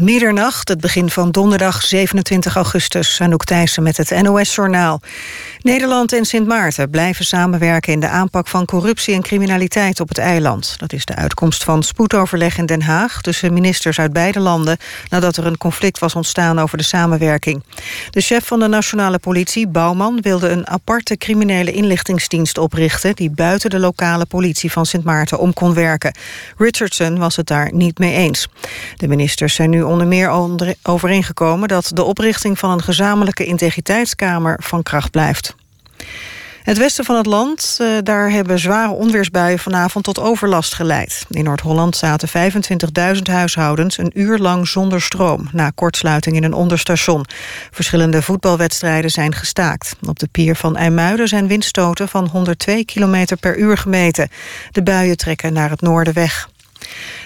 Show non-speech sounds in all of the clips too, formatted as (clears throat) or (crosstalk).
Middernacht, het begin van donderdag 27 augustus. Anouk Thijssen met het NOS-journaal. Nederland en Sint Maarten blijven samenwerken... in de aanpak van corruptie en criminaliteit op het eiland. Dat is de uitkomst van spoedoverleg in Den Haag... tussen ministers uit beide landen... nadat er een conflict was ontstaan over de samenwerking. De chef van de nationale politie, Bouwman... wilde een aparte criminele inlichtingsdienst oprichten... die buiten de lokale politie van Sint Maarten om kon werken. Richardson was het daar niet mee eens. De ministers zijn nu onder meer overeengekomen... dat de oprichting van een gezamenlijke integriteitskamer van kracht blijft. Het westen van het land, uh, daar hebben zware onweersbuien vanavond tot overlast geleid. In Noord-Holland zaten 25.000 huishoudens een uur lang zonder stroom... na kortsluiting in een onderstation. Verschillende voetbalwedstrijden zijn gestaakt. Op de pier van IJmuiden zijn windstoten van 102 km per uur gemeten. De buien trekken naar het noorden weg.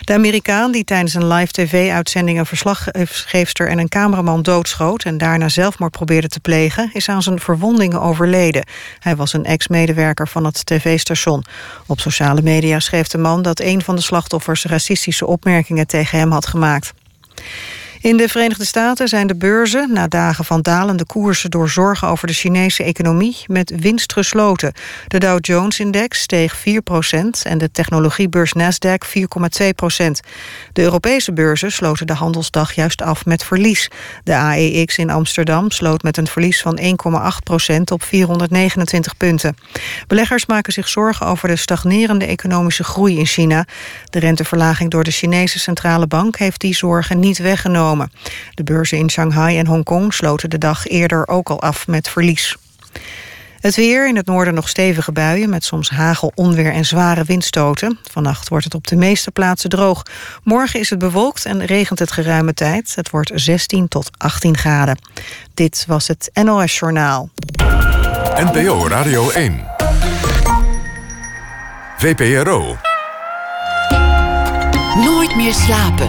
De Amerikaan die tijdens een live tv-uitzending... een verslaggeefster en een cameraman doodschoot... en daarna zelfmoord probeerde te plegen... is aan zijn verwondingen overleden. Hij was een ex-medewerker van het tv-station. Op sociale media schreef de man dat een van de slachtoffers... racistische opmerkingen tegen hem had gemaakt. In de Verenigde Staten zijn de beurzen na dagen van dalende koersen door zorgen over de Chinese economie met winst gesloten. De Dow Jones-index steeg 4% en de technologiebeurs Nasdaq 4,2% De Europese beurzen sloten de handelsdag juist af met verlies. De AEX in Amsterdam sloot met een verlies van 1,8% op 429 punten. Beleggers maken zich zorgen over de stagnerende economische groei in China. De renteverlaging door de Chinese centrale bank heeft die zorgen niet weggenomen. De beurzen in Shanghai en Hongkong sloten de dag eerder ook al af met verlies. Het weer, in het noorden nog stevige buien... met soms hagel, onweer en zware windstoten. Vannacht wordt het op de meeste plaatsen droog. Morgen is het bewolkt en regent het geruime tijd. Het wordt 16 tot 18 graden. Dit was het NOS Journaal. NPO Radio 1. VPRO. Nooit meer slapen.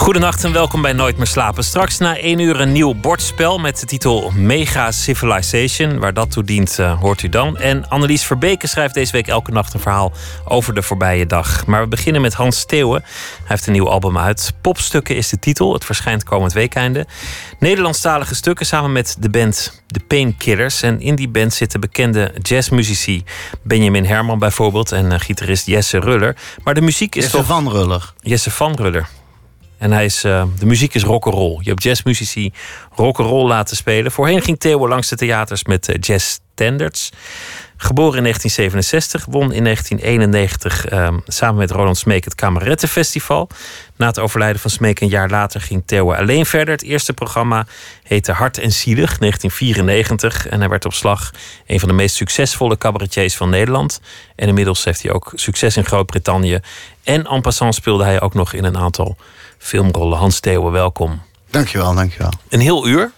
Goedenacht en welkom bij Nooit meer slapen. Straks na één uur een nieuw bordspel met de titel Mega Civilization. Waar dat toe dient, uh, hoort u dan. En Annelies Verbeke schrijft deze week elke nacht een verhaal over de voorbije dag. Maar we beginnen met Hans Steeuwen. Hij heeft een nieuw album uit. Popstukken is de titel. Het verschijnt komend weekende. Nederlandstalige stukken samen met de band The Painkillers. En in die band zitten bekende jazzmuzici. Benjamin Herman bijvoorbeeld en uh, gitarist Jesse Ruller. Maar de muziek is Jesse toch... van Ruller. Jesse van Ruller. En hij is, uh, de muziek is rock'n'roll. Je hebt jazzmuzici rock'n'roll laten spelen. Voorheen ging Theo langs de theaters met uh, jazz standards. Geboren in 1967, won in 1991 uh, samen met Roland Smeek het Kamerettenfestival. Na het overlijden van Smeek een jaar later ging Theo alleen verder. Het eerste programma heette Hart en Zielig, 1994. En hij werd op slag een van de meest succesvolle cabaretiers van Nederland. En inmiddels heeft hij ook succes in Groot-Brittannië. En en passant speelde hij ook nog in een aantal filmrollen. Hans Theeuwen, welkom. Dankjewel, dankjewel. Een heel uur.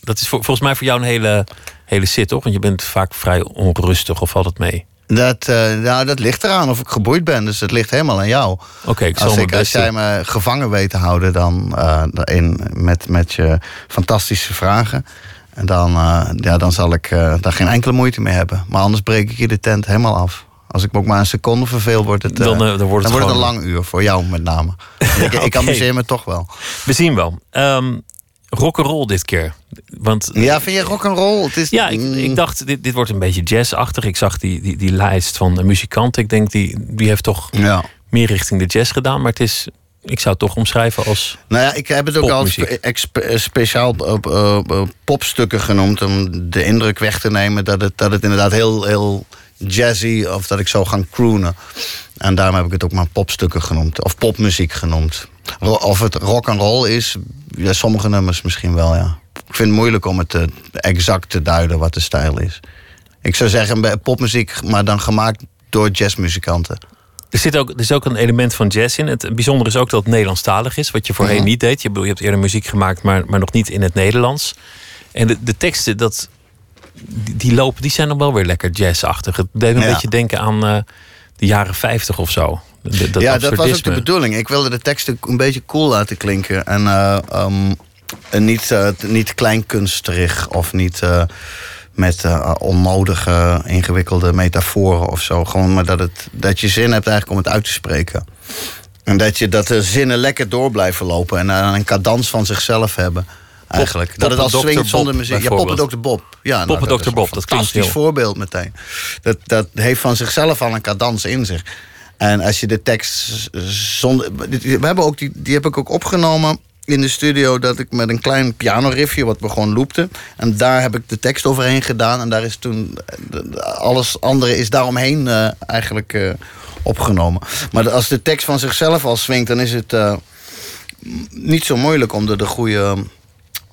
Dat is volgens mij voor jou een hele, hele sit, toch? Want je bent vaak vrij onrustig, of valt het mee? Dat, uh, nou, dat ligt eraan of ik geboeid ben. Dus het ligt helemaal aan jou. Oké, ik zal als, ik, als jij me gevangen weet te houden dan, uh, in, met, met je fantastische vragen... Dan, uh, ja, dan zal ik daar geen enkele moeite mee hebben. Maar anders breek ik je de tent helemaal af. Als ik me ook maar een seconde verveel, wordt het, dan, dan, wordt het, dan wordt het een lang uur. Voor jou met name. (laughs) ik, okay. ik amuseer me toch wel. We zien wel. Um, rock'n'roll dit keer. Want, ja, vind je rock'n'roll? Het is... Ja, ik, ik dacht, dit, dit wordt een beetje jazzachtig. Ik zag die, die, die lijst van de muzikanten. Ik denk, die, die heeft toch ja. meer richting de jazz gedaan. Maar het is, ik zou het toch omschrijven als. Nou ja, ik heb het ook al spe, speciaal uh, popstukken genoemd. Om de indruk weg te nemen dat het, dat het inderdaad heel, heel jazzy. Of dat ik zou gaan croonen. En daarom heb ik het ook maar popstukken genoemd. Of popmuziek genoemd. Of het rock and roll is, ja, sommige nummers misschien wel, ja. Ik vind het moeilijk om het te, exact te duiden wat de stijl is. Ik zou zeggen popmuziek, maar dan gemaakt door jazzmuzikanten. Er, zit ook, er is ook een element van jazz in. Het bijzondere is ook dat het Nederlandstalig is, wat je voorheen ja. niet deed. Je, je hebt eerder muziek gemaakt, maar, maar nog niet in het Nederlands. En de, de teksten, dat, die, die, lopen, die zijn nog wel weer lekker jazzachtig. Het deed me een ja. beetje denken aan uh, de jaren 50 of zo. Dat ja, dat was ook de bedoeling. Ik wilde de teksten een beetje cool laten klinken. En, uh, um, en niet, uh, niet kleinkunsterig of niet uh, met uh, onnodige, ingewikkelde metaforen of zo. Gewoon maar dat, het, dat je zin hebt eigenlijk om het uit te spreken. En dat, je, dat de zinnen lekker door blijven lopen en een cadans van zichzelf hebben. Eigenlijk. Pop, dat het als Dr. swingt zonder muziek. Ja. Poppen Dr. Bob. Ja, nou, Poppen Dr. Bob, dat klinkt heel- voorbeeld meteen. Dat, dat heeft van zichzelf al een cadans in zich. En als je de tekst zonder. We hebben ook die, die heb ik ook opgenomen in de studio. Dat ik met een klein pianoriffje, wat we gewoon loopten. En daar heb ik de tekst overheen gedaan. En daar is toen. Alles andere is daaromheen eh, eigenlijk eh, opgenomen. Maar als de tekst van zichzelf al swingt, dan is het. eh, niet zo moeilijk om er de goede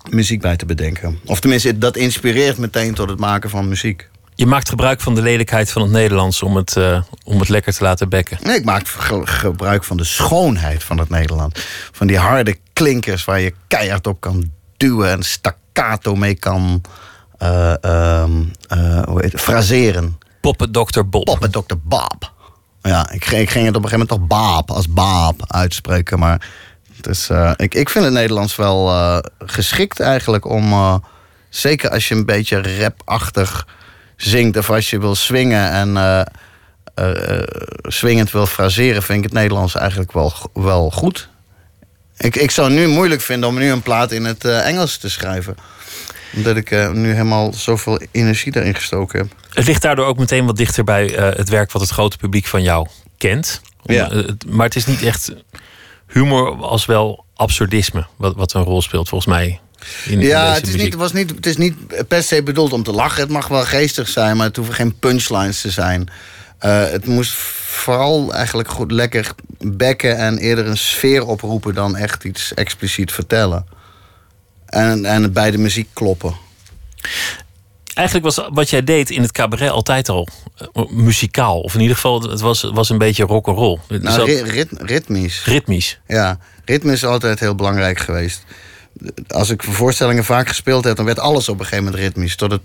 muziek bij te bedenken. Of tenminste, dat inspireert meteen tot het maken van muziek. Je maakt gebruik van de lelijkheid van het Nederlands om het, eh, om het lekker te laten bekken. Nee, ik maak ge- gebruik van de schoonheid van het Nederland. Van die harde klinkers waar je keihard op kan duwen en staccato mee kan eh, ehm, eh, hoe heet het? fraseren. Poppen Dr. Bob. Pop met Dr. Bob. Ja, ik, ging- ik ging het op een gegeven moment toch Baap als Baap uitspreken. Maar is, eh, ik, ik vind het Nederlands wel eh, geschikt eigenlijk om... eh, zeker als je een beetje rapachtig zingt of als je wil swingen en swingend wil fraseren... vind ik het Nederlands eigenlijk wel, wel goed. Ik, ik zou het nu moeilijk vinden om nu een plaat in het Engels te schrijven. Omdat ik nu helemaal zoveel energie erin gestoken heb. Het ligt daardoor ook meteen wat dichter bij het werk wat het grote publiek van jou kent. Ja. maar het is niet echt humor als wel absurdisme wat, wat een rol speelt volgens mij. In, Ja, het is, muziek. niet, het, was niet, het is niet per se bedoeld om te lachen. Het mag wel geestig zijn, maar het hoeven geen punchlines te zijn. Eh, het moest vooral eigenlijk goed lekker bekken en eerder een sfeer oproepen dan echt iets expliciet vertellen. En, en het bij de muziek kloppen. Eigenlijk was wat jij deed in het cabaret altijd al eh, muzikaal. Of in ieder geval, het was, was een beetje rock'n'roll. Nou, dat- ri- rit- ritmisch. ritmisch. Ja, ritme is altijd heel belangrijk geweest. Als ik voorstellingen vaak gespeeld heb, dan werd alles op een gegeven moment ritmisch. Tot het,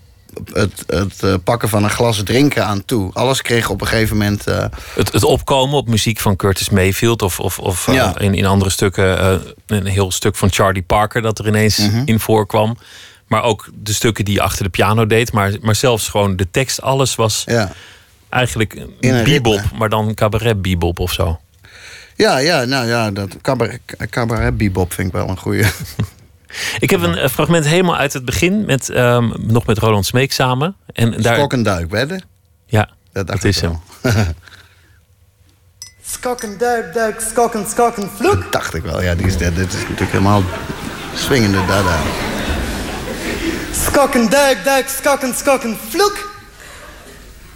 het, het eh, pakken van een glas drinken aan toe. Alles kreeg op een gegeven moment. eh, Het, het opkomen op muziek van Curtis Mayfield of, of, of in, in andere stukken een heel stuk van Charlie Parker dat er ineens Mhm. in voorkwam. Maar ook de stukken die je achter de piano deed. Maar, maar zelfs gewoon de tekst, alles was ja. eigenlijk een een bebop, maar dan cabaret bebop of zo. Ja, ja, nou ja, dat cabaret, cabaret bebop vind ik wel een goede. (laughs) Ik heb een eh, fragment helemaal uit het begin met ehm, nog met Roland Smeek samen. En daar, Skok en duik, wedden? ja, Dat, dacht dat is ik hem. wel. (laughs) Skokken, duik, duik, skokken, skokken, vloek. Dat dacht ik wel. Ja, die is, dit is natuurlijk helemaal swingende dada. Skokken, duik, duik, skokken, skokken, vloek.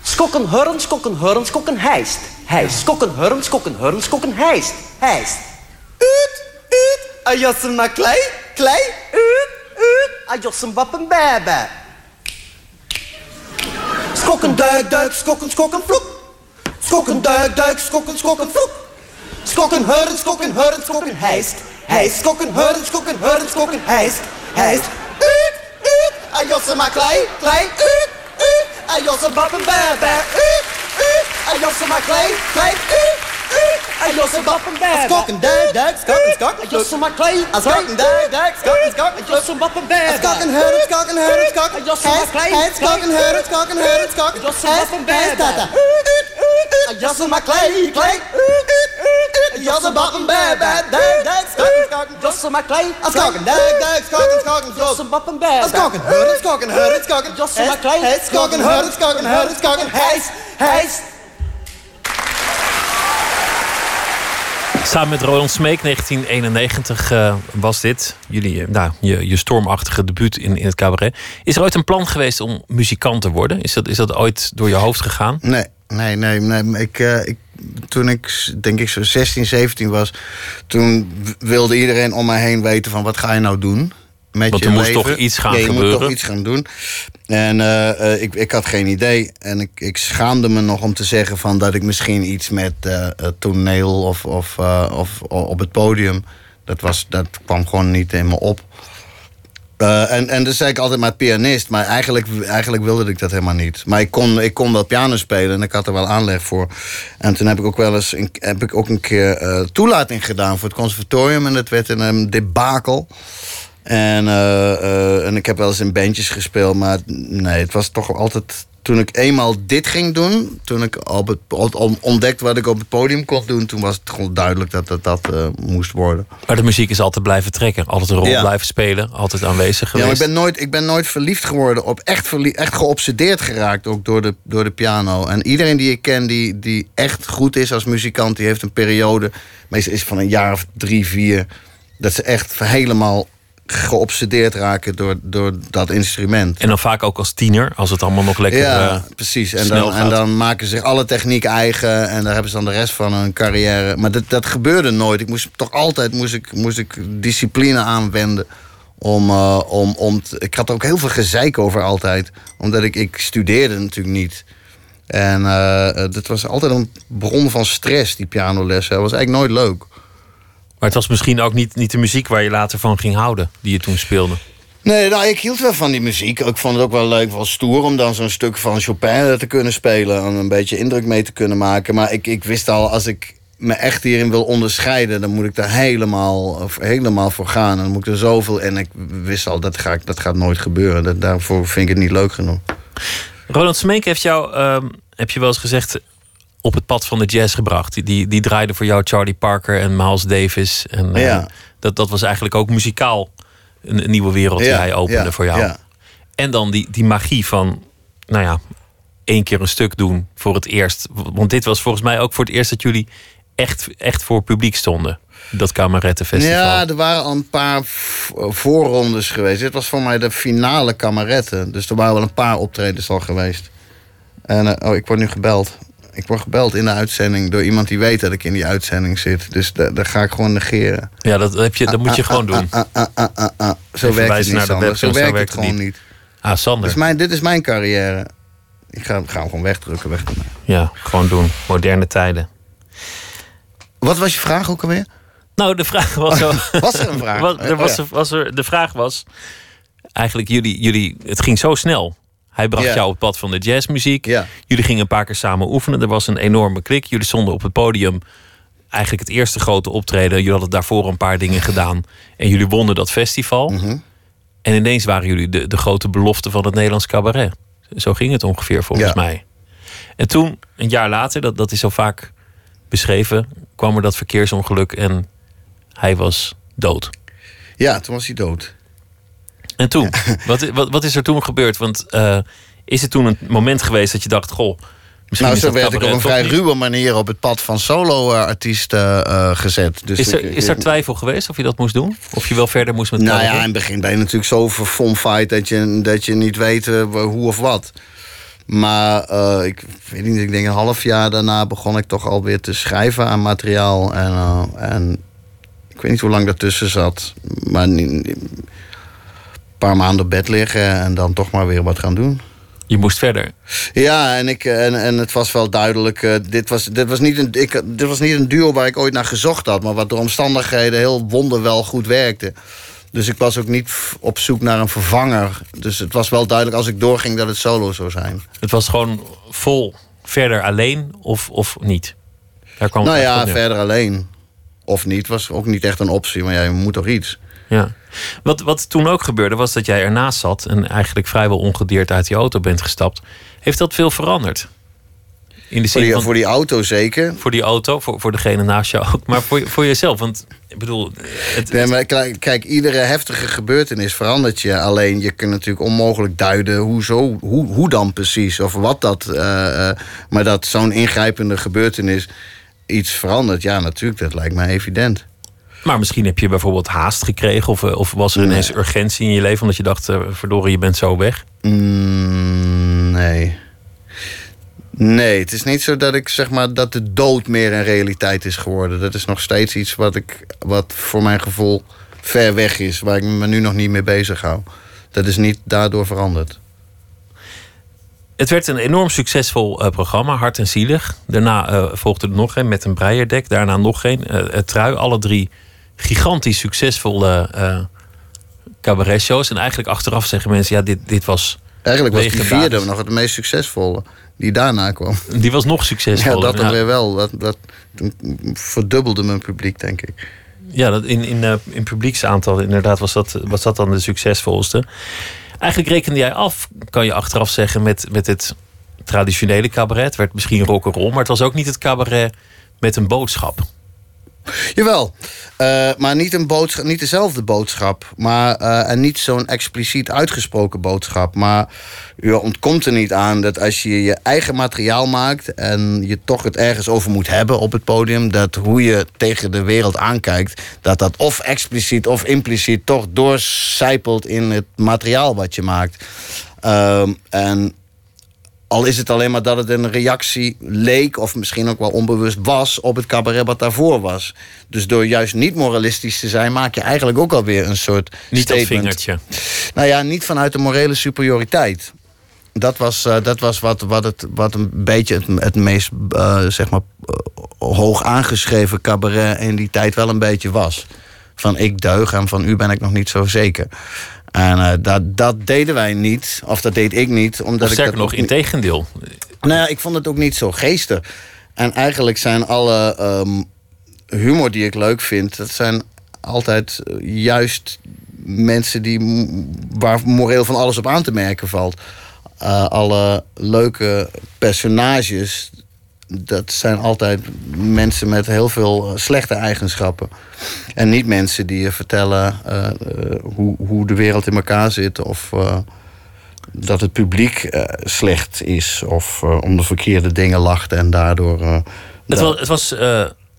Skokken, hurren, skokken, hurren, skokken, hijst. Hijst, skokken, hurren, skokken, hurren, skokken, hijst. Hijst. Uut, uut. Ajossen maar klei, klei. Uut, uut. Ajossen wappen bebe. Skokken, duik, duik, skokken, skokken, vloek. Skokken, duik, duik, skokken, skokken, vloek. Skokken, hurren, skokken, hurren, skokken, hijst. Hijst, skokken, hurren, skokken, hurren, skokken, hijst. Hijst. I got some my clay, clay, ooh, ooh. I got some bump and bear, bear, ooh, ooh. I got some my clay, clay, ooh. I got some bop and bab. I skok and dag, dag, skok and skok. I got some my clay. I skok and dag, dag, skok and skok. I got some bop and bab. I skok and hurt, skok and hurt, skok. I got some my clay. I skok and hurt, skok and hurt, skok. I got some bop and bab. I got some my clay, clay. Josse bappen, bæ, bæ, dag, dag, skokken, skokken. Josse meg klei. Skokken, dag, dag, skokken, skokken. Josse bappen, bæ, bæ. Skokken, hører, skokken, hører, skokken. Josse meg klei. Skokken, hører, skokken, hører, skokken. Heis, heis. Samen met Roland Smeek, 1991 eh, was dit. Jullie, eh, nou, je, je stormachtige debuut in, in het cabaret. Is er ooit een plan geweest om muzikant te worden? Is dat, is dat ooit door je hoofd gegaan? Nee, nee, nee. nee. Ik, eh, ik, toen ik, denk ik, zo 16, 17 was... toen wilde iedereen om mij heen weten van... wat ga je nou doen met Want je er moest leven? toch iets gaan ja, je gebeuren? moet toch iets gaan doen. En eh, eh, ik, ik had geen idee. En ik, ik schaamde me nog om te zeggen van... dat ik misschien iets met eh, toneel of, of, eh, of op het podium... Dat, was, dat kwam gewoon niet in me op. En, en dus zei ik altijd maar pianist. Maar eigenlijk, eigenlijk wilde ik dat helemaal niet. Maar ik kon, ik kon wel piano spelen en ik had er wel aanleg voor. En toen heb ik ook wel eens een, heb ik ook een keer toelating gedaan voor het conservatorium. En dat werd een, een debakel. En, eh, eh, en ik heb wel eens in bandjes gespeeld, maar nee, het was toch altijd. Toen ik eenmaal dit ging doen, toen ik op het, on- ontdekt wat ik op het podium kon doen, toen was het gewoon duidelijk dat het dat eh, moest worden. Maar de muziek is altijd blijven trekken. Altijd een rol Ja. blijven spelen. Altijd aanwezig Ja, geweest. maar ik ben nooit, ik ben nooit verliefd geworden op echt, echt geobsedeerd geraakt ook door de, door de piano. En iedereen die ik ken die, die echt goed is als muzikant, die heeft een periode, meestal is van een jaar of drie, vier, dat ze echt helemaal geobsedeerd raken door, door dat instrument. En dan vaak ook als tiener, als het allemaal nog lekker ja, eh, precies. En dan, en dan maken ze zich alle techniek eigen. En daar hebben ze dan de rest van hun carrière. Maar dat, dat gebeurde nooit. Ik moest toch altijd moest ik, moest ik discipline aanwenden. Om, eh, om, om ik had er ook heel veel gezeik over altijd. Omdat ik, ik studeerde natuurlijk niet. En eh eh, dat was altijd een bron van stress, die pianolessen. Dat was eigenlijk nooit leuk. Maar het was misschien ook niet, niet de muziek waar je later van ging houden, die je toen speelde. Nee, nou, ik hield wel van die muziek. Ik vond het ook wel leuk, wel stoer om dan zo'n stuk van Chopin te kunnen spelen. En een beetje indruk mee te kunnen maken. Maar ik, ik wist al, als ik me echt hierin wil onderscheiden, dan moet ik daar helemaal, of helemaal voor gaan. En dan moet ik er zoveel. En ik wist al, dat, ga ik, dat gaat nooit gebeuren. Dat, daarvoor vind ik het niet leuk genoeg. Roland Smeek heeft jou, ehm, heb je wel eens gezegd, op het pad van de jazz gebracht. Die, die, die draaide voor jou Charlie Parker en Miles Davis. En eh, Ja. dat, dat was eigenlijk ook muzikaal een, een nieuwe wereld die Ja, hij opende ja, voor jou. ja. En dan die, die magie van, nou ja, één keer een stuk doen voor het eerst. Want dit was volgens mij ook voor het eerst dat jullie echt, echt voor publiek stonden. Dat Kamerettenfestival. Ja, er waren al een paar voorrondes geweest. Dit was voor mij de finale kameretten. Dus er waren wel een paar optredens al geweest. En eh, oh, ik word nu gebeld. Ik word gebeld in de uitzending door iemand die weet dat ik in die uitzending zit. Dus da- daar ga ik gewoon negeren. Ja, dat, heb je, dat moet je gewoon doen. Zo werkt het niet, Sander. Zo werkt het gewoon niet. Ah, Sander. Dit is mijn, dit is mijn carrière. Ik ga, ga hem gewoon wegdrukken. Weg. Ja, gewoon doen. Moderne tijden. Wat was je vraag ook alweer? Nou, de vraag (laughs) was. Was er een vraag? (laughs) Was, er Oh, was, er- was er, de vraag was. Eigenlijk, jullie, jullie, het ging zo snel. Hij bracht Ja. jou op het pad van de jazzmuziek. Ja. Jullie gingen een paar keer samen oefenen. Er was een enorme klik. Jullie stonden op het podium. Eigenlijk het eerste grote optreden. Jullie hadden daarvoor een paar dingen gedaan. En jullie wonnen dat festival. Mhm. En ineens waren jullie de, de grote belofte van het Nederlands cabaret. Zo ging het ongeveer volgens Ja. mij. En toen, een jaar later, dat, dat is zo vaak beschreven, kwam er dat verkeersongeluk en hij was dood. Ja, toen was hij dood. En toen, (laughs) wat, wat, wat is er toen gebeurd? Want eh, is het toen een moment geweest dat je dacht, goh, misschien Nou, zo werd ik op een vrij ruwe manier op het pad van solo-artiesten eh, gezet. Dus Is er, is er twijfel geweest of je dat moest doen? Of je wel verder moest met Nou ja, in het begin ben je natuurlijk zo verfomfight dat je, dat je niet weet eh, hoe of wat. Maar ik weet niet, ik denk een half jaar daarna begon ik toch alweer te schrijven aan materiaal. En, en ik weet niet hoe lang daartussen zat. Maar paar maanden op bed liggen en dan toch maar weer wat gaan doen. Je moest verder. Ja, en, ik, en, en het was wel duidelijk. eh, dit, was, dit, was niet een, ik, dit was niet een duo waar ik ooit naar gezocht had, maar wat door omstandigheden heel wonderwel goed werkte. Dus ik was ook niet op zoek naar een vervanger. Dus het was wel duidelijk als ik doorging dat het solo zou zijn. Het was gewoon vol verder alleen of, of niet? Daar kwam het nou ja, verder alleen. Of niet, was ook niet echt een optie. Maar ja, je moet toch iets. Ja. Wat, wat toen ook gebeurde, was dat jij ernaast zat en eigenlijk vrijwel ongedeerd uit die auto bent gestapt. Heeft dat veel veranderd? In de Voor zin die, van, voor die auto zeker. voor die auto, voor, voor degene naast jou ook, maar voor, voor jezelf. Want ik bedoel, het, Nee, maar kijk, iedere heftige gebeurtenis verandert je. Alleen je kunt natuurlijk onmogelijk duiden hoe, zo, hoe, hoe dan precies. Of wat dat. eh, eh, maar dat zo'n ingrijpende gebeurtenis iets verandert. Ja, natuurlijk, dat lijkt mij evident. Maar misschien heb je bijvoorbeeld haast gekregen of, eh, of was er Nee. ineens urgentie in je leven omdat je dacht, eh, verdorie, je bent zo weg. Mm, nee. Nee, het is niet zo dat ik zeg maar dat de dood meer een realiteit is geworden. Dat is nog steeds iets wat ik wat voor mijn gevoel ver weg is, waar ik me nu nog niet mee bezig hou. Dat is niet daardoor veranderd. Het werd een enorm succesvol eh, programma, Hart en Zielig. Daarna volgde er nog een met een breierdek. Daarna nog een, eh, het Trui. Alle drie gigantisch succesvolle eh cabaretshows. En eigenlijk achteraf zeggen mensen, ja, dit, dit was... Eigenlijk was die vierde nog het meest succesvolle die daarna kwam. Die was nog Ja, succesvoller. dat dan Ja, weer wel. Dat, dat verdubbelde mijn publiek, denk ik. Ja, dat in, in, uh, in publieksaantal inderdaad was dat, was dat dan de succesvolste. Eigenlijk rekende jij af, kan je achteraf zeggen, met, met het traditionele cabaret. Het werd misschien rock'n'roll, maar het was ook niet het cabaret met een boodschap. (laughs) Jawel, uh, maar niet, een boodschap, niet dezelfde boodschap. Maar, uh, en niet zo'n expliciet uitgesproken boodschap. Maar u ontkomt er niet aan dat als je je eigen materiaal maakt... en je toch het ergens over moet hebben op het podium... dat hoe je tegen de wereld aankijkt... dat dat of expliciet of impliciet toch doorcijpelt in het materiaal wat je maakt. Uh, en al is het alleen maar dat het een reactie leek, of misschien ook wel onbewust was, op het cabaret wat daarvoor was. Dus door juist niet moralistisch te zijn, maak je eigenlijk ook alweer een soort. Niet statement. dat vingertje. Nou ja, niet vanuit de morele superioriteit. Dat was, uh, dat was wat, wat, het, wat een beetje het, het meest uh, zeg maar, uh, hoog aangeschreven cabaret in die tijd wel een beetje was. Van ik deug en van u ben ik nog niet zo zeker. En uh, dat, dat deden wij niet, of dat deed ik niet. Omdat of ik dat nog, in tegendeel. Nou ja, ik vond het ook niet zo geestig. En eigenlijk zijn alle um, humor die ik leuk vind... dat zijn altijd juist mensen die, waar moreel van alles op aan te merken valt. Uh, alle leuke personages, dat zijn altijd mensen met heel veel slechte eigenschappen. En niet mensen die je vertellen uh, uh, hoe, hoe de wereld in elkaar zit of uh, dat het publiek slecht is of om de verkeerde dingen lacht en daardoor. het, was, het was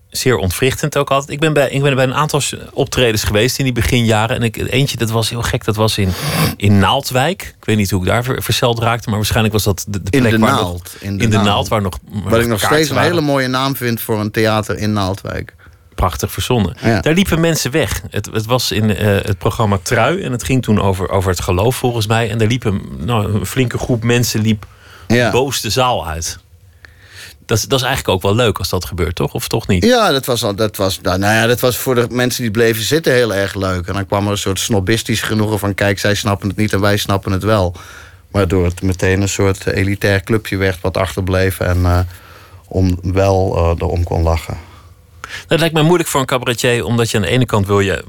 zeer ontwrichtend ook altijd. Ik ben, bij, ik ben bij een aantal optredens geweest in die beginjaren. En ik, eentje, dat was heel gek, dat was in, in Naaldwijk. Ik weet niet hoe ik daar verzeld raakte, maar waarschijnlijk was dat de, de plek in de waar naald, nog... In de, in de naald. naald, waar nog Wat ik nog steeds een hele mooie naam vind voor een theater in Naaldwijk. Prachtig verzonnen. Ja. Daar liepen mensen weg. Het, het was in uh, het programma Trui. En het ging toen over, over het geloof volgens mij. En daar liep een, nou, een flinke groep mensen liep ja. boos de zaal uit. Dat is, dat is eigenlijk ook wel leuk als dat gebeurt, toch? Of toch niet? Ja, dat was, dat was, nou, nou ja, dat was voor de mensen die bleven zitten heel erg leuk. En dan kwam er een soort snobistisch genoegen van... kijk, zij snappen het niet en wij snappen het wel. Waardoor het meteen een soort elitair clubje werd wat achterbleef... en uh, om, wel uh, erom kon lachen. Dat lijkt mij moeilijk voor een cabaretier... omdat je aan de ene kant wil je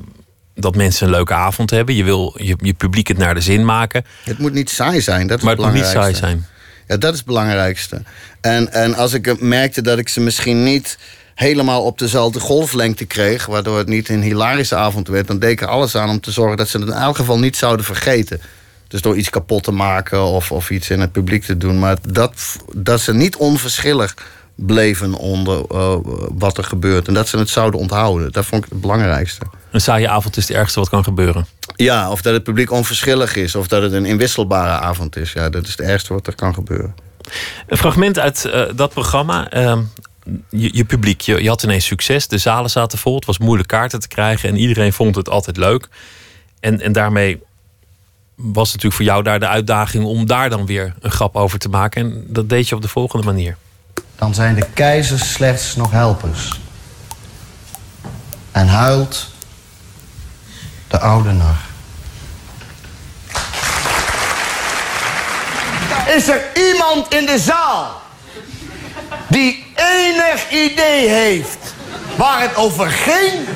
dat mensen een leuke avond hebben. Je wil je, je publiek het naar de zin maken. Het moet niet saai zijn, dat is maar het het moet niet saai zijn. Ja, dat is het belangrijkste. En, en als ik merkte dat ik ze misschien niet helemaal op dezelfde golflengte kreeg... waardoor het niet een hilarische avond werd... dan deed ik er alles aan om te zorgen dat ze het in elk geval niet zouden vergeten. Dus door iets kapot te maken of, of iets in het publiek te doen. Maar dat, dat ze niet onverschillig bleven onder uh, wat er gebeurt. En dat ze het zouden onthouden. Dat vond ik het belangrijkste. Een saaie avond is het ergste wat kan gebeuren. Ja, of dat het publiek onverschillig is. Of dat het een inwisselbare avond is. Ja, dat is het ergste wat er kan gebeuren. Een fragment uit uh, dat programma. Uh, je, je, publiek, je, je, had ineens succes. De zalen zaten vol. Het was moeilijk kaarten te krijgen. En iedereen vond het altijd leuk. En, en daarmee was het natuurlijk voor jou daar de uitdaging... om daar dan weer een grap over te maken. En dat deed je op de volgende manier. Dan zijn de keizers slechts nog helpers. En huilt de oude nar. Is er iemand in de zaal die enig idee heeft waar het over ging?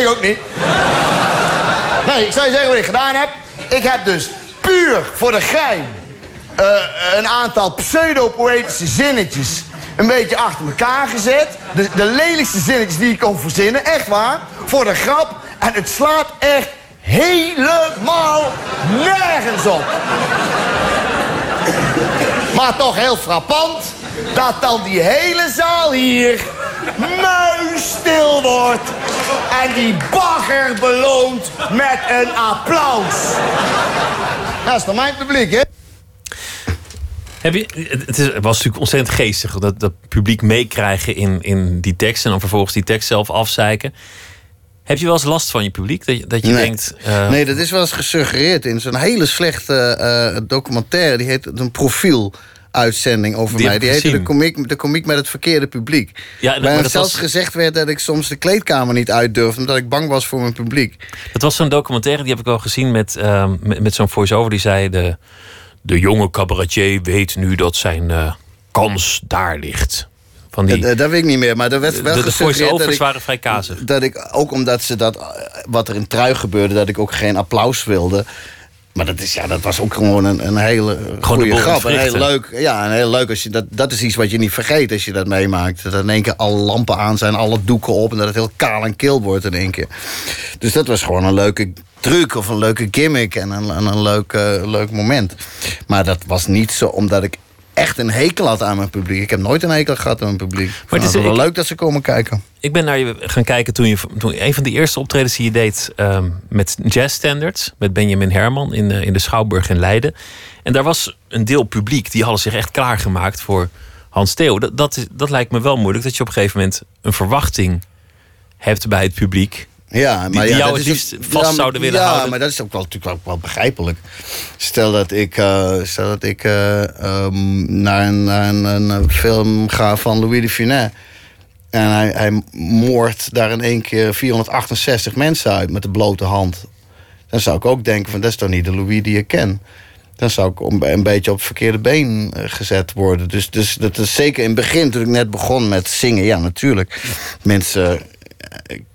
ik ook niet. Nee, ik zal je zeggen wat ik gedaan heb. Ik heb dus puur voor de gein uh, een aantal pseudo-poëtische zinnetjes een beetje achter elkaar gezet. De, de lelijkste zinnetjes die ik kon verzinnen, echt waar. Voor de grap. En het slaat echt helemaal nergens op. Maar toch heel frappant dat dan die hele zaal hier muisstil wordt. En die bagger beloont met een applaus. Dat is dan mijn publiek, hè? Heb je, het, is, het was natuurlijk ontzettend geestig dat, dat publiek meekrijgen in, in die tekst en dan vervolgens die tekst zelf afzeiken. Heb je wel eens last van je publiek? Dat je, dat je nee. denkt. Uh... Nee, dat is wel eens gesuggereerd in zo'n hele slechte uh, documentaire. Die heet een profiel. Uitzending over die mij. Die heette de komiek, de komiek met het verkeerde publiek. Ja, Waar dat zelfs was... gezegd werd dat ik soms de kleedkamer niet uit durfde... omdat ik bang was voor mijn publiek. Dat was zo'n documentaire, die heb ik wel gezien met, uh, met, met zo'n voice-over. Die zei, de, de jonge cabaretier weet nu dat zijn uh, kans daar ligt. Van die, dat, dat weet ik niet meer, maar er werd de, wel de gesuggereerd dat voice-overs ik, waren vrij kazig. dat ik, ook omdat ze dat, eh, wat er in trui gebeurde, dat ik ook geen applaus wilde. Maar dat, is, ja, dat was ook gewoon een, een hele de goede grap. Een heel leuk, ja, een heel leuk als je dat, dat is iets wat je niet vergeet als je dat meemaakt. Dat in één keer alle lampen aan zijn, alle doeken op en dat het heel kaal en kil wordt in één keer. Dus dat was gewoon een leuke truc of een leuke gimmick en een, en een leuk, eh, leuk moment. Maar dat was niet zo omdat ik echt een hekel had aan mijn publiek. Ik heb nooit een hekel gehad aan mijn publiek. Maar het is- is wel ik- leuk dat ze komen kijken. Ik ben naar je gaan kijken toen je toen een van de eerste optredens die je deed ehm, met Jazz Standards, met Benjamin Herman in, eh, in de Schouwburg in Leiden. En daar was een deel publiek die hadden zich echt klaargemaakt voor Hans Theo. Dat, dat, is, dat lijkt me wel moeilijk, dat je op een gegeven moment een verwachting hebt bij het publiek. Ja, maar die ja, jou dat het is liefst ook- vast zouden willen ja, houden. maar dat is ook wel, natuurlijk ook wel begrijpelijk. Stel dat ik, eh, stel dat ik ehm, naar, een, naar een, een film ga van Louis de Funès. En hij, hij moordt daar in één keer 468 mensen uit met de blote hand. Dan zou ik ook denken: van dat is toch niet de Louis die ik ken. Dan zou ik om- een beetje op het verkeerde been eh, gezet worden. Dus, dus dat is zeker in het begin, toen ik net begon met zingen. Ja, natuurlijk. Mensen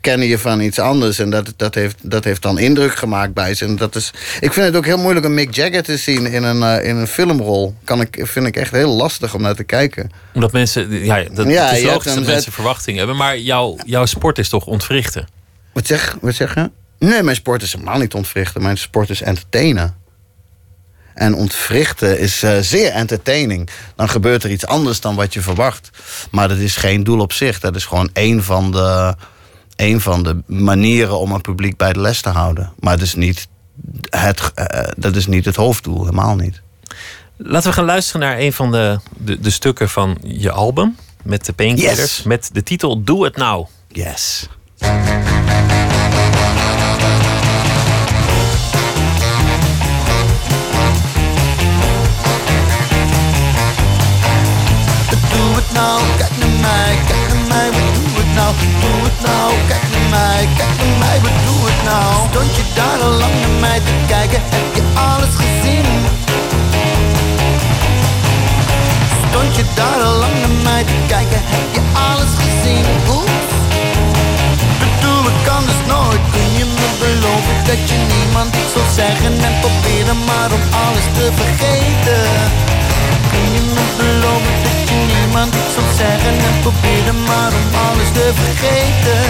kennen je van iets anders. En dat, dat, heeft, dat heeft dan indruk gemaakt bij ze. En dat is, ik vind het ook heel moeilijk om Mick Jagger te zien in een, eh, in een filmrol. Kan ik, vind ik echt heel lastig om naar te kijken. Omdat mensen, ja, dat, Ja, het is logisch dat mensen verwachtingen hebben. Maar jouw, jouw sport is toch ontwrichten? Wat zeg, wat zeg je? Nee, mijn sport is helemaal niet ontwrichten. Mijn sport is entertainen. En ontwrichten is eh, zeer entertaining. Dan gebeurt er iets anders dan wat je verwacht. Maar dat is geen doel op zich. Dat is gewoon één van de, één van de manieren om een publiek bij de les te houden. Maar dat is niet het, eh, dat is niet het hoofddoel, helemaal niet. Laten we gaan luisteren naar een van de, de, de stukken van je album. Met de Painkillers. Yes. Met de titel Doe het nou. Yes. Doe het nou, kijk naar mij, kijk naar mij, doe het nou? Nou, kijk naar mij, kijk naar mij, wat doe het nou? Stond je daar al lang naar mij te kijken, heb je alles gezien? Stond je daar al lang naar mij te kijken, heb je alles gezien? Oeps. Bedoel, ik kan dus nooit, kun je me beloven dat je niemand iets zal zeggen en proberen maar om alles te vergeten? Kun je me beloven niemand iets zal zeggen en proberen maar om alles te vergeten?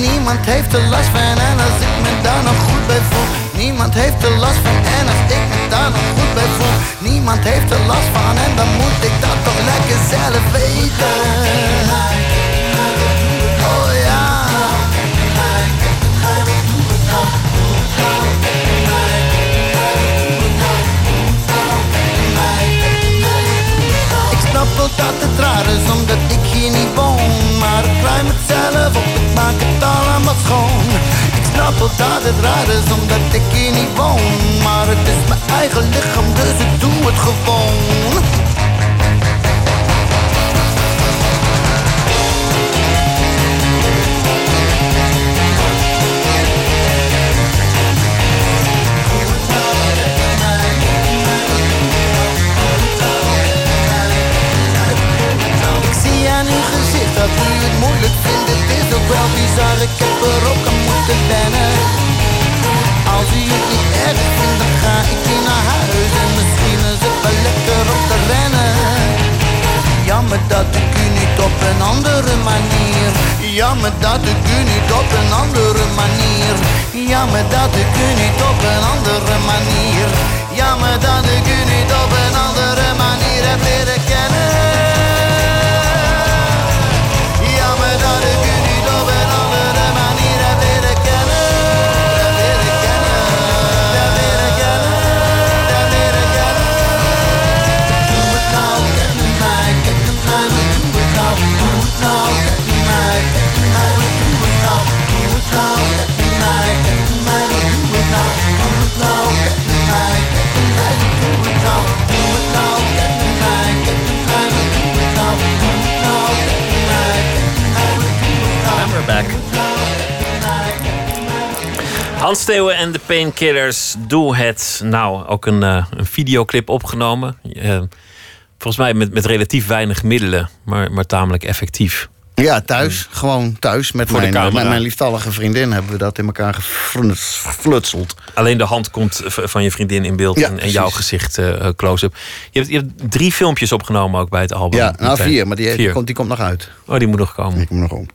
Niemand heeft er last van en als ik me daar nog goed bij voel. Niemand heeft er last van en als ik me daar nog goed bij voel. Niemand heeft er last van en dan moet ik dat toch lekker zelf weten Ik wel dat het raar is omdat ik hier niet woon. Maar ik ruim het zelf op, ik maak het allemaal schoon. Ik snap wel dat het raar is omdat ik hier niet woon. Maar het is mijn eigen lichaam dus ik doe het gewoon moeilijk vindt Het is ook wel bizar, ik heb er ook aan moeten wennen. Als u het niet erg vindt, dan ga ik hier naar huis. En misschien is het wel lekker om te rennen. Jammer dat ik u niet op een andere manier. Jammer dat ik u niet op een andere manier. Jammer dat ik u niet op een andere manier. Jammer dat ik u niet op een andere manier heb leren kennen back. Hans Theeuwen en de Painkillers, doe het. Nou, ook een, eh, een videoclip opgenomen. Eh, volgens mij met, met relatief weinig middelen, maar, maar tamelijk effectief. Ja, thuis. Gewoon thuis. Met Voor de mijn, met mijn lieftallige vriendin hebben we dat in elkaar gefluts- geflutseld. Alleen de hand komt van je vriendin in beeld Ja, en, en jouw gezicht eh, close-up. Je hebt, je hebt drie filmpjes opgenomen ook bij het album. Ja, nou Meteen. vier, maar die, Vier. komt, die komt nog uit. Oh, die moet nog komen. Die komt nog op.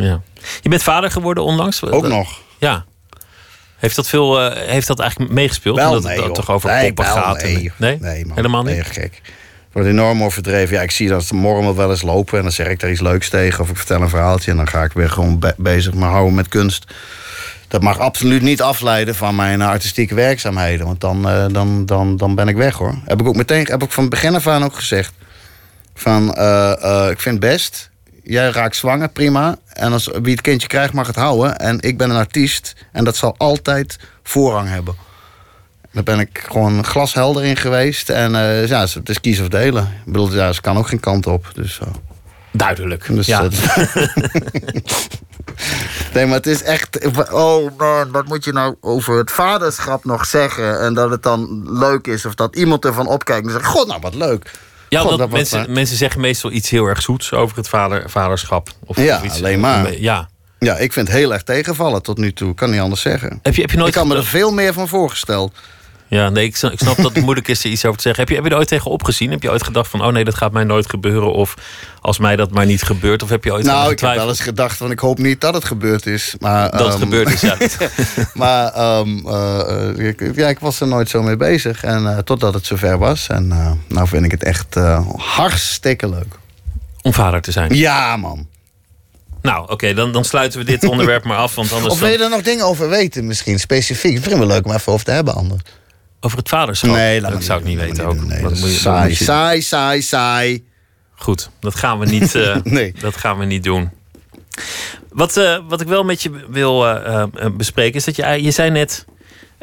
Ja. Je bent vader geworden onlangs. Ook Dat- nog. Ja. Heeft dat, veel, eh, heeft dat eigenlijk meegespeeld? Wel, Omdat nee, het joh. toch over Nee, poppen gaat? en- nee. nee? Nee, man. Helemaal niet? Nee, gek. Ik word enorm overdreven. Ja, ik zie dat morgen wel eens lopen en dan zeg ik daar iets leuks tegen. Of ik vertel een verhaaltje en dan ga ik weer gewoon be- bezig me houden met kunst. Dat mag absoluut niet afleiden van mijn artistieke werkzaamheden. Want dan, eh, dan, dan, dan ben ik weg hoor. Heb ik ook meteen, heb ik van begin af aan ook gezegd. Van, eh, eh, ik vind het best. Jij raakt zwanger, prima. En als wie het kindje krijgt, mag het houden. En ik ben een artiest. En dat zal altijd voorrang hebben. Daar ben ik gewoon glashelder in geweest. En eh, ja, het is kiezen of delen. Ik bedoel, ja, ze kan ook geen kant op. Dus, eh, Duidelijk. dus, ja. eh, (laughs) nee, maar het is echt... Oh man, wat moet je nou over het vaderschap nog zeggen? En dat het dan leuk is. Of dat iemand ervan opkijkt en zegt... God, nou wat leuk. Ja, God, dat mensen, mensen zeggen meestal iets heel erg zoets over het vader, vaderschap. Of, Ja, iets, alleen maar. Ja. Ja, ik vind het heel erg tegenvallen tot nu toe. Kan niet anders zeggen. Heb je, heb je nooit ik had me er veel meer van voorgesteld. Ja, nee, ik snap, ik snap dat het (laughs) moeilijk is er iets over te zeggen. Heb je, heb je er ooit tegen opgezien? Heb je ooit gedacht van, oh nee, dat gaat mij nooit gebeuren? Of als mij dat maar niet gebeurt? Of heb je ooit Nou, ik heb wel eens gedacht van ik hoop niet dat het gebeurd is. Maar, Dat het ehm, gebeurd is, ja. (laughs) maar ehm, eh, ik, ja, ik was er nooit zo mee bezig. En eh, totdat het zover was. En eh, nou vind ik het echt hartstikke leuk. Om vader te zijn. Ja, man. Nou, oké, dan, dan sluiten we dit onderwerp maar af. Want anders Of wil je er nog dingen over weten misschien, specifiek? Het wel leuk om even over te hebben anders. Over het vaderschap. Nee, dat zou ik niet weten ook. Saai, saai, saai, saai. Goed, dat gaan we niet, eh, (laughs) Nee. dat gaan we niet doen. Wat, eh, wat ik wel met je wil eh, eh, bespreken is dat je, je zei net...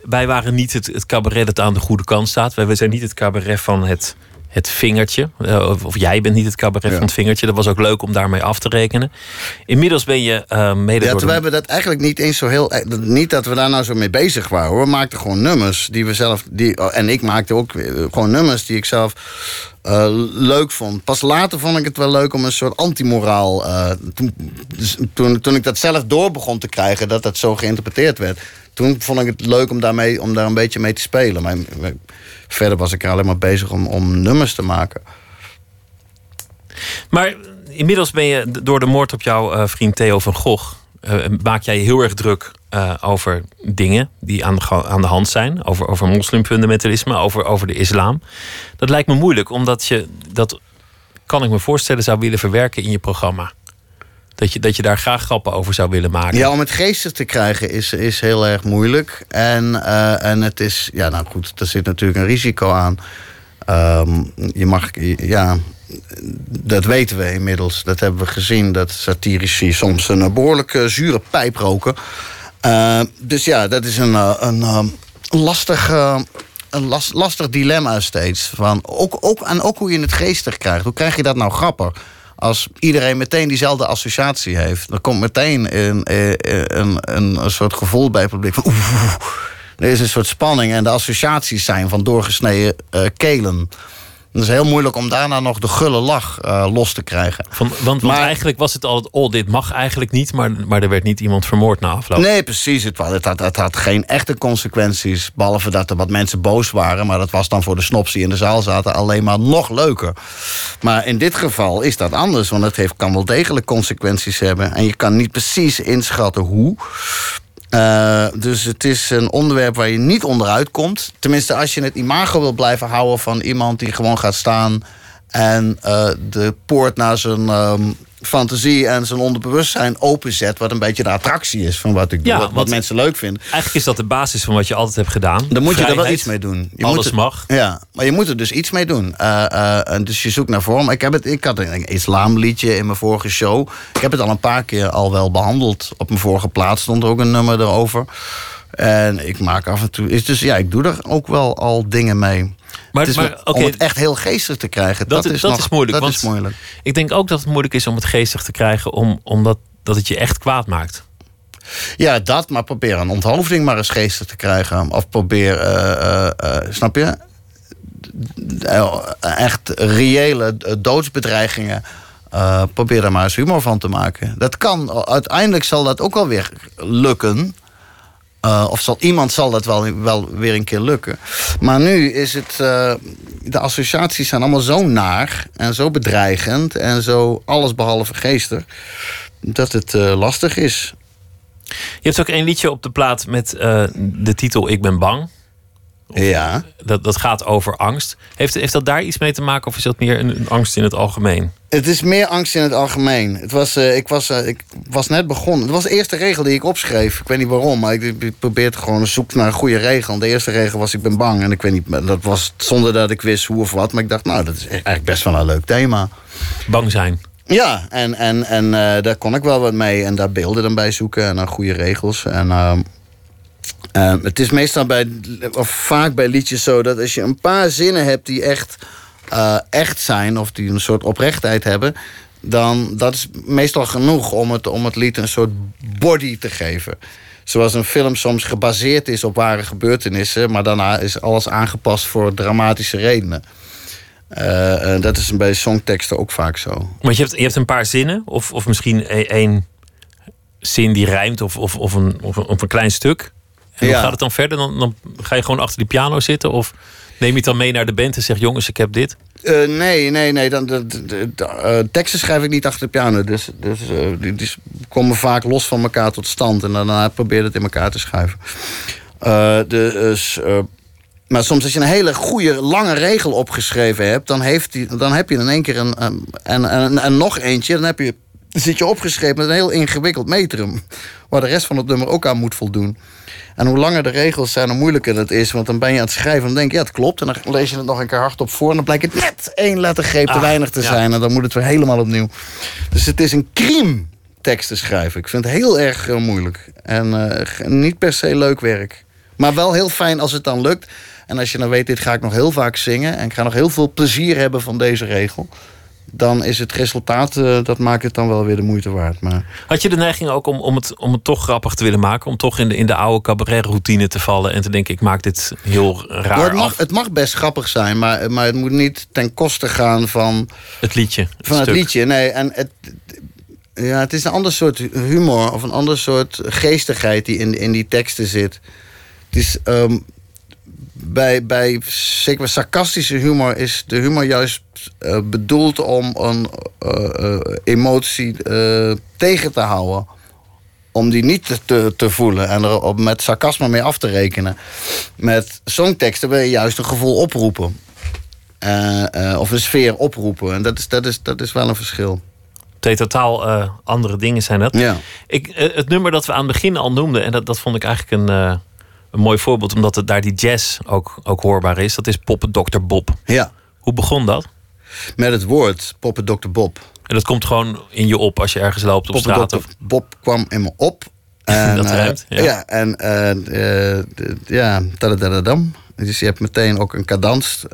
wij waren niet het, het cabaret dat aan de goede kant staat. Wij, wij zijn niet het cabaret van het, het vingertje. Eh, of, of jij bent niet het cabaret Ja. van het vingertje. Dat was ook leuk om daarmee af te rekenen. Inmiddels ben je eh mede Ja, door terwijl de... we dat eigenlijk niet eens zo heel. eh, Niet dat we daar nou zo mee bezig waren hoor. We maakten gewoon nummers die we zelf. Die, oh, en ik maakte ook gewoon nummers die ik zelf leuk vond. Pas later vond ik het wel leuk om een soort antimoraal. eh, toen, dus toen, toen ik dat zelf door begon te krijgen, dat dat zo geïnterpreteerd werd. Toen vond ik het leuk om, daarmee, om daar een beetje mee te spelen. Maar verder was ik er alleen maar bezig om, om nummers te maken. Maar inmiddels ben je door de moord op jouw eh, vriend Theo van Gogh... eh, maak jij je heel erg druk eh, over dingen die aan de, aan de hand zijn. Over, over moslimfundamentalisme, over, over de islam. Dat lijkt me moeilijk, omdat je dat, kan ik me voorstellen, zou willen verwerken in je programma. Dat je, dat je daar graag grappen over zou willen maken. Ja, om het geestig te krijgen is, is heel erg moeilijk. En, eh, en het is, ja, nou goed, er zit natuurlijk een risico aan. Ehm, je mag, ja, dat weten we inmiddels. Dat hebben we gezien, dat satirici soms een behoorlijk eh, zure pijp roken. Eh, dus ja, dat is een, eh, een eh, lastig, eh, een las- lastig dilemma steeds. Van ook, ook, en ook hoe je het geestig krijgt. Hoe krijg je dat nou grappig? Als iedereen meteen diezelfde associatie heeft, dan komt meteen een, eh, een, een, een soort gevoel bij het publiek van oeh. er is een soort spanning en de associaties zijn van doorgesneden eh, kelen. Het is heel moeilijk om daarna nog de gulle lach eh, los te krijgen. Van, want, want Maar- eigenlijk was het altijd, oh, dit mag eigenlijk niet, maar, maar er werd niet iemand vermoord na afloop. Nee, precies. Het, had, het had geen echte consequenties. Behalve dat er wat mensen boos waren. Maar dat was dan voor de snobs die in de zaal zaten alleen maar nog leuker. Maar in dit geval is dat anders. Want het heeft, kan wel degelijk consequenties hebben. En je kan niet precies inschatten hoe. Eh, dus het is een onderwerp waar je niet onderuit komt. Tenminste, als je het imago wil blijven houden van iemand die gewoon gaat staan en eh, de poort naar zijn ehm, fantasie en zijn onderbewustzijn openzet. Wat een beetje de attractie is van wat ik doe. Ja, wat, mensen leuk vinden. Eigenlijk is dat de basis van wat je altijd hebt gedaan. Dan moet je er wel iets mee doen. Je Alles moet er- mag. Ja, maar je moet er dus iets mee doen. Eh, eh, en dus je zoekt naar vorm. Ik, heb het, ik had een islamliedje in mijn vorige show. Ik heb het al een paar keer al wel behandeld. Op mijn vorige plaats stond er ook een nummer erover. En ik maak af en toe... Is dus ja, ik doe er ook wel al dingen mee. Maar- het is maar. Om het echt heel geestig te krijgen, Dat, dat, is, dat nog- is moeilijk. Dat want is moeilijk. Ik denk ook dat het moeilijk is om het geestig te krijgen, om, omdat dat het je echt kwaad maakt. Ja, dat, maar probeer een onthoofding maar eens geestig te krijgen. Of probeer, eh, eh, eh, snap je? echt reële doodsbedreigingen. probeer daar maar eens humor van te maken. Dat kan, uiteindelijk zal dat ook wel weer lukken. Eh, of zal, iemand zal dat wel, wel weer een keer lukken. Maar nu is het. eh, de associaties zijn allemaal zo naar en zo bedreigend en zo allesbehalve geestig. dat het eh, lastig is. Je hebt ook één liedje op de plaat met de titel Ik ben bang. Ja. Dat, dat gaat over angst. Heeft, heeft dat daar iets mee te maken of is dat meer een, een angst in het algemeen? Het is meer angst in het algemeen. Het was, eh, ik, was, eh, ik was net begonnen. Het was de eerste regel die ik opschreef. Ik weet niet waarom, maar ik, probeerde gewoon te zoeken naar een goede regel. En de eerste regel was ik ben bang. En ik weet niet, dat was zonder dat ik wist hoe of wat. Maar ik dacht, nou, dat is eigenlijk best wel een leuk thema. Bang zijn. Ja, en, en, en eh, daar kon ik wel wat mee. En daar beelden dan bij zoeken en dan goede regels. En ehm, het is meestal bij, of vaak bij liedjes zo dat als je een paar zinnen hebt die echt, eh, echt zijn, of die een soort oprechtheid hebben, dan dat is meestal genoeg om het, om het lied een soort body te geven. Zoals een film soms gebaseerd is op ware gebeurtenissen, maar daarna is alles aangepast voor dramatische redenen. Eh, dat is bij songteksten ook vaak zo. Want je hebt, je hebt een paar zinnen, of, of misschien e- één zin die rijmt, of, of, of, een, of een klein stuk. En hoe Ja. gaat het dan verder? Dan, dan ga je gewoon achter die piano zitten? Of neem je het dan mee naar de band en zeg: Jongens, ik heb dit? Eh, nee, nee, nee. Dan, de, de- de- de, eh, teksten schrijf ik niet achter de piano. Dus, dus eh, die, die komen vaak los van elkaar tot stand. En daarna probeer je het in elkaar te schuiven. Dus, maar soms als je een hele goede, lange regel opgeschreven hebt... dan, heeft die, dan heb je in één keer een... een- en, en, en nog eentje, dan heb je, zit je opgeschreven met een heel ingewikkeld metrum... waar de rest van het nummer ook aan moet voldoen. En hoe langer de regels zijn, hoe moeilijker het is. Want dan ben je aan het schrijven en dan denk je, ja, het klopt. En dan lees je het nog een keer hardop voor. En dan blijkt het net één lettergreep te Ah, weinig te ja. zijn. En dan moet het weer helemaal opnieuw. Dus het is een crime tekst te schrijven. Ik vind het heel erg eh, moeilijk. En eh, niet per se leuk werk. Maar wel heel fijn als het dan lukt. En als je dan weet, dit ga ik nog heel vaak zingen. En ik ga nog heel veel plezier hebben van deze regel. Dan is het resultaat, eh, dat maakt het dan wel weer de moeite waard. Maar Had je de neiging ook om, om, het, om het toch grappig te willen maken? Om toch in de, in de oude cabaret-routine te vallen en te denken: Ik maak dit heel raar het, mag, af. het mag best grappig zijn, maar, maar het moet niet ten koste gaan van, Het liedje. van het liedje. Nee, en het, ja, het is een ander soort humor of een ander soort geestigheid die in, in die teksten zit. Het is, ehm, bij, bij zeker bij sarcastische humor is de humor juist eh, bedoeld om een eh, eh, emotie tegen te houden. Om die niet te- te, te voelen en er op- met sarcasme mee af te rekenen. Met songteksten wil je juist een gevoel oproepen. Of een sfeer oproepen. En dat is, dat is, dat is wel een verschil. Twee totaal andere dingen zijn dat. Ja. Ik, het nummer dat we aan het begin al noemden, en dat, dat vond ik eigenlijk een, een mooi voorbeeld, omdat het daar die jazz ook, ook hoorbaar is. Dat is Poppen Dr. Bob. Ja. Hoe begon dat? Met het woord Poppen Dr. Bob. En dat komt gewoon in je op als je ergens loopt op Poppen straat. Of, Bob kwam in me op. (laughs) En, Dat eh, rijmt, ja. ja. en d- ja, tadadadadam. Dus je hebt meteen ook een cadans.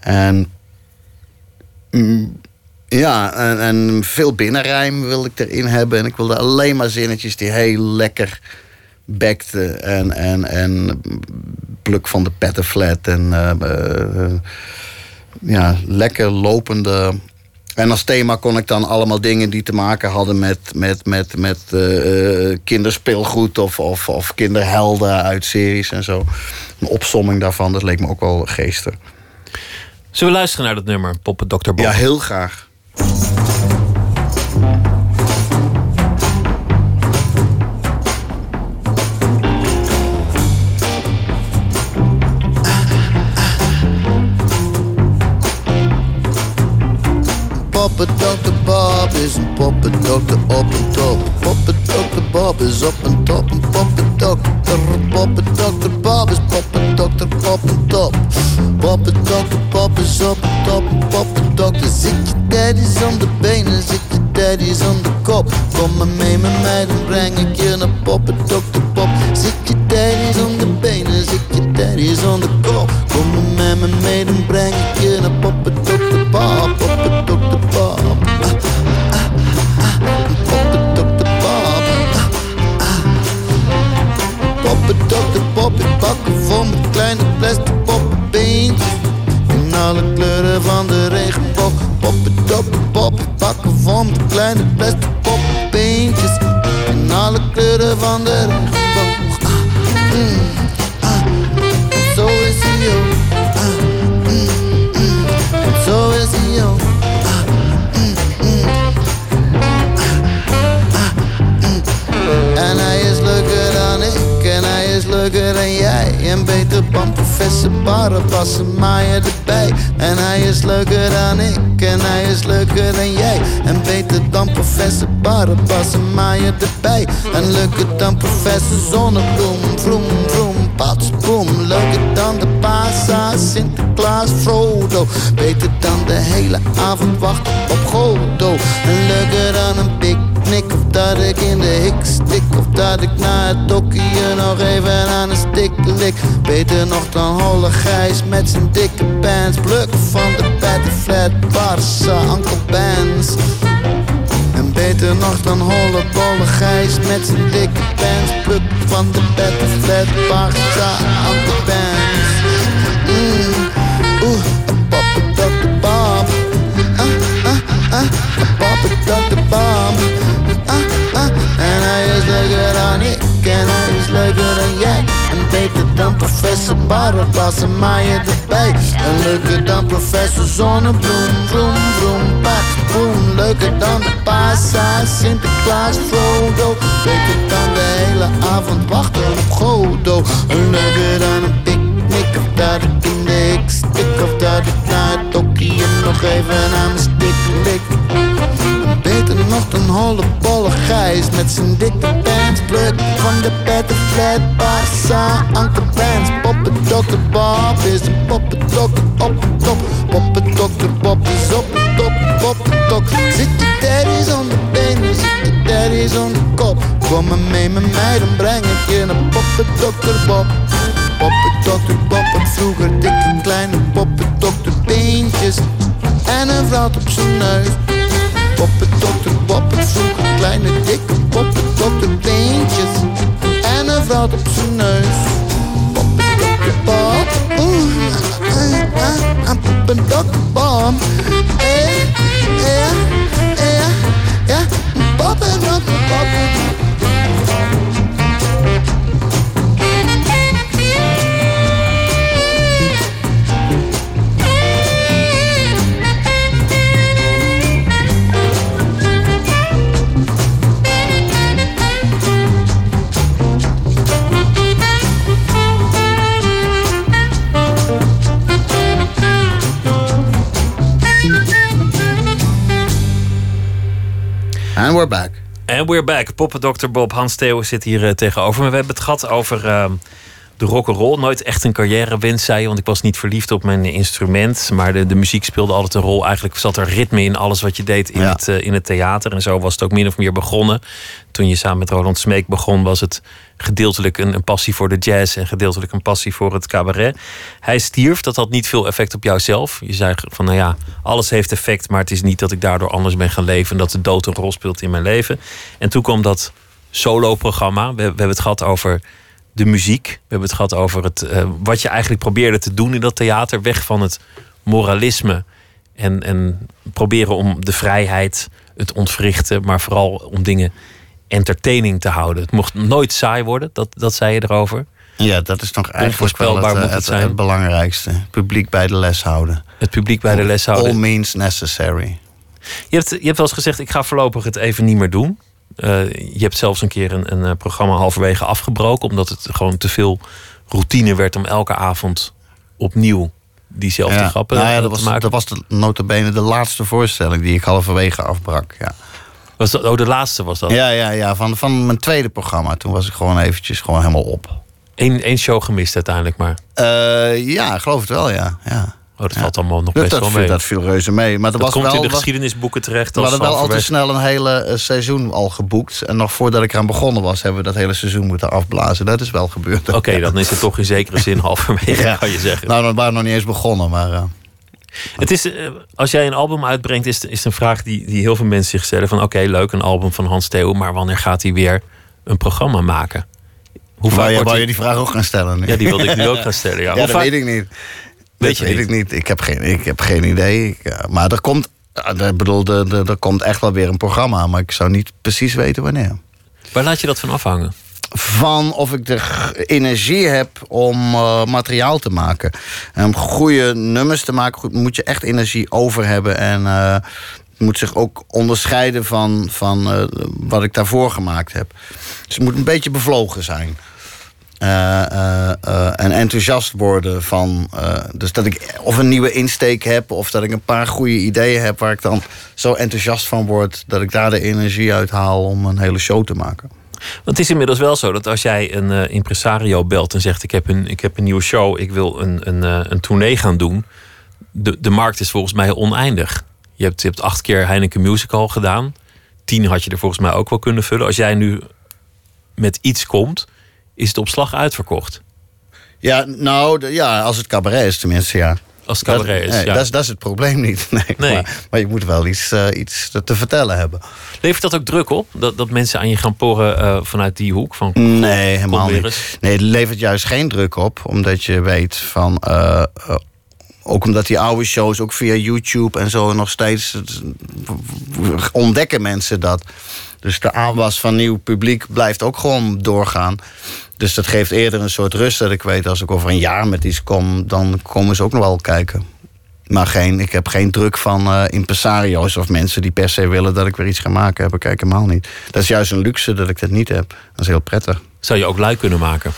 en mm, ja, en, en veel binnenrijm wilde ik erin hebben. En ik wilde alleen maar zinnetjes die heel lekker bekten. En, en, en pluk van de pettenflat. En eh, eh, ja, lekker lopende. En als thema kon ik dan allemaal dingen die te maken hadden met, met, met, met eh, kinderspeelgoed of, of, of kinderhelden uit series en zo. Een opsomming daarvan, dat leek me ook wel geestig. Zullen we luisteren naar dat nummer, Poppen Dr. Bob? Ja, heel graag. Poppendokter Bob is een poppendokter op een top. Poppendokter Bob is op een top. Een poppendokter, poppendokter Bob is poppendokter op een top. Poppendokter Bob is op een top. Poppendokter zit je daddy's om de benen, zit je daddy's om de kop. Kom maar mee met mij, dan breng ik je naar poppendokter Bob. Zit je daddy's om de benen, zit je daddy's om de kop. Kom maar met me mee, dan breng ik je naar poppendokter kleine plastic poppenbeentjes. alle kleuren van de regenboog. Poppen, doppen, poppen, van de kleine beste poppenbeentjes. In alle kleuren van de regenboog. Ah, mm, ah, zo is hij ook. Ah, mm, mm, zo is hij mm, mm. En hij is leuker dan ik en hij is leuker dan jij En beter dan professor Barrebassen maaien erbij. En hij is leuker dan ik en hij is leuker dan jij. En beter dan professor Barrebassen maaien erbij. En leuker dan professor Zonnebloem Vroom, vroom, pats, boom Leuker dan de Pasa, Sinterklaas, Frodo. Beter dan de hele avond wachten op Godo En leuker dan een picknick dat ik in de hik stik Of dat ik na het dokje nog even aan een stick lik. Beter nog dan Holle Gijs met zijn dikke pants. Pluk van de petty flat Barça Uncle en beter nog dan holle bolle Gijs met zijn dikke pants. Pluk van de petty flat Barça Uncle Benz mm, Oeh, een papa Dr. Bob Ah, ah, ah, een papa Dr. Bob En hij is leuker dan ik. En hij is leuker dan jij. En beter dan professor Barabas en maaien erbij. En leuker dan professor Zonnebloem, vroom, vroom, pak, boom Leuker dan de Pasa, Sinterklaas, Frodo. Beter dan de hele avond wachten op Godo. En leuker dan een picknick of dat ik in de stik. Of dat ik na het dokkie nog even aan mijn stick lik Nog dan holle bolle Gijs Met zijn dikke pants. Pluk van de pette flat Barça Anke Pants. Poppen Dr. Bob is een poppendokter op de top Poppendokter Bob is op de top Poppendokter Zit je daddy's aan de benen Zit je daddy's aan de kop. Kom maar mee met mij Dan breng ik je naar Poppendokter Bob Poppendokter Bob had vroeger dikke kleine poppendokter beentjes En een vrouw op zijn neus Poppendokter Bob had vroeger kleine dikke poppendokter beentjes En een vrouw op zijn neus. Poppendokter Bob Oeh, ah, ah, ah, poppendokter Bob Eh, ja, ja, And we're back. Poppendokter Bob Hans Theo zit hier eh, tegenover me. We hebben het gehad over uh, de rock'n'roll. Nooit echt een carrièrewens, zei je. Want ik was niet verliefd op mijn instrument. Maar de, de muziek speelde altijd een rol. Eigenlijk zat er ritme in alles wat je deed in, Ja. het, eh, in het theater. En zo was het ook min of meer begonnen. Toen je samen met Roland Smeek begon, was het gedeeltelijk een, een passie voor de jazz. En gedeeltelijk een passie voor het cabaret. Hij stierf. Dat had niet veel effect op jouzelf. Je zei van, nou ja, alles heeft effect. Maar het is niet dat ik daardoor anders ben gaan leven. En dat de dood een rol speelt in mijn leven. En toen kwam dat solo-programma. We, we hebben het gehad over de muziek. We hebben het gehad over het, eh, wat je eigenlijk probeerde te doen in dat theater. Weg van het moralisme. En, en proberen om de vrijheid, het ontwrichten. Maar vooral om dingen entertaining te houden. Het mocht nooit saai worden. Dat, dat zei je erover. Ja, dat is nog eigenlijk wel Onvoorspelbaar het, moet eh, het het, zijn. het belangrijkste. Publiek bij de les houden. Het publiek bij de les houden. All means necessary. Je hebt, je hebt wel eens gezegd, ik ga voorlopig het even niet meer doen. Eh, je hebt zelfs een keer een, een eh, programma halverwege afgebroken... omdat het gewoon te veel routine werd om elke avond opnieuw diezelfde Ja. grappen Nou ja, eh, dat te was, maken. dat was de, notabene de laatste voorstelling die ik halverwege afbrak. Ja, Was dat, oh, de laatste was dat? ja, ja, ja van, van mijn tweede programma. Toen was ik gewoon eventjes gewoon helemaal op. Eén, één show gemist uiteindelijk maar. Eh, ja, geloof het wel, ja. ja. Oh, dat valt allemaal nog best dat, wel mee. dat viel reuze mee. Maar er dat was komt wel, in de geschiedenisboeken terecht. we hadden wel al te snel een hele eh, seizoen al geboekt. En nog voordat ik eraan begonnen was, hebben we dat hele seizoen moeten afblazen. Dat is wel gebeurd. Oké, (laughs) dan is het toch in zekere zin (laughs) halverwege, Ja. kan je zeggen. Nou, dan waren we nog niet eens begonnen, maar... eh, Het is, eh, als jij een album uitbrengt, is, het- is het een vraag die, die heel veel mensen zich stellen: van oké, leuk, een album van Hans Theo, maar wanneer gaat hij weer een programma maken? Hoe wou, je, wordt wou je die vraag ook gaan stellen nu? Ja, die wilde ik nu ook gaan stellen. Ja. (laughs) Dat vaak- weet ik niet. Weet dat je weet niet? ik niet. Ik heb geen, ik heb geen idee. Eh, maar er komt, eh, ik bedoel, er, komt echt wel weer een programma. Maar ik zou niet precies weten wanneer. Waar laat je dat van afhangen? Van of ik de energie heb om eh, materiaal te maken. En om goede nummers te maken, goed, moet je echt energie over hebben. En eh, het moet zich ook onderscheiden van, van eh, wat ik daarvoor gemaakt heb. Dus het moet een beetje bevlogen zijn. Eh, eh, eh, en enthousiast worden van. dus dat ik of een nieuwe insteek heb, of dat ik een paar goede ideeën heb waar ik dan zo enthousiast van word dat ik daar de energie uit haal om een hele show te maken. Want het is inmiddels wel zo dat als jij een impresario belt en zegt: ik heb, een, ik heb een nieuwe show, ik wil een, een, een tournee gaan doen. De, de markt is volgens mij oneindig. Je hebt, je hebt acht keer Heineken Musical gedaan. Tien had je er volgens mij ook wel kunnen vullen. Als jij nu met iets komt, is het op slag uitverkocht. Ja, nou, de- ja, als het cabaret is tenminste, ja. Als het cabaret dat, is, nee, ja. dat, is dat is het probleem niet. (laughs) Nee, Nee. Maar, maar je moet wel iets, eh, iets te- te vertellen hebben. Levert dat ook druk op? Dat, dat mensen aan je gaan porren eh, vanuit die hoek? Van, Nee, helemaal niet. Nee, het levert juist geen druk op. Omdat je weet van... eh, ook omdat die oude shows, ook via YouTube en zo... nog steeds ontdekken mensen dat. Dus de aanwas van nieuw publiek blijft ook gewoon doorgaan. Dus dat geeft eerder een soort rust dat ik weet... als ik over een jaar met iets kom, dan komen ze ook nog wel kijken. Maar geen, ik heb geen druk van eh, impresario's of mensen die per se willen dat ik weer iets ga maken. Heb ik eigenlijk helemaal niet. Dat is juist een luxe dat ik dat niet heb. Dat is heel prettig. Zou je ook lui kunnen maken?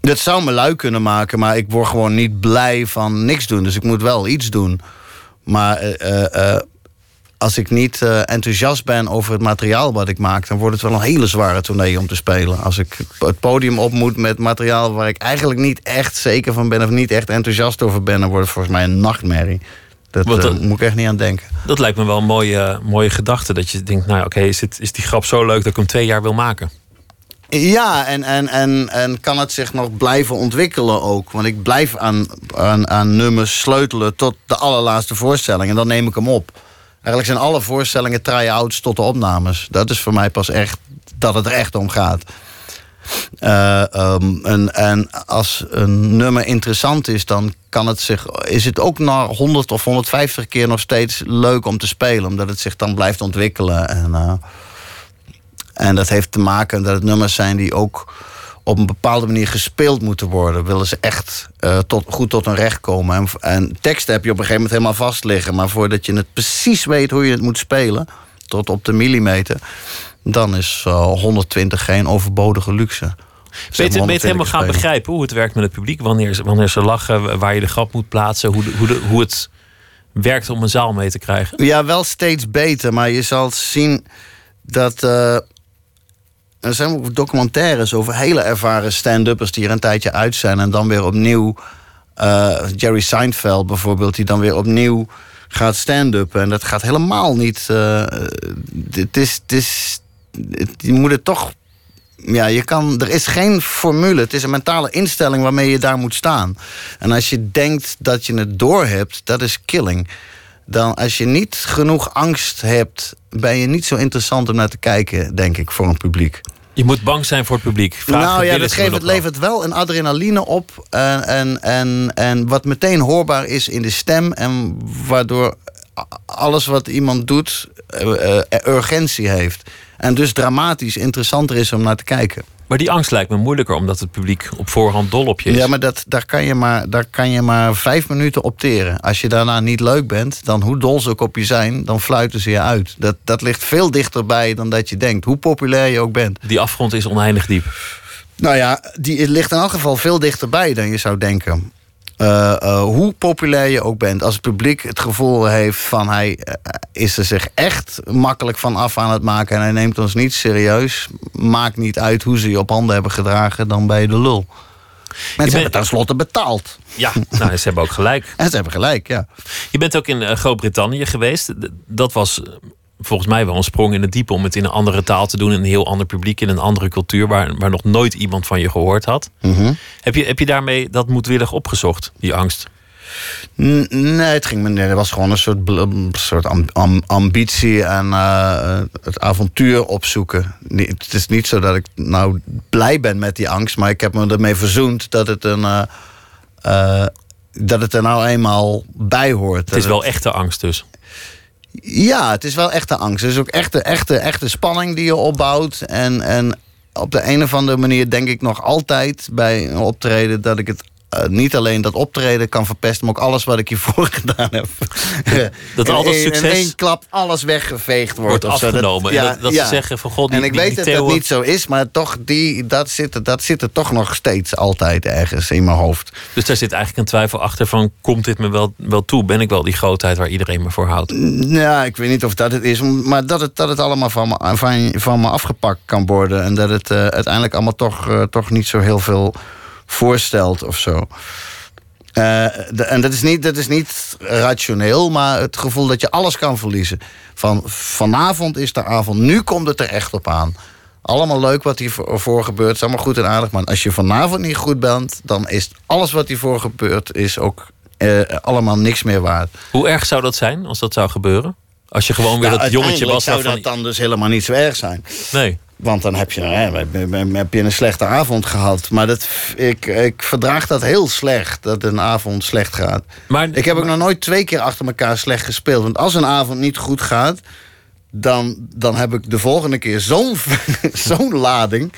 Dat zou me lui kunnen maken, maar ik word gewoon niet blij van niks doen. Dus ik moet wel iets doen. Maar eh, eh, als ik niet eh, enthousiast ben over het materiaal wat ik maak, dan wordt het wel een hele zware tournee om te spelen. Als ik het podium op moet met materiaal waar ik eigenlijk niet echt zeker van ben of niet echt enthousiast over ben, dan wordt het volgens mij een nachtmerrie. Dat eh, dan- moet ik echt niet aan denken. Dat lijkt me wel een mooie, mooie gedachte. Dat je denkt, nou ja, oké, is, het- is die grap zo leuk dat ik hem twee jaar wil maken? Ja, en, en, en, en kan het zich nog blijven ontwikkelen ook. Want ik blijf aan, aan, aan nummers sleutelen tot de allerlaatste voorstelling. En dan neem ik hem op. Eigenlijk zijn alle voorstellingen try-outs tot de opnames. Dat is voor mij pas echt dat het er echt om gaat. Eh, ehm, en, en als een nummer interessant is, dan kan het zich, is het ook na 100 of 150 keer nog steeds leuk om te spelen. Omdat het zich dan blijft ontwikkelen. En, eh, en dat heeft te maken dat het nummers zijn die ook op een bepaalde manier gespeeld moeten worden. Willen ze echt eh, tot, goed tot hun recht komen. En, en teksten heb je op een gegeven moment helemaal vast liggen. Maar voordat je het precies weet hoe je het moet spelen, tot op de millimeter, dan is eh, 120 geen overbodige luxe. Je, 120 helemaal gaan spelen. begrijpen hoe het werkt met het publiek? Wanneer, ze- wanneer ze lachen, waar je de grap moet plaatsen, hoe, de- hoe, de, hoe het werkt om een zaal mee te krijgen? Ja, wel steeds beter. Maar je zal zien dat. eh, er zijn ook documentaires over hele ervaren stand-uppers die er een tijdje uit zijn. En dan weer opnieuw. eh, Jerry Seinfeld bijvoorbeeld, die dan weer opnieuw gaat stand-uppen. En dat gaat helemaal niet. eh, Het is. Het is het- je moet het toch. Ja, je kan, er is geen formule. Het is een mentale instelling waarmee je daar moet staan. En als je denkt dat je het door hebt, dat is killing. Dan als je niet genoeg angst hebt, ben je niet zo interessant om naar te kijken, denk ik, voor een publiek. Je moet bang zijn voor het publiek. Vraag nou ja, dat geeft, het levert wel een adrenaline op. En, en, en, en wat meteen hoorbaar is in de stem. En waardoor alles wat iemand doet eh, urgentie heeft. En dus dramatisch interessanter is om naar te kijken. Maar die angst lijkt me moeilijker, omdat het publiek op voorhand dol op je is. Ja, maar dat, daar, kan je maar daar kan je maar vijf minuten opteren. Als je daarna niet leuk bent, dan hoe dol ze ook op je zijn, dan fluiten ze je uit. Dat, dat ligt veel dichterbij dan dat je denkt, hoe populair je ook bent. Die afgrond is oneindig diep. Nou ja, die ligt in elk geval veel dichterbij dan je zou denken. Eh, eh, hoe populair je ook bent, als het publiek het gevoel heeft van hij eh, is er zich echt makkelijk van af aan het maken en hij neemt ons niet serieus, maakt niet uit hoe ze je op handen hebben gedragen, dan ben je de lul. Mensen hebben tenslotte betaald. Ja, nou, ze hebben ook gelijk. (laughs) En ze hebben gelijk, ja. Je bent ook in Groot-Brittannië geweest. Dat was volgens mij wel een sprong in het diepe om het in een andere taal te doen, in een heel ander publiek, in een andere cultuur waar, waar nog nooit iemand van je gehoord had. Mhm. Heb, je, heb je daarmee dat moedwillig opgezocht, die angst? Nee, het ging me, het was gewoon een soort, soort am- am- ambitie en eh, het avontuur opzoeken. Nee, Het is niet zo dat ik nou blij ben met die angst, maar ik heb me ermee verzoend dat het een, eh, eh, dat het er nou eenmaal bij hoort. Het is wel echte angst dus. Ja, het is wel echte angst. Het is ook echte, echte, echte spanning die je opbouwt. En, en op de een of andere manier denk ik nog altijd bij een optreden dat ik het eh, niet alleen dat optreden kan verpesten, maar ook alles wat ik hiervoor (laughs) gedaan heb. (laughs) Dat In al dat één- succes In één klap alles weggeveegd wordt. wordt of zo. Dat- afgenomen. en dat, dat ze zeggen van god, die, en ik die- weet die dat dat niet zo is, maar toch, die, dat, zit, er- dat zit er toch nog steeds altijd ergens in mijn hoofd. Dus daar zit eigenlijk een twijfel achter van komt dit me wel, wel toe? Ben ik wel die grootheid waar iedereen me voor houdt? Ja, ik weet niet of dat het is, maar dat het, dat het allemaal van me, van, van me afgepakt kan worden. En dat het eh, uiteindelijk allemaal toch, eh, toch niet zo heel veel voorstelt of zo. Eh, de- en dat is, niet, dat is niet rationeel, maar het gevoel dat je alles kan verliezen. Van vanavond is de avond, nu komt het er echt op aan. Allemaal leuk wat hiervoor gebeurt, is allemaal goed en aardig. Maar als je vanavond niet goed bent, dan is alles wat hiervoor gebeurt, is ook eh, allemaal niks meer waard. Hoe erg zou dat zijn als dat zou gebeuren? Als je gewoon weer dat jongetje was zou dat dan dus helemaal niet zo erg zijn. Nee. Want dan heb je, hè, heb je een slechte avond gehad. Maar dat, ik, ik verdraag dat heel slecht, dat een avond slecht gaat. Maar, ik heb ook nog nooit twee keer achter elkaar slecht gespeeld. Want als een avond niet goed gaat... dan, dan heb ik de volgende keer zo'n (laughs) zo'n lading...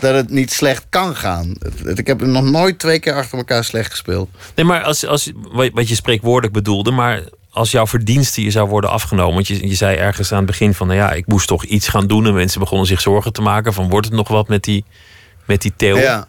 dat het niet slecht kan gaan. Ik heb nog nooit twee keer achter elkaar slecht gespeeld. Nee, maar als, als, wat wat je spreekwoordelijk bedoelde, maar als jouw verdienste je zou worden afgenomen. Want je, je zei ergens aan het begin van, nou ja, ik moest toch iets gaan doen. En mensen begonnen zich zorgen te maken van, wordt het nog wat met die, met die? Ja.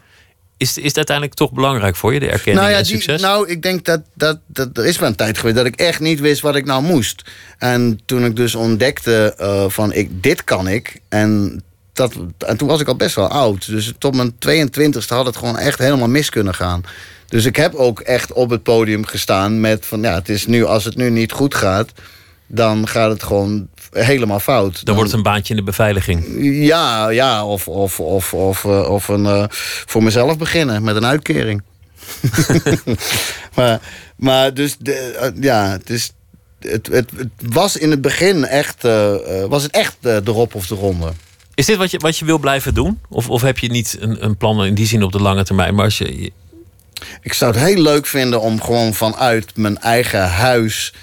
Is, is het uiteindelijk toch belangrijk voor je, de erkenning nou ja, en die- succes? nou, ik denk dat, dat, dat er is wel een tijd geweest dat ik echt niet wist wat ik nou moest. En toen ik dus ontdekte eh, van ik, dit kan ik. En, dat, en toen was ik al best wel oud. Dus tot mijn 22e had het gewoon echt helemaal mis kunnen gaan. Dus ik heb ook echt op het podium gestaan met van ja, het is nu, als het nu niet goed gaat, dan gaat het gewoon helemaal fout. Dan wordt het een baantje in de beveiliging. Ja, ja of, of, of, of, eh, of een, eh, voor mezelf beginnen met een uitkering. (laughs) (laughs) maar, maar dus, de, eh, ja, het, is, het, het, het was in het begin echt, was het echt de rop of de ronde. Is dit wat je, wat je wil blijven doen? Of, of heb je niet een, een plan in die zin op de lange termijn? Maar als je- Ik zou het heel leuk vinden om gewoon vanuit mijn eigen huis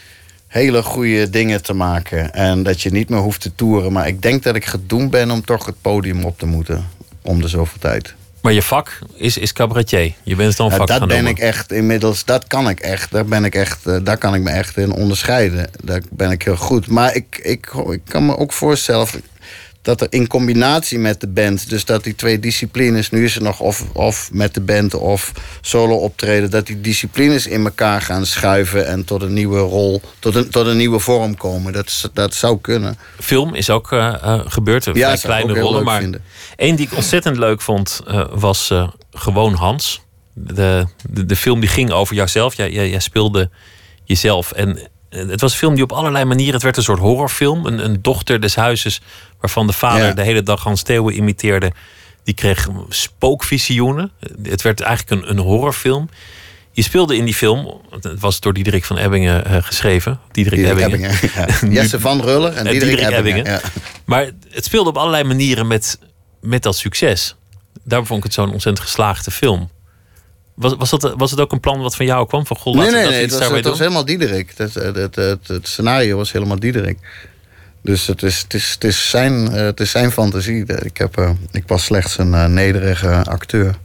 hele goede dingen te maken. En dat je niet meer hoeft te toeren. Maar ik denk dat ik gedoemd ben om toch het podium op te moeten. Om de zoveel tijd. maar je vak is, is cabaretier. Je bent dan Ja, vak dat gaan ben noemen. ik echt inmiddels, dat kan ik echt. Daar, ben ik echt, eh, daar kan ik me echt in onderscheiden. Daar ben ik heel goed. Maar ik, ik, ik kan me ook voorstellen dat er in combinatie met de band, dus dat die twee disciplines, nu is het nog of, of met de band of solo optreden, dat die disciplines in elkaar gaan schuiven en tot een nieuwe rol, tot een, tot een nieuwe vorm komen. Dat, dat zou kunnen. Film is ook eh, gebeurd. Ik kleine rollen. Maar één die ik ontzettend leuk vond eh, was Gewoon Hans. De, de, de film die ging over jouzelf. Jij, jij, jij speelde jezelf. En het was een film die op allerlei manieren... Het werd een soort horrorfilm. Een, een dochter des huizes waarvan de vader Ja. de hele dag Hans Theeuwen imiteerde. Die kreeg spookvisioenen. Het werd eigenlijk een, een horrorfilm. Je speelde in die film, het was door Diederik van Ebbingen eh, geschreven. Diederik, Diederik Ebbingen. Ebbingen, ja. (laughs) Jesse van Ruller en Eh, Diederik Ebbingen, ja. Maar het speelde op allerlei manieren met, met dat succes. Daarom vond ik het zo'n ontzettend geslaagde film. Was, was, dat, was het ook een plan wat van jou kwam? Van, goh, Nee, nee, dat nee. Het was, het helemaal Diederik. Het, het, het, het, het scenario was helemaal Diederik. Dus het is, het is, het is, zijn, eh, het is zijn fantasie. Ik, heb, eh, ik was slechts een eh, nederige acteur.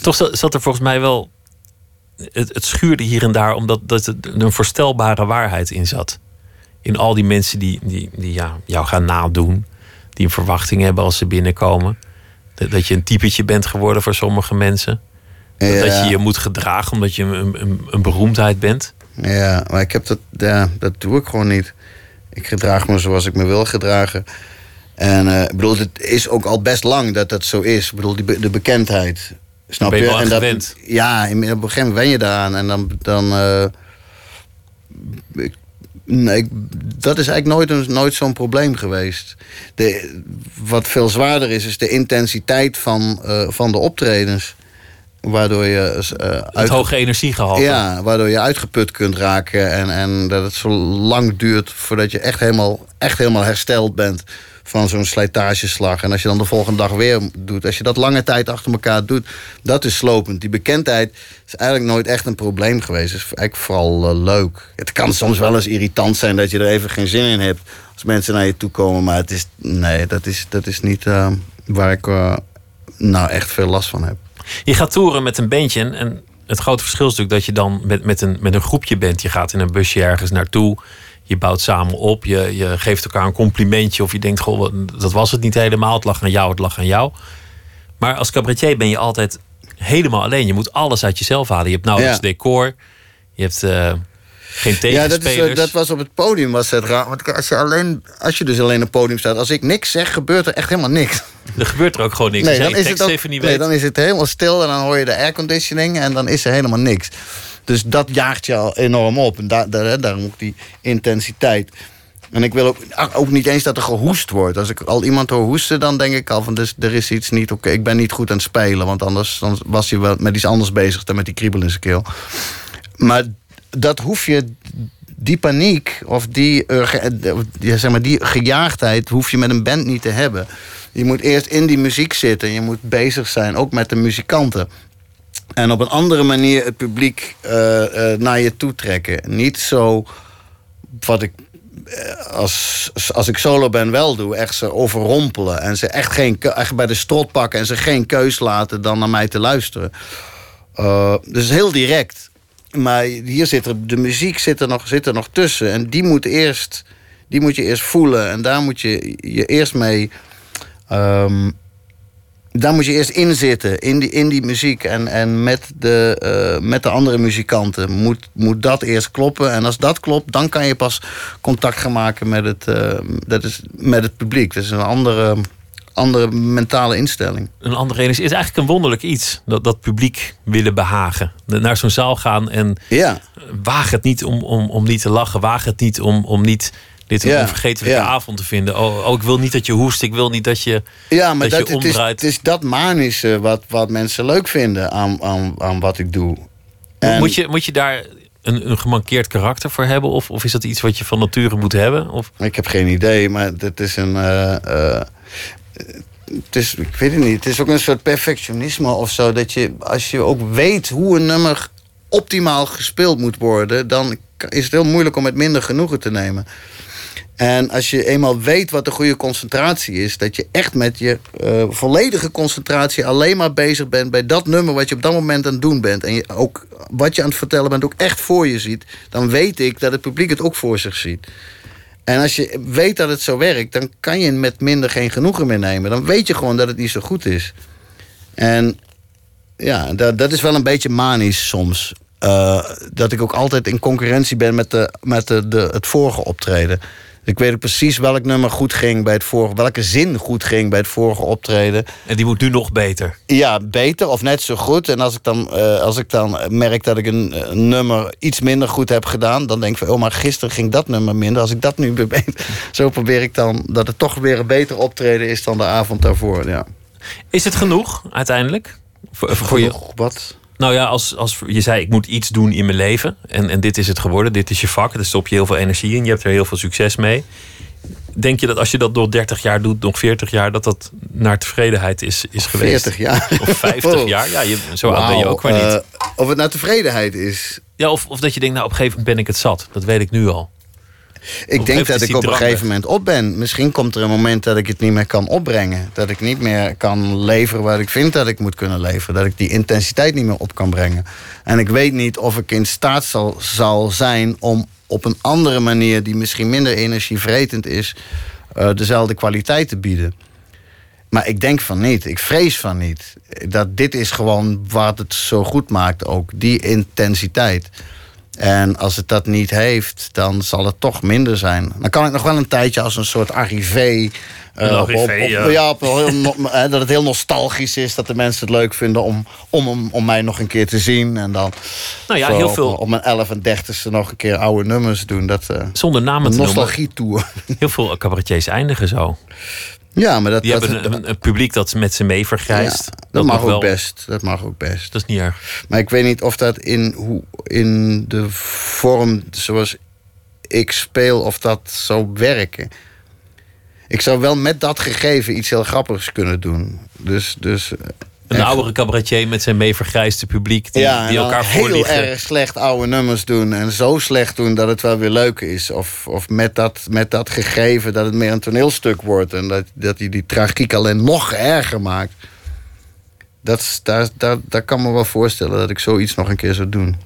Toch zat, er volgens mij wel... Het, het schuurde hier en daar omdat dat er een voorstelbare waarheid in zat. In al die mensen die, die, die ja, jou gaan nadoen. Die een verwachting hebben als ze binnenkomen. Dat, dat je een typetje bent geworden voor sommige mensen. Dat, je je moet gedragen omdat je een, een, een beroemdheid bent. Ja, maar ik heb dat, ja, dat doe ik gewoon niet. Ik gedraag me zoals ik me wil gedragen. En eh, ik bedoel, het is ook al best lang dat dat zo is. Ik bedoel, die, de bekendheid. Snap ben je je? wel aan en dat, gewend. Ja, in, op een gegeven moment wen je daaraan. En dan. dan eh, ik, nee, ik- dat is eigenlijk nooit, een- nooit zo'n probleem geweest. De, wat veel zwaarder is, is de intensiteit van, eh, van de optredens. Waardoor je. eh, Het uit- hoge energiegehalte. ja, waardoor je uitgeput kunt raken. En, en dat het zo lang duurt voordat je echt helemaal, echt helemaal hersteld bent van zo'n slijtageslag. En als je dan de volgende dag weer doet, als je dat lange tijd achter elkaar doet, dat is slopend. Die bekendheid is eigenlijk nooit echt een probleem geweest. Het is eigenlijk vooral eh, leuk. Het kan soms wel eens irritant zijn dat je er even geen zin in hebt als mensen naar je toe komen, maar het is, nee, dat is, dat is niet eh, waar ik eh, nou echt veel last van heb. Je gaat toeren met een bandje en- het grote verschil is natuurlijk dat je dan met, met, een, met een groepje bent. Je gaat in een busje ergens naartoe. Je bouwt samen op. Je, je geeft elkaar een complimentje. Of je denkt, goh, dat was het niet helemaal. Het lag aan jou, het lag aan jou. Maar als cabaretier ben je altijd helemaal alleen. Je moet alles uit jezelf halen. Je hebt nauwelijks Ja. decor. Je hebt eh, geen Ja, tegenspelers. dat, is, eh, dat was op het podium was het raar. Want als je, alleen, als je dus alleen op het podium staat, als ik niks zeg, gebeurt er echt helemaal niks. Er gebeurt er ook gewoon niks. Als jij je tekst ook- even niet nee, weet. dan is het helemaal stil en dan hoor je de airconditioning en dan is er helemaal niks. Dus dat jaagt je al enorm op. En daar, daar, daarom ook die intensiteit. En ik wil ook, ah, ook niet eens dat er gehoest wordt. Als ik al iemand hoor hoesten, dan denk ik al van... Dus, er is iets niet oké. Ik ben niet goed aan het spelen. Want anders dan was hij wel met iets anders bezig dan met die kriebel in zijn keel. Maar dat hoef je... Die paniek of die, die, zeg maar, die gejaagdheid hoef je met een band niet te hebben. Je moet eerst in die muziek zitten. Je moet bezig zijn, ook met de muzikanten. En op een andere manier het publiek eh, naar je toe trekken. Niet zo wat ik als, als ik solo ben wel doe. Echt ze overrompelen. En ze echt, geen, echt bij de strot pakken. En ze geen keus laten dan naar mij te luisteren. Dus heel direct. Maar hier zit er, de muziek zit er, nog, zit er nog tussen. En die moet, eerst, die moet je eerst voelen. En daar moet je je eerst mee... ehm, daar moet je eerst in zitten, in die, in die muziek. En, en met, de, eh, met de andere muzikanten moet, moet dat eerst kloppen. En als dat klopt, dan kan je pas contact gaan maken met het, eh, dat is, met het publiek. Dat is een andere, andere mentale instelling. een andere. Het is eigenlijk een wonderlijk iets. Dat, dat publiek willen behagen. Naar zo'n zaal gaan en Ja. waag het niet om, om, om niet te lachen. Waag het niet om, om niet dit een Ja, onvergetelijke ja. avond te vinden. Oh, oh, ik wil niet dat je hoest. Ik wil niet dat je, Ja, maar dat dat, je het, is, het is dat manische wat, wat mensen leuk vinden aan, aan, aan wat ik doe. En- Moet, je, moet je daar een, een gemankeerd karakter voor hebben? Of, of is dat iets wat je van nature moet hebben? Of, Ik heb geen idee, maar het is een. eh, eh, het is, ik weet het niet. Het is ook een soort perfectionisme of zo. Dat je, als je ook weet hoe een nummer optimaal gespeeld moet worden, dan is het heel moeilijk om het minder genoegen te nemen. En als je eenmaal weet wat de goede concentratie is, dat je echt met je eh, volledige concentratie alleen maar bezig bent bij dat nummer wat je op dat moment aan het doen bent. En ook wat je aan het vertellen bent ook echt voor je ziet, dan weet ik dat het publiek het ook voor zich ziet. En als je weet dat het zo werkt, dan kan je met minder geen genoegen meer nemen. Dan weet je gewoon dat het niet zo goed is. En ja, dat, dat is wel een beetje manisch soms. Eh, dat ik ook altijd in concurrentie ben met, de, met de, de, het vorige optreden. Ik weet ook precies welk nummer goed ging bij het vorige, welke zin goed ging bij het vorige optreden. en die moet nu nog beter. Ja, beter of net zo goed. En als ik dan, eh, als ik dan merk dat ik een, een nummer iets minder goed heb gedaan, dan denk ik van, oh, maar gisteren ging dat nummer minder. Als ik dat nu beter. (laughs) Zo probeer ik dan dat het toch weer een beter optreden is dan de avond daarvoor. Ja. Is het genoeg uiteindelijk? Voor, voor je, wat? Nou ja, als, als je zei ik moet iets doen in mijn leven. En, en dit is het geworden. Dit is je vak. Daar stop je heel veel energie in. Je hebt er heel veel succes mee. Denk je dat als je dat nog 30 jaar doet, nog 40 jaar, dat dat naar tevredenheid is, is geweest? 40 jaar. Of 50 (laughs) Oh. jaar? Ja, je, zo oud ben je ook weer niet. eh, of het naar tevredenheid is. ja, of, of dat je denkt, nou op een gegeven moment ben ik het zat. Dat weet ik nu al. Ik denk dat ik op een gegeven moment op ben. Misschien komt er een moment dat ik het niet meer kan opbrengen. Dat ik niet meer kan leveren wat ik vind dat ik moet kunnen leveren. Dat ik die intensiteit niet meer op kan brengen. En ik weet niet of ik in staat zal, zal zijn om op een andere manier... die misschien minder energievretend is... eh, dezelfde kwaliteit te bieden. Maar ik denk van niet. Ik vrees van niet. Dat dit is gewoon wat het zo goed maakt ook. Die intensiteit. En als het dat niet heeft, dan zal het toch minder zijn. Dan kan ik nog wel een tijdje als een soort arrivé... eh, op- op- arrivé, op- ja. ja, op heel no- (laughs) dat het heel nostalgisch is. Dat de mensen het leuk vinden om, om, om, om mij nog een keer te zien. En dan Nou ja, zo heel op- veel- Op, mijn 11 en 30ste nog een keer oude nummers doen. Dat, eh, Zonder namen te noemen. nostalgie-tour. Heel veel cabaretiers eindigen zo. Ja, maar dat, dat, hebben een, publiek dat met ze mee vergrijst. ja, dat, mag ook wel- best. Dat mag ook best. Dat is niet erg. Maar ik weet niet of dat in, hoe, in de vorm zoals ik speel, of dat zou werken. ik zou wel met dat gegeven iets heel grappigs kunnen doen. Dus, dus Een oudere cabaretier met zijn mee vergrijsde publiek die, ja, die elkaar heel voorliegen. erg slecht oude nummers doen. En zo slecht doen dat het wel weer leuk is. Of, of met, dat, met dat gegeven dat het meer een toneelstuk wordt. En dat, dat hij die tragiek alleen nog erger maakt. Dat, daar, daar, daar kan me wel voorstellen dat ik zoiets nog een keer zou doen.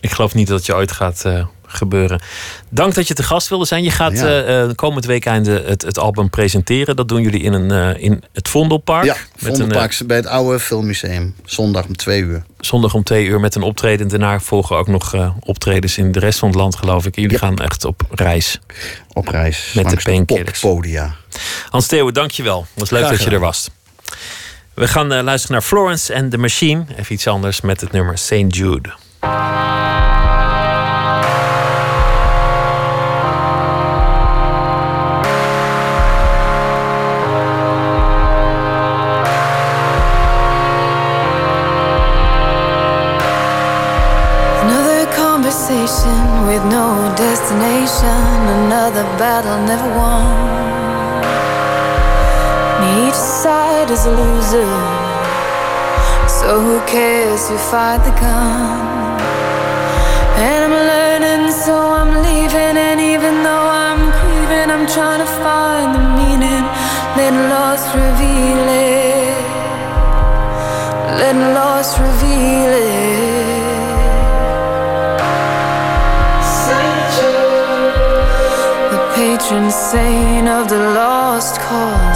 Ik geloof niet dat je ooit gaat eh, gebeuren. Dank dat je te gast wilde zijn. Je gaat Ja. eh, eh, komend weekend het, het album presenteren. Dat doen jullie in, een, eh, in het Vondelpark. Ja, Met een, Vondelpark bij het oude filmmuseum. Zondag om twee uur. zondag om twee uur met een optreden. Daarna volgen ook nog eh, optredens in de rest van het land, geloof ik. Jullie gaan echt op reis. Op reis. Met de painkillers. poppodia. Hans Theeuwen, dankjewel. Het was leuk Graag dat je er was. We gaan luisteren naar Florence and the Machine. Even iets anders met het nummer St. Jude. Cares fight the gun? And I'm learning, so I'm leaving, and even though I'm grieving, I'm trying to find the meaning. Let loss reveal it. Let loss reveal it. Saint, the patron saint of the lost causes.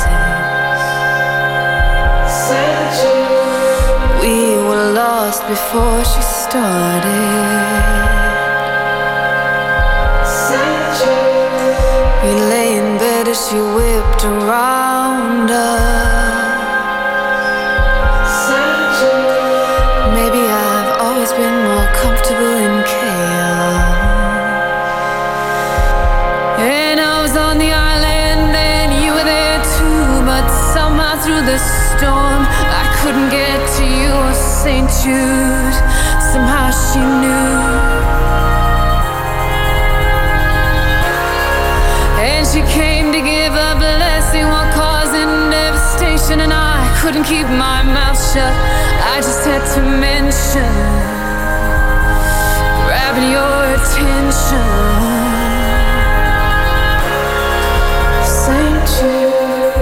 Before she started. We lay in bed as she whipped around us. St. Jude. Somehow she knew. And she came to give a blessing while causing devastation. And I couldn't keep my mouth shut. I just had to mention grabbing your attention. Saint Jude,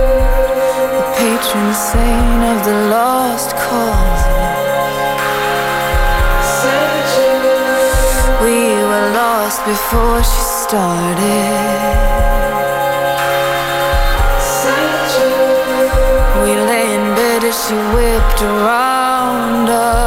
the patron saint of the lost cause. Before she started. We lay in bed as she whipped around us.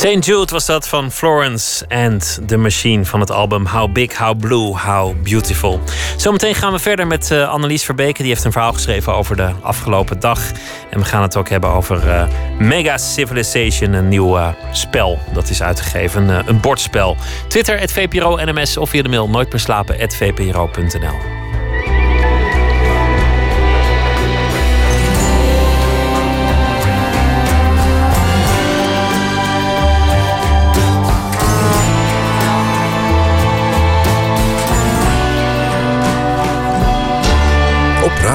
St. Jude was dat van Florence and the Machine van het album How Big, How Blue, How Beautiful. Zometeen gaan we verder met eh, Annelies Verbeke. Die heeft een verhaal geschreven over de afgelopen dag. En we gaan het ook hebben over eh, Mega Civilization, een nieuw eh, spel dat is uitgegeven. Een, bordspel. Twitter, het VPRO NMS of via de mail nooit meer slapen, VPRO.nl.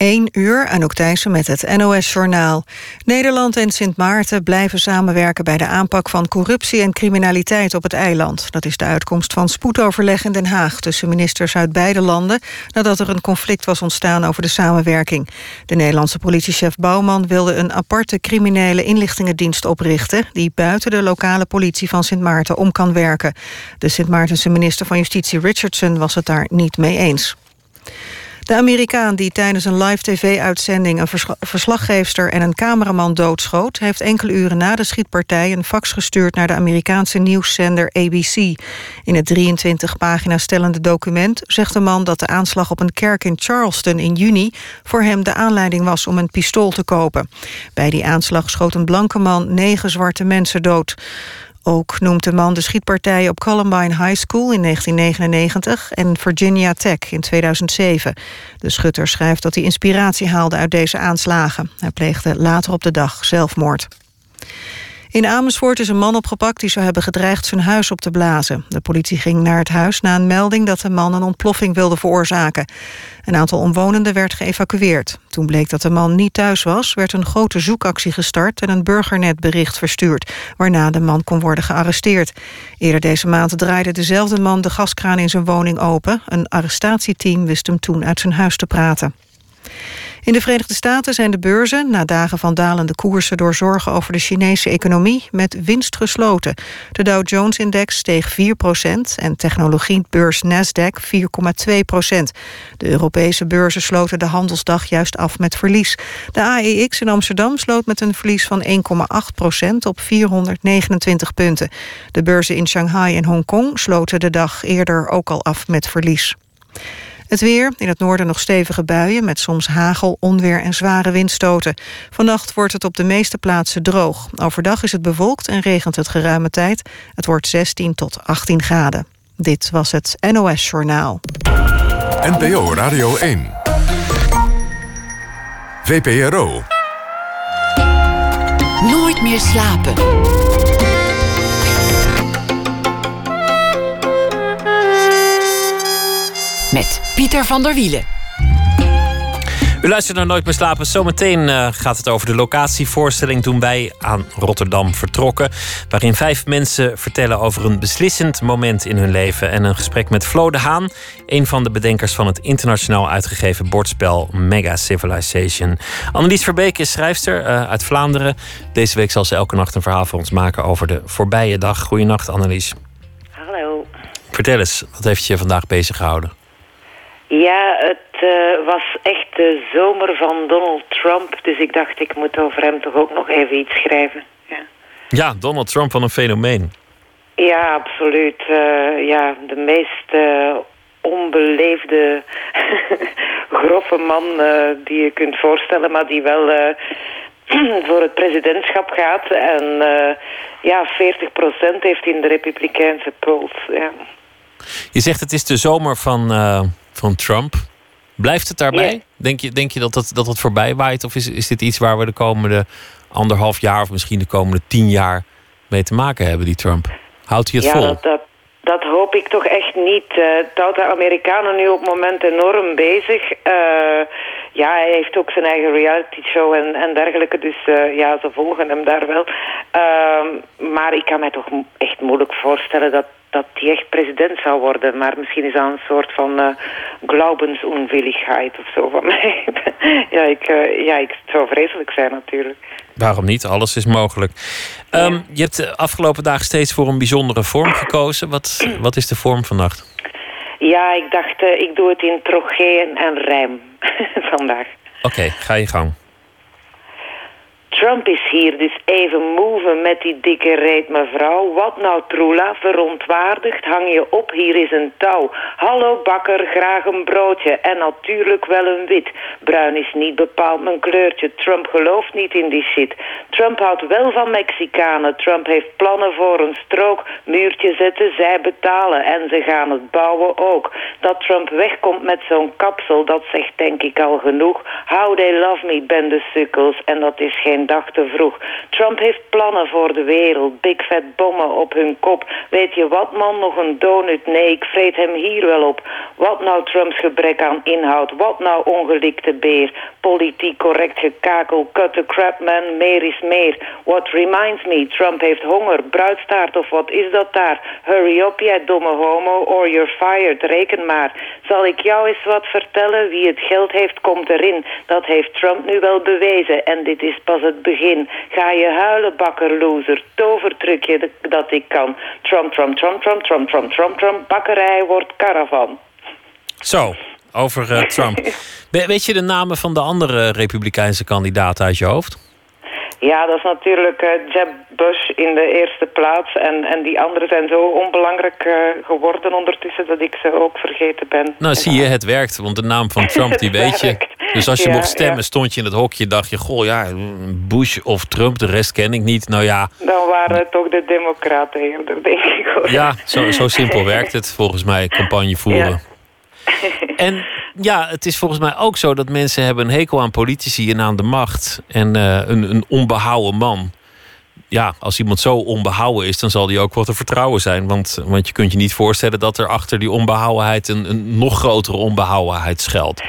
1 uur, Anouk Thijssen met het NOS-journaal. Nederland en Sint Maarten blijven samenwerken... bij de aanpak van corruptie en criminaliteit op het eiland. Dat is de uitkomst van spoedoverleg in Den Haag... tussen ministers uit beide landen... nadat er een conflict was ontstaan over de samenwerking. De Nederlandse politiechef Bouwman wilde een aparte... criminele inlichtingendienst oprichten... die buiten de lokale politie van Sint Maarten om kan werken. De Sint Maartense minister van Justitie Richardson was het daar niet mee eens. De Amerikaan die tijdens een live tv-uitzending... een verslaggeefster en een cameraman doodschoot... heeft enkele uren na de schietpartij een fax gestuurd... naar de Amerikaanse nieuwszender ABC. In het 23 pagina stellende document zegt de man... dat de aanslag op een kerk in Charleston in juni... voor hem de aanleiding was om een pistool te kopen. Bij die aanslag schoot een blanke man negen zwarte mensen dood. Ook noemt de man de schietpartijen op Columbine High School in 1999 en Virginia Tech in 2007. De schutter schrijft dat hij inspiratie haalde uit deze aanslagen. Hij pleegde later op de dag zelfmoord. In Amersfoort is een man opgepakt die zou hebben gedreigd zijn huis op te blazen. De politie ging naar het huis na een melding dat de man een ontploffing wilde veroorzaken. Een aantal omwonenden werd geëvacueerd. Toen bleek dat de man niet thuis was, werd een grote zoekactie gestart en een burgernetbericht verstuurd, waarna de man kon worden gearresteerd. Eerder deze maand draaide dezelfde man de gaskraan in zijn woning open. Een arrestatieteam wist hem toen uit zijn huis te praten. In de Verenigde Staten zijn de beurzen, na dagen van dalende koersen door zorgen over de Chinese economie, met winst gesloten. De Dow Jones-index steeg 4% en technologiebeurs Nasdaq 4,2% De Europese beurzen sloten de handelsdag juist af met verlies. De AEX in Amsterdam sloot met een verlies van 1,8% op 429 punten. De beurzen in Shanghai en Hongkong sloten de dag eerder ook al af met verlies. Het weer, in het noorden nog stevige buien... met soms hagel, onweer en zware windstoten. Vannacht wordt het op de meeste plaatsen droog. Overdag is het bewolkt en regent het geruime tijd. Het wordt 16 tot 18 graden. Dit was het NOS Journaal. NPO Radio 1. VPRO. Nooit meer slapen. Met Pieter van der Wielen. U luistert naar Nooit meer slapen. Zometeen uh, gaat het over de locatievoorstelling toen wij aan Rotterdam vertrokken. Waarin vijf mensen vertellen over een beslissend moment in hun leven. En een gesprek met Flo de Haan, een van de bedenkers van het internationaal uitgegeven bordspel Mega Civilization. Annelies Verbeek is schrijfster uh, uit Vlaanderen. Deze week zal ze elke nacht een verhaal voor ons maken over de voorbije dag. Goedenacht, Annelies. Hallo. Vertel eens, wat heeft je vandaag bezig gehouden? Ja, het uh, was echt de zomer van Donald Trump. Dus ik dacht, ik moet over hem toch ook nog even iets schrijven. Ja, ja Donald Trump van een fenomeen. Ja, absoluut. Uh, ja, de meest uh, onbeleefde, (laughs) grove man die je kunt voorstellen... maar die wel (clears throat) voor het presidentschap gaat. En ja, 40% heeft in de republikeinse polls. Ja. Je zegt het is de zomer van van Trump. Blijft het daarbij? Denk, je, denk je dat het, dat het voorbij waait? Of is, is dit iets waar we de komende anderhalf jaar... of misschien de komende tien jaar mee te maken hebben, die Trump? Houdt hij het ja, vol? Dat, dat, dat, hoop ik toch echt niet. Uh, het houdt de Amerikanen nu op het moment enorm bezig. Uh, ja, hij heeft ook zijn eigen reality show en, en dergelijke. Dus uh, ja, ze volgen hem daar wel. Ehm, maar ik kan mij toch echt moeilijk voorstellen dat dat hij echt president zou worden. Maar misschien is dat een soort van uh, glaubensunwilligheid of zo van (laughs) mij. ja, ik, uh, ja, ik, het zou vreselijk zijn natuurlijk. Waarom niet? Alles is mogelijk. Ja. Um, je hebt de afgelopen dagen steeds voor een bijzondere vorm gekozen. Wat, (clears throat) wat is de vorm vannacht? Ja, ik dacht, uh, ik doe het in trogeen en rijm (laughs) vandaag. Oké, okay, ga je gang. Trump is hier, dus even move met die dikke reet mevrouw. Wat nou Troela, verontwaardigd, hang je op, hier is een touw. Hallo bakker, graag een broodje en natuurlijk wel een wit. Bruin is niet bepaald mijn kleurtje, Trump gelooft niet in die shit. Trump houdt wel van Mexicanen, Trump heeft plannen voor een strook. Muurtje zetten, zij betalen en ze gaan het bouwen ook. Dat Trump wegkomt met zo'n kapsel, dat zegt denk ik al genoeg. How they love me, ben de sukkels en dat is geen dag te vroeg. Trump heeft plannen voor de wereld, big fat bommen op hun kop. Weet je wat man, nog een donut? Nee, ik vreet hem hier wel op. Wat nou Trumps gebrek aan inhoud? Wat nou ongelikte beer? Politiek correct gekakel, cut the crap man, meer is meer. What reminds me, Trump heeft honger, bruidstaart of wat is dat daar? Hurry up, jij domme homo, or you're fired, reken maar. Zal ik jou eens wat vertellen? Wie het geld heeft, komt erin. Dat heeft Trump nu wel bewezen en dit is pas het het begin. Ga je huilen, bakker, loser. Tovertrucje dat ik kan. Trump, Trump, Trump, Trump, Trump, Trump, Trump, Bakkerij wordt caravan. Zo, over eh, Trump. (laughs) weet je de namen van de andere Republikeinse kandidaten uit je hoofd? Ja, dat is natuurlijk eh, Jeb Bush in de eerste plaats. En, en die anderen zijn zo onbelangrijk eh, geworden ondertussen dat ik ze ook vergeten ben. Nou, zie je, het werkt. Want de naam van Trump, die (laughs) weet je. Dus als je ja, mocht stemmen, ja. stond je in het hokje, dacht je: Goh, ja, Bush of Trump, de rest ken ik niet. Nou ja. Dan waren het toch de Democraten eerder, denk ik hoor. Ja, zo, zo simpel werkt het volgens mij, campagne voeren. En ja, het is volgens mij ook zo dat mensen hebben een hekel aan politici en aan de macht. En uh, een, een onbehouden man. Ja, als iemand zo onbehouden is, dan zal die ook wel te vertrouwen zijn. Want, want je kunt je niet voorstellen dat er achter die onbehouwenheid een, een nog grotere onbehouwenheid schuilt.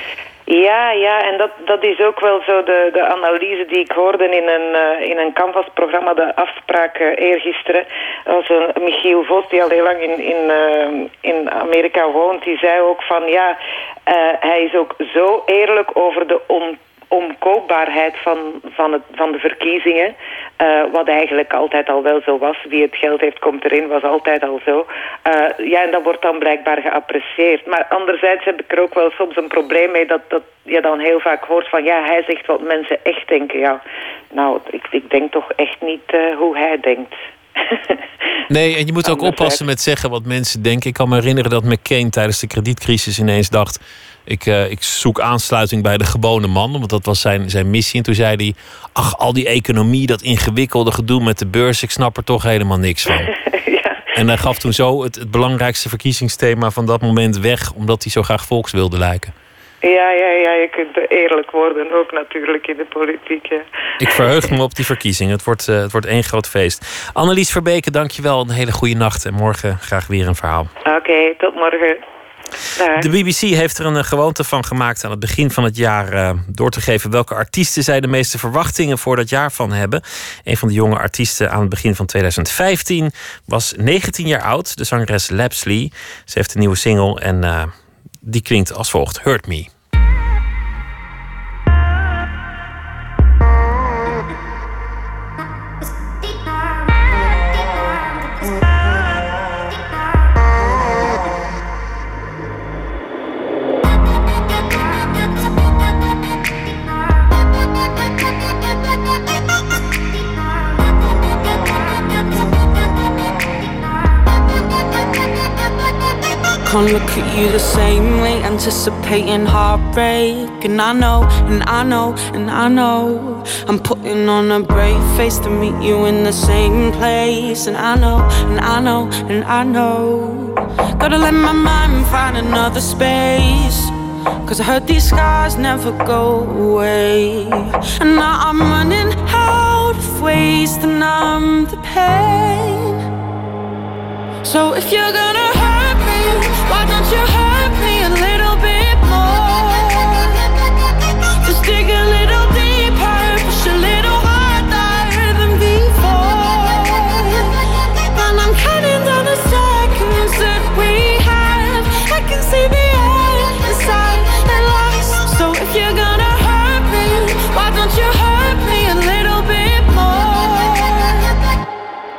Ja, ja, en dat, dat is ook wel zo de, de analyse die ik hoorde in een, uh, in een Canvas-programma, de afspraak uh, eergisteren. Dat was een Michiel Vos, die al heel lang in, in, uh, in Amerika woont. Die zei ook van, ja, hij is ook zo eerlijk over de on omkoopbaarheid van, van, het, van de verkiezingen. Uh, wat eigenlijk altijd al wel zo was. Wie het geld heeft, komt erin, was altijd al zo. Uh, ja, en dat wordt dan blijkbaar geapprecieerd. Maar anderzijds heb ik er ook wel soms een probleem mee... dat, dat je dan heel vaak hoort van... ja, hij zegt wat mensen echt denken. Ja, nou, ik, ik denk toch echt niet uh, hoe hij denkt. (laughs) nee, en je moet ook oppassen met zeggen wat mensen denken. Ik kan me herinneren dat McCain tijdens de kredietcrisis ineens dacht... Ik, uh, ik zoek aansluiting bij de gewone man, want dat was zijn, zijn missie. En toen zei hij: Ach, al die economie, dat ingewikkelde gedoe met de beurs, ik snap er toch helemaal niks van. (laughs) ja. En hij gaf toen zo het, het belangrijkste verkiezingsthema van dat moment weg, omdat hij zo graag volks wilde lijken. Ja, ja, ja, je kunt eerlijk worden ook natuurlijk in de politiek. Ja. Ik verheug me op die verkiezingen. Het wordt, uh, het wordt één groot feest. Annelies Verbeke, dankjewel. Een hele goede nacht. En morgen graag weer een verhaal. Oké, okay, tot morgen. De BBC heeft er een eh, gewoonte van gemaakt aan het begin van het jaar uh, door te geven welke artiesten zij de meeste verwachtingen voor dat jaar van hebben. Een van de jonge artiesten aan het begin van 2015 was 19 jaar oud, de zangeres Lapsley. Ze heeft een nieuwe single en uh, die klinkt als volgt: Hurt Me. Can't look at you the same way, anticipating heartbreak. And I know, and I know, and I know. I'm putting on a brave face to meet you in the same place. And I know, and I know, and I know. Gotta let my mind find another space. Cause I heard these scars never go away. And now I'm running out of ways to numb the pain. So if you're gonna your heart.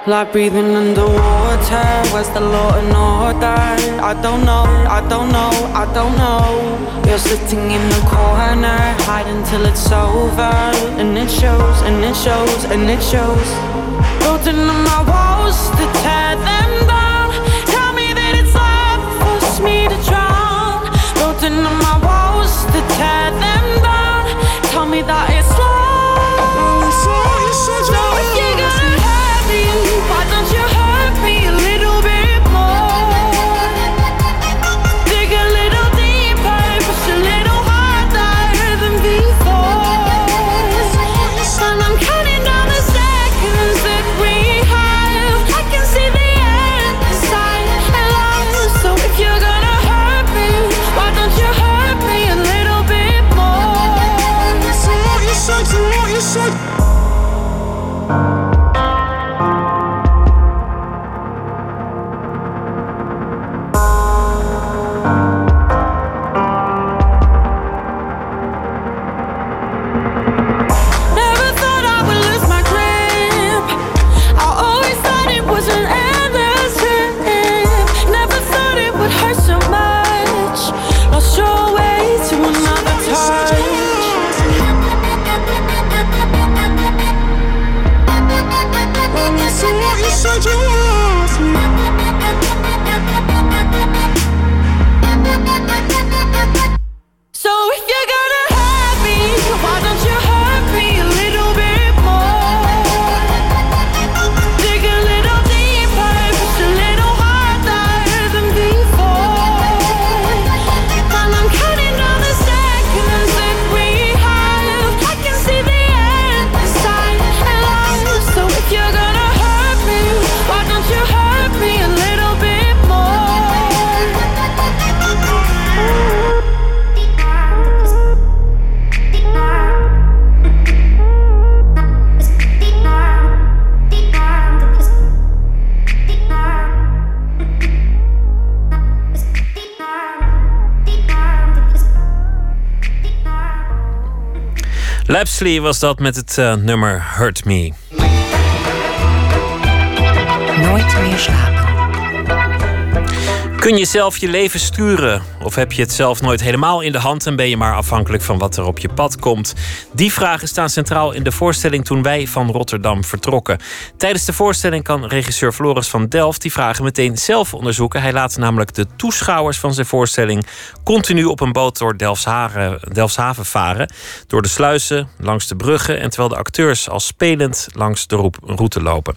Like breathing underwater, where's the law and order? I don't know, I don't know, I don't know. You're sitting in the corner, hiding till it's over. And it shows, and it shows, and it shows. Building on my walls to tear them down. Tell me that it's love, force me to drown. Building on my walls to tear them down. Tell me that Lapsley was dat met het uh, nummer Hurt Me. Nooit meer slapen. Kun je zelf je leven sturen? Of heb je het zelf nooit helemaal in de hand en ben je maar afhankelijk van wat er op je pad komt? Die vragen staan centraal in de voorstelling toen wij van Rotterdam vertrokken. Tijdens de voorstelling kan regisseur Floris van Delft die vragen meteen zelf onderzoeken. Hij laat namelijk de toeschouwers van zijn voorstelling continu op een boot door Delfshaven, Delfshaven varen. Door de sluizen, langs de bruggen en terwijl de acteurs als spelend langs de route lopen.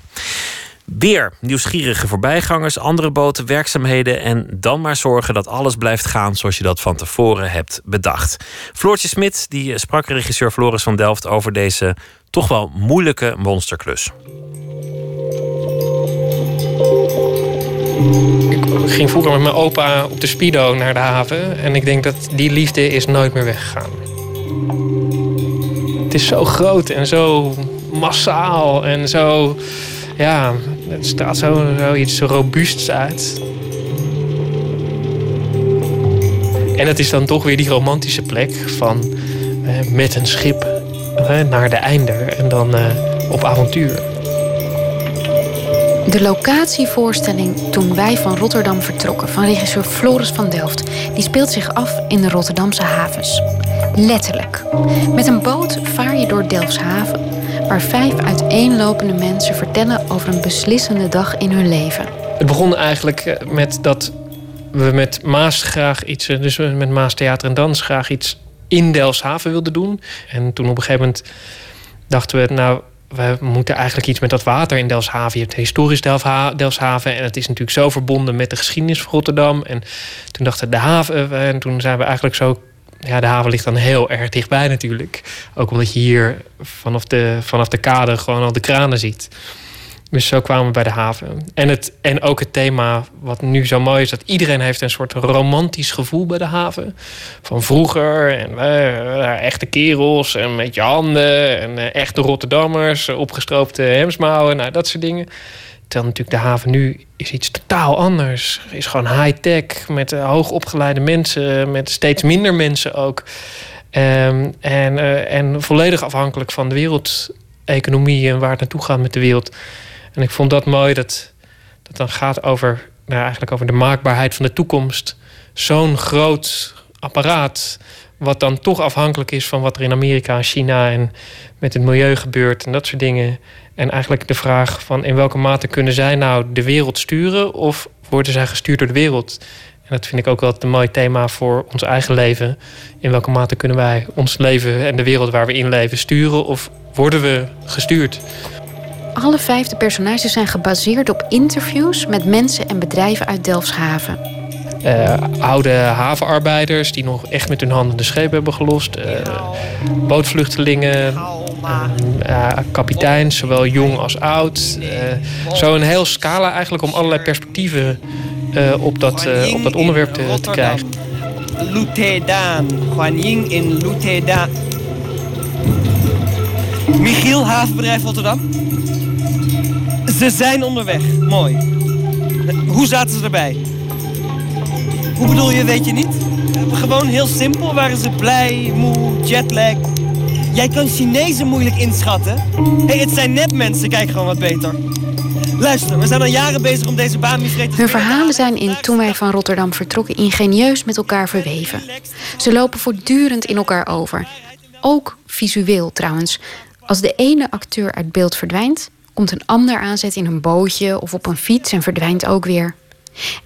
Weer nieuwsgierige voorbijgangers, andere boten, werkzaamheden en dan maar zorgen dat alles blijft gaan zoals je dat van tevoren hebt bedacht. Floortje Smit die sprak regisseur Floris van Delft over deze toch wel moeilijke monsterklus. Ik ging vroeger met mijn opa op de Speedo naar de haven en ik denk dat die liefde is nooit meer weggegaan. Het is zo groot en zo massaal en zo ja, het straalt zo, iets robuusts uit. En het is dan toch weer die romantische plek van eh, met een schip eh, naar de einder en dan eh, op avontuur. De locatievoorstelling Toen wij van Rotterdam vertrokken van regisseur Floris van Delft, die speelt zich af in de Rotterdamse havens. Letterlijk. Met een boot vaar je door Delfshaven waar vijf uiteenlopende mensen vertellen over een beslissende dag in hun leven. Het begon eigenlijk eh, met dat we met Maas graag iets, eh, dus met Maas Theater en Dans graag iets in Delfshaven wilden doen. En toen op een gegeven moment dachten we, nou, we moeten eigenlijk iets met dat water in Delfshaven. Je hebt historisch Delfshaven en het is natuurlijk zo verbonden met de geschiedenis van Rotterdam. En toen dachten we de haven, eh, en toen zijn we eigenlijk zo ja, de haven ligt dan heel erg dichtbij natuurlijk. Ook omdat je hier vanaf de, vanaf de kade gewoon al de kranen ziet. Dus zo kwamen we bij de haven. En, het, en ook het thema wat nu zo mooi is... dat iedereen heeft een soort romantisch gevoel bij de haven. Van vroeger en uh, echte kerels en met je handen... en uh, echte Rotterdammers, opgestroopte hemsmouwen, nou, dat soort dingen. Terwijl natuurlijk de haven nu is iets totaal anders. Is gewoon high-tech met uh, hoogopgeleide mensen, met steeds minder mensen ook. Um, en, uh, en volledig afhankelijk van de wereldeconomie en waar het naartoe gaat met de wereld. En ik vond dat mooi dat dat dan gaat over, nou, eigenlijk over de maakbaarheid van de toekomst. Zo'n groot apparaat, wat dan toch afhankelijk is van wat er in Amerika en China en met het milieu gebeurt en dat soort dingen. En eigenlijk de vraag van in welke mate kunnen zij nou de wereld sturen of worden zij gestuurd door de wereld? En dat vind ik ook wel een mooi thema voor ons eigen leven. In welke mate kunnen wij ons leven en de wereld waar we in leven sturen of worden we gestuurd? Alle vijfde personages zijn gebaseerd op interviews met mensen en bedrijven uit Delfshaven. Uh, oude havenarbeiders die nog echt met hun handen de scheep hebben gelost. Uh, bootvluchtelingen, uh, kapiteins, zowel jong als oud. zo een heel scala eigenlijk om allerlei perspectieven op, dat, op dat onderwerp te, te krijgen. Lutedan, Juan Ying in Lutedan. Michiel, havenbedrijf Rotterdam. Ze zijn onderweg. Mooi. Hoe zaten ze erbij? Hoe bedoel je, weet je niet? Gewoon heel simpel. Waren ze blij, moe, jetlag? Jij kan Chinezen moeilijk inschatten. hey, het zijn net mensen. Kijk gewoon wat beter. Luister, we zijn al jaren bezig om deze baan te Hun verhalen zijn in Toen wij van Rotterdam vertrokken ingenieus met elkaar verweven. Ze lopen voortdurend in elkaar over. Ook visueel trouwens. Als de ene acteur uit beeld verdwijnt, komt een ander aanzet in een bootje of op een fiets en verdwijnt ook weer.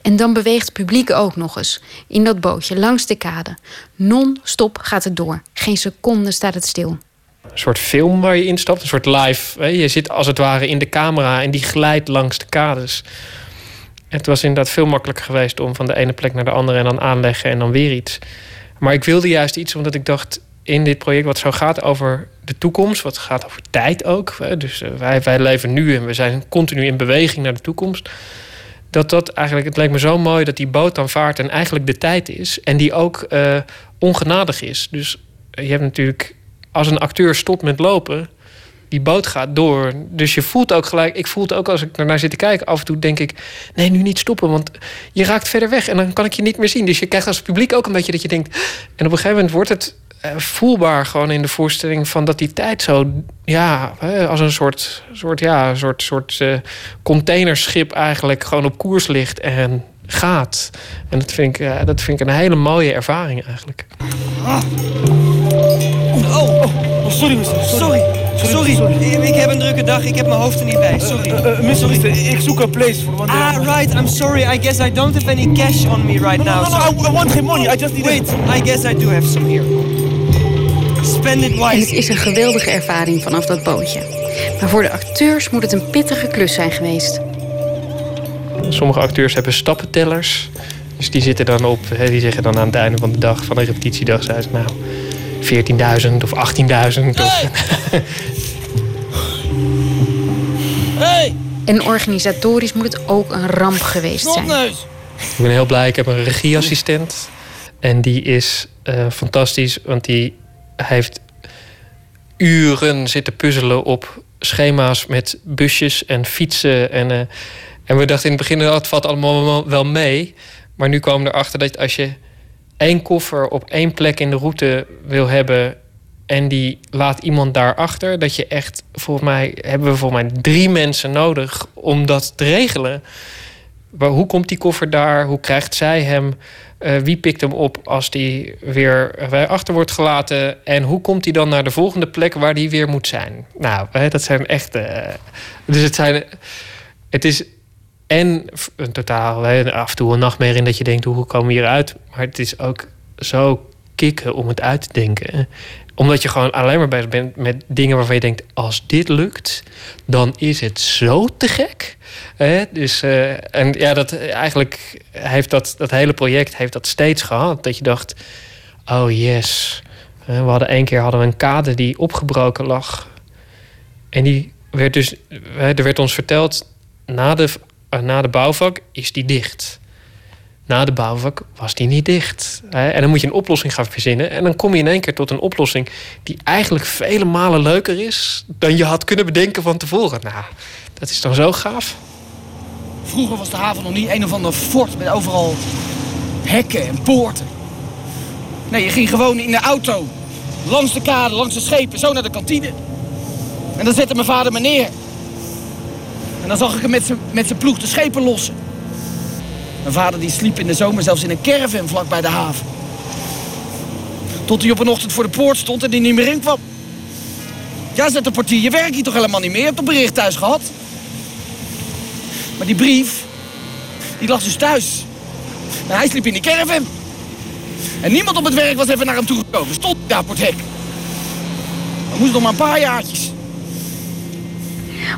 En dan beweegt het publiek ook nog eens in dat bootje langs de kade. Non-stop gaat het door. Geen seconde staat het stil. Een soort film waar je instapt, een soort live. Je zit als het ware in de camera en die glijdt langs de kades. Het was inderdaad veel makkelijker geweest om van de ene plek naar de andere en dan aanleggen en dan weer iets. Maar ik wilde juist iets omdat ik dacht in dit project wat zo gaat over de toekomst, wat gaat over tijd ook. Dus eh, wij, wij leven nu en we zijn continu in beweging naar de toekomst. Dat dat eigenlijk, het lijkt me zo mooi dat die boot dan vaart en eigenlijk de tijd is. En die ook uh, ongenadig is. Dus je hebt natuurlijk, als een acteur stopt met lopen, die boot gaat door. Dus je voelt ook gelijk, ik voel het ook als ik ernaar zit te kijken. Af en toe denk ik, nee, nu niet stoppen, want je raakt verder weg en dan kan ik je niet meer zien. Dus je krijgt als publiek ook een beetje dat je denkt. En op een gegeven moment wordt het eh, voelbaar gewoon in de voorstelling van dat die tijd zo, ja, als een soort, soort, ja, soort, soort uh, containerschip eigenlijk gewoon op koers ligt en gaat. En dat vind ik, uh, dat vind ik een hele mooie ervaring eigenlijk. Ah. Oh, oh, sorry, mister. Sorry. Sorry. sorry. Ik, heb een drukke dag. Ik heb mijn hoofd er niet bij. Sorry. Uh, uh, mister, ik zoek een place voor. Want, ah, right. I'm sorry. I guess I don't have any cash on me right no, now. No, no, no, I, I want money. I just need Wait, I guess I do have some here. Spend it wisely. En het is een geweldige ervaring vanaf dat bootje. Maar voor de acteurs moet het een pittige klus zijn geweest. Sommige acteurs hebben stappentellers. Dus die zitten dan op, die zeggen dan aan het einde van de dag, van de repetitiedag, zei ze nou 14.000 of 18.000. Of... (laughs) Hey! En organisatorisch moet het ook een ramp geweest zijn. Ik ben heel blij, ik heb een regieassistent. En die is uh, fantastisch, want die heeft uren zitten puzzelen op schema's met busjes en fietsen. En, uh, en we dachten in het begin, dat het valt allemaal wel mee. Maar nu komen we erachter dat als je één koffer op één plek in de route wil hebben en die laat iemand daarachter, dat je echt, volgens mij hebben we volgens mij drie mensen nodig om dat te regelen. Maar hoe komt die koffer daar? Hoe krijgt zij hem? Uh, wie pikt hem op als die weer achter wordt gelaten? En hoe komt hij dan naar de volgende plek waar die weer moet zijn? Nou, dat zijn echt. Uh, dus het zijn. Het is en een totaal, af en toe een nachtmerrie dat je denkt, hoe komen we hieruit? Maar het is ook zo om het uit te denken. Omdat je gewoon alleen maar bezig bent met dingen waarvan je denkt, als dit lukt, dan is het zo te gek. Dus, uh, en ja, dat, eigenlijk heeft dat, dat hele project heeft dat steeds gehad. Dat je dacht, oh yes. We hadden één keer hadden we een kade die opgebroken lag. En die werd dus, er werd ons verteld, na de uh, na de bouwvak is die dicht. Na de bouwvak was die niet dicht. En dan moet je een oplossing gaan verzinnen. En dan kom je in één keer tot een oplossing die eigenlijk vele malen leuker is dan je had kunnen bedenken van tevoren. Nou, dat is dan zo gaaf. Vroeger was de haven nog niet een of ander fort met overal hekken en poorten. Nee, je ging gewoon in de auto, langs de kade, langs de schepen, zo naar de kantine. En dan zette mijn vader me neer. En dan zag ik hem met zijn ploeg de schepen lossen. Mijn vader die sliep in de zomer zelfs in een caravan vlak bij de haven. Tot hij op een ochtend voor de poort stond en die niet meer in kwam. Ja, zet de portier, je werkt hier toch helemaal niet meer? Je hebt een bericht thuis gehad. Maar die brief, die lag dus thuis. En hij sliep in die caravan. En niemand op het werk was even naar hem toegekomen. Stond daar voor het hek. Dat moest nog maar een paar jaartjes.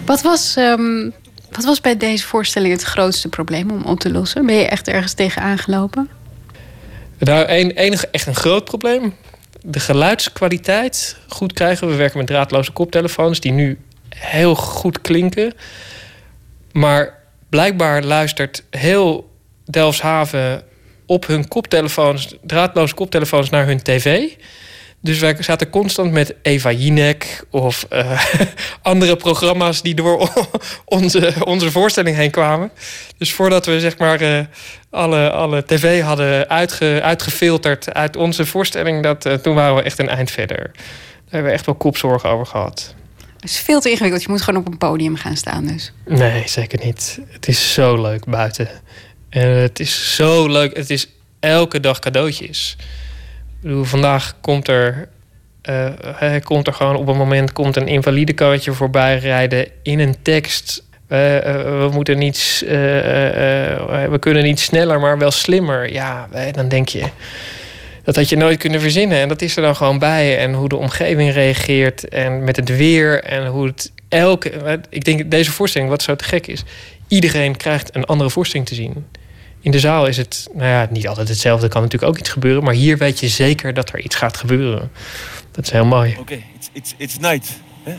Wat was, um, wat was bij deze voorstelling het grootste probleem om op te lossen? Ben je echt ergens tegen aangelopen? Nou, een, enig, echt een groot probleem. De geluidskwaliteit goed krijgen. We werken met draadloze koptelefoons die nu heel goed klinken. Maar blijkbaar luistert heel Delfshaven op hun koptelefoons, draadloze koptelefoons naar hun tv. Dus wij zaten constant met Eva Jinek of uh, (laughs) andere programma's die door (laughs) onze, onze voorstelling heen kwamen. Dus voordat we zeg maar uh, alle, alle tv hadden uitge, uitgefilterd uit onze voorstelling, dat, uh, toen waren we echt een eind verder. Daar hebben we echt wel kopzorgen over gehad. Het is veel te ingewikkeld. Je moet gewoon op een podium gaan staan dus. Nee, zeker niet. Het is zo leuk buiten. En het is zo leuk. Het is elke dag cadeautjes. Vandaag komt er, uh, komt er gewoon op een moment komt een invalide voorbij rijden in een tekst. Uh, we moeten niet, we kunnen niet sneller, maar wel slimmer. Ja, dan denk je, dat had je nooit kunnen verzinnen. En dat is er dan gewoon bij. En hoe de omgeving reageert en met het weer en hoe het elke. Ik denk deze voorstelling, wat zo te gek is, iedereen krijgt een andere voorstelling te zien. In de zaal is het, nou ja, niet altijd hetzelfde. kan natuurlijk ook iets gebeuren. Maar hier weet je zeker dat er iets gaat gebeuren. Dat is heel mooi. Oké, it's, it's, it's night. Hè?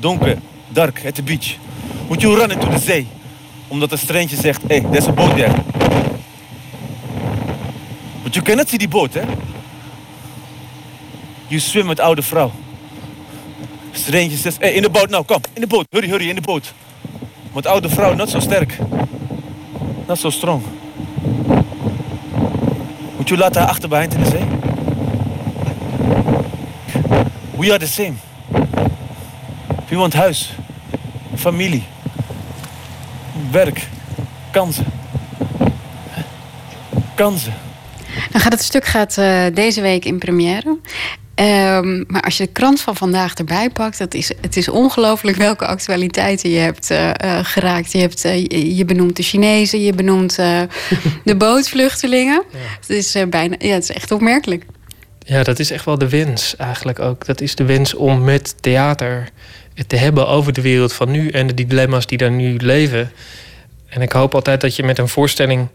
Donker, dark, at the beach. Moet je run into de zee. Omdat een strandje zegt, hey, there's a boat there. But you cannot see die boot, hè? You swim met oude vrouw. Strandje zegt, hey, in de boot nou, kom, in de boot. Hurry, hurry, in de boot. Want oude vrouw, not zo sterk. Not so strong. Je laten haar achter behind in de zee? We are the same. We want huis, familie, werk, kansen. Kansen. Dan gaat het stuk gaat, uh, deze week in première. Um, maar als je de krant van vandaag erbij pakt, dat is, het is ongelooflijk welke actualiteiten je hebt uh, uh, geraakt. Je, hebt, je benoemt de Chinezen, je benoemt (laughs) de bootvluchtelingen. Ja. Het, is, bijna, ja, het is echt opmerkelijk. Ja, dat is echt wel de wens eigenlijk ook. Dat is de wens om met theater het te hebben over de wereld van nu en de dilemma's die daar nu leven. En ik hoop altijd dat je met een voorstelling.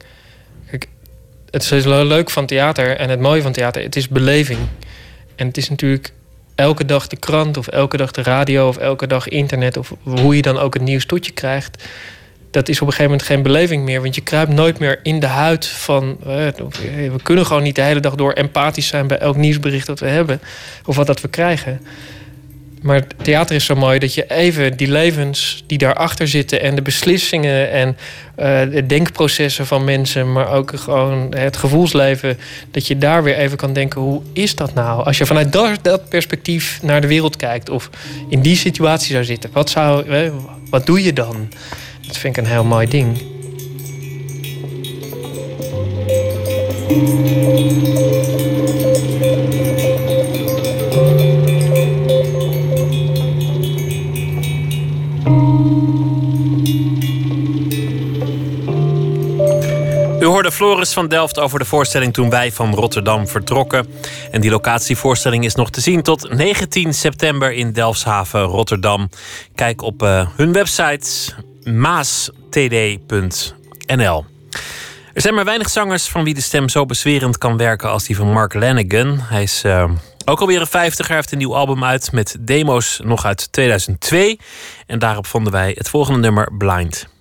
Kijk, het is leuk van theater en het mooie van theater, het is beleving. En het is natuurlijk elke dag de krant of elke dag de radio of elke dag internet of hoe je dan ook het nieuws tot je krijgt. Dat is op een gegeven moment geen beleving meer. Want je kruipt nooit meer in de huid van. we kunnen gewoon niet de hele dag door empathisch zijn bij elk nieuwsbericht dat we hebben. Of wat dat we krijgen. Maar theater is zo mooi dat je even die levens die daarachter zitten en de beslissingen en uh, de denkprocessen van mensen, maar ook gewoon het gevoelsleven, dat je daar weer even kan denken: hoe is dat nou? Als je vanuit dat, perspectief naar de wereld kijkt of in die situatie zou zitten, wat, zou, eh, wat doe je dan? Dat vind ik een heel mooi ding. Hoorde Floris van Delft over de voorstelling toen wij van Rotterdam vertrokken. En die locatievoorstelling is nog te zien tot 19 september in Delfshaven, Rotterdam. Kijk op uh, hun website maastd.nl. Er zijn maar weinig zangers van wie de stem zo bezwerend kan werken als die van Mark Lanigan. Hij is uh, ook alweer een vijftiger, heeft een nieuw album uit met demo's nog uit 2002. En daarop vonden wij het volgende nummer Blind.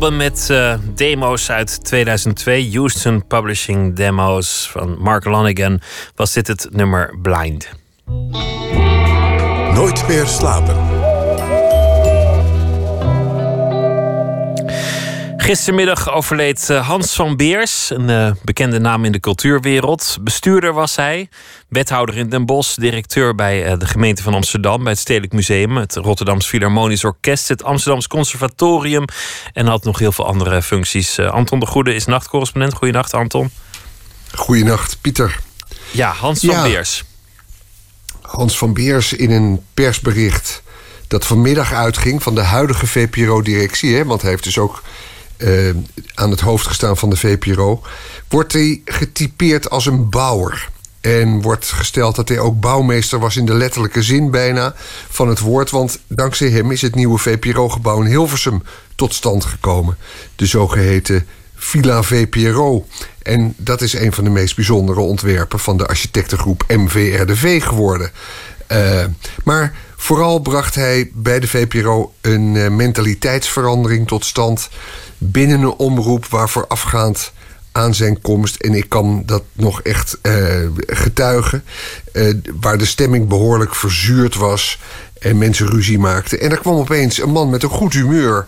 Met uh, demo's uit 2002, Houston Publishing Demos van Mark Lonigan, was dit het nummer Blind. Nooit meer slapen. Gistermiddag overleed eh, Hans van Beers, een uh, bekende naam in de cultuurwereld. Bestuurder was hij, wethouder in Den Bosch, directeur bij uh, de gemeente van Amsterdam, bij het Stedelijk Museum, het Rotterdams Philharmonisch Orkest, het Amsterdams Conservatorium en had nog heel veel andere functies. Anton de Goede is nachtcorrespondent. Goedenacht, Anton. Goedenacht, Pieter. Ja, Hans van Beers. Hans van Beers in een persbericht dat vanmiddag uitging van de huidige VPRO-directie, want hij heeft dus ook uh, aan het hoofd gestaan van de VPRO, wordt hij getypeerd als een bouwer. En wordt gesteld dat hij ook bouwmeester was in de letterlijke zin bijna van het woord. Want dankzij hem is het nieuwe VPRO-gebouw in Hilversum tot stand gekomen. De zogeheten Villa VPRO. En dat is een van de meest bijzondere ontwerpen van de architectengroep MVRDV geworden. Uh, maar vooral bracht hij bij de VPRO een uh, mentaliteitsverandering tot stand binnen een omroep waarvoor afgaand aan zijn komst. En ik kan dat nog echt uh, getuigen. Uh, waar de stemming behoorlijk verzuurd was. En mensen ruzie maakten. En er kwam opeens een man met een goed humeur.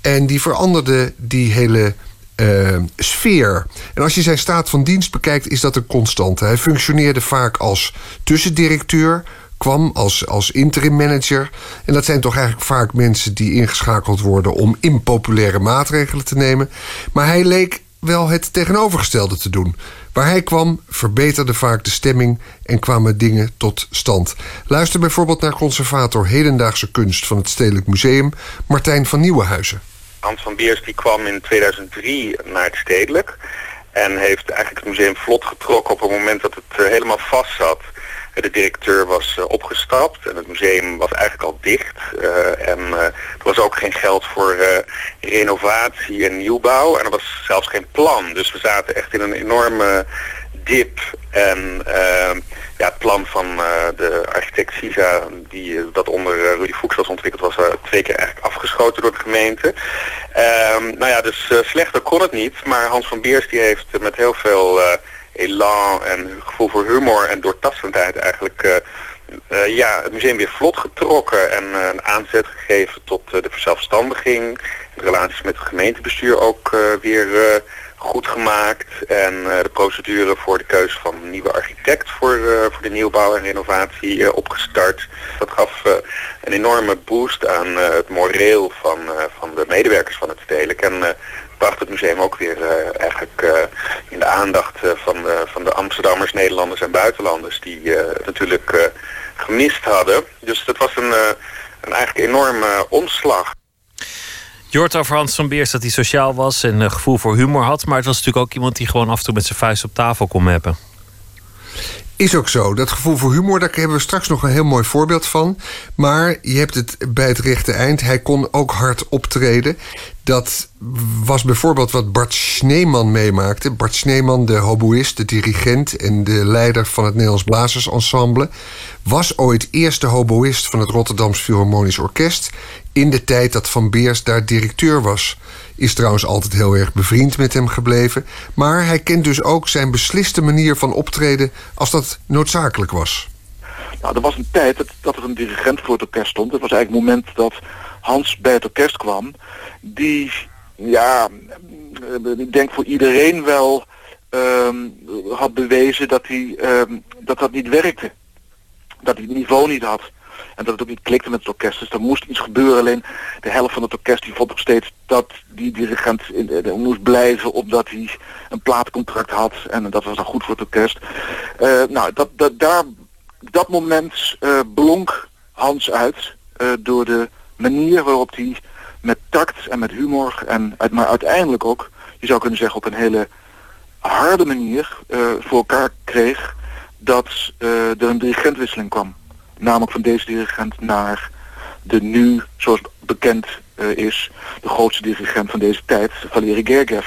En die veranderde die hele uh, sfeer. En als je zijn staat van dienst bekijkt, is dat een constante. Hij functioneerde vaak als tussendirecteur kwam als, als interim manager. En dat zijn toch eigenlijk vaak mensen die ingeschakeld worden om impopulaire maatregelen te nemen. Maar hij leek wel het tegenovergestelde te doen. Waar hij kwam, verbeterde vaak de stemming en kwamen dingen tot stand. Luister bijvoorbeeld naar conservator hedendaagse kunst van het Stedelijk Museum, Martijn van Nieuwenhuizen. Hans van Beers die kwam in 2003 naar het Stedelijk en heeft eigenlijk het museum vlot getrokken op het moment dat het eh, helemaal vast zat. De directeur was uh, opgestapt en het museum was eigenlijk al dicht. Uh, en uh, er was ook geen geld voor renovatie en nieuwbouw. En er was zelfs geen plan. Dus we zaten echt in een enorme dip. En ja, het plan van de architect Sisa, die dat onder Rudy Fuchs was ontwikkeld, was twee keer eigenlijk afgeschoten door de gemeente. Ehm, nou ja, dus slechter kon het niet. Maar Hans van Beers die heeft met heel veel elan en gevoel voor humor en doortastendheid eigenlijk uh, uh, ja, het museum weer vlot getrokken en uh, een aanzet gegeven tot de verzelfstandiging. De relaties met het gemeentebestuur ook weer goed gemaakt. En de procedure voor de keuze van een nieuwe architect voor, voor de nieuwbouw en renovatie opgestart. Dat gaf een enorme boost aan het moreel van, van de medewerkers van het stedelijk. En bracht het museum ook weer uh, eigenlijk uh, in de aandacht uh, van, de, van de Amsterdammers, Nederlanders en buitenlanders die het natuurlijk gemist hadden. Dus dat was een, een eigenlijk enorme omslag. Je hoort over Hans van Beers dat hij sociaal was en een gevoel voor humor had. Maar het was natuurlijk ook iemand die gewoon af en toe met zijn vuist op tafel kon hebben. Is ook zo. Dat gevoel voor humor, daar hebben we straks nog een heel mooi voorbeeld van. Maar je hebt het bij het rechte eind. Hij kon ook hard optreden. Dat was bijvoorbeeld wat Bart Sneeman meemaakte. Bart Sneeman, de hoboïst, de dirigent en de leider van het Nederlands Blazersensemble, was ooit eerste hoboïst van het Rotterdams Philharmonisch Orkest in de tijd dat Van Beers daar directeur was. Is trouwens altijd heel erg bevriend met hem gebleven. Maar hij kent dus ook zijn besliste manier van optreden als dat noodzakelijk was. Nou, er was een tijd dat, dat er een dirigent voor het orkest stond. Het was eigenlijk het moment dat Hans bij het orkest kwam. Die, ja, ik denk voor iedereen wel um, had bewezen dat, hij, um, dat dat niet werkte. Dat hij het niveau niet had. En dat het ook niet klikte met het orkest. Dus er moest iets gebeuren. Alleen de helft van het orkest die vond nog steeds dat die dirigent in, uh, moest blijven omdat hij een plaatcontract had. En dat was dan goed voor het orkest. Uh, nou, dat, dat, daar, dat moment uh, blonk Hans uit door de manier waarop hij met tact en met humor en maar uiteindelijk ook, je zou kunnen zeggen op een hele harde manier voor elkaar kreeg dat er een dirigentwisseling kwam namelijk van deze dirigent naar de nu, zoals bekend uh, is, de grootste dirigent van deze tijd, Valery Gergiev.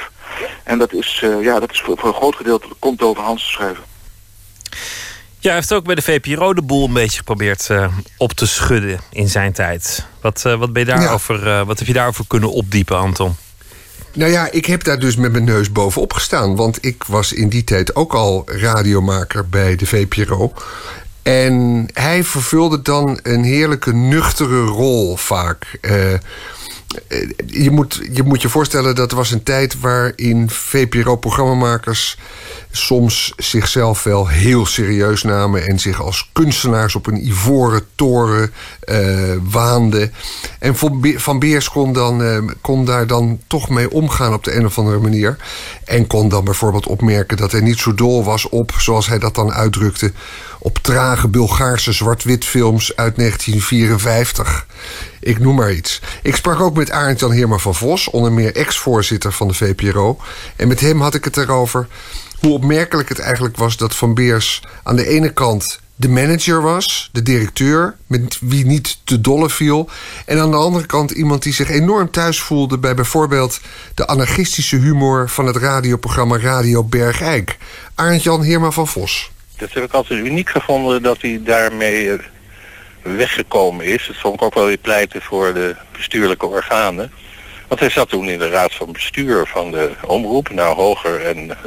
En dat is, ja, dat is voor, voor, een groot gedeelte komt over Hans te schrijven. Ja, hij heeft ook bij de VPRO de boel een beetje geprobeerd uh, op te schudden in zijn tijd. Wat, uh, wat, ben je daarover, uh, wat heb je daarover kunnen opdiepen, Anton? Nou ja, ik heb daar dus met mijn neus bovenop gestaan. Want ik was in die tijd ook al radiomaker bij de VPRO. En hij vervulde dan een heerlijke nuchtere rol vaak. Uh, je, moet, je moet je voorstellen dat was een tijd waarin VPRO-programmamakers soms zichzelf wel heel serieus namen en zich als kunstenaars op een ivoren toren uh, waanden. En Van Beers kon, dan, uh, kon daar dan toch mee omgaan op de een of andere manier. En kon dan bijvoorbeeld opmerken dat hij niet zo dol was op, zoals hij dat dan uitdrukte, op trage Bulgaarse zwart-wit films uit 1954. Ik noem maar iets. Ik sprak ook met Arend Jan Heerma van Vos, onder meer ex-voorzitter van de VPRO. En met hem had ik het erover hoe opmerkelijk het eigenlijk was dat Van Beers aan de ene kant de manager was, de directeur, met wie niet te dolle viel. En aan de andere kant iemand die zich enorm thuis voelde bij bijvoorbeeld de anarchistische humor van het radioprogramma Radio Bergijk. Arend Jan Heerma van Vos. Dat heb ik altijd uniek gevonden dat hij daarmee eh, weggekomen is. Dat vond ik ook wel weer pleiten voor de bestuurlijke organen. Want hij zat toen in de raad van bestuur van de omroep. Nou, hoger en eh,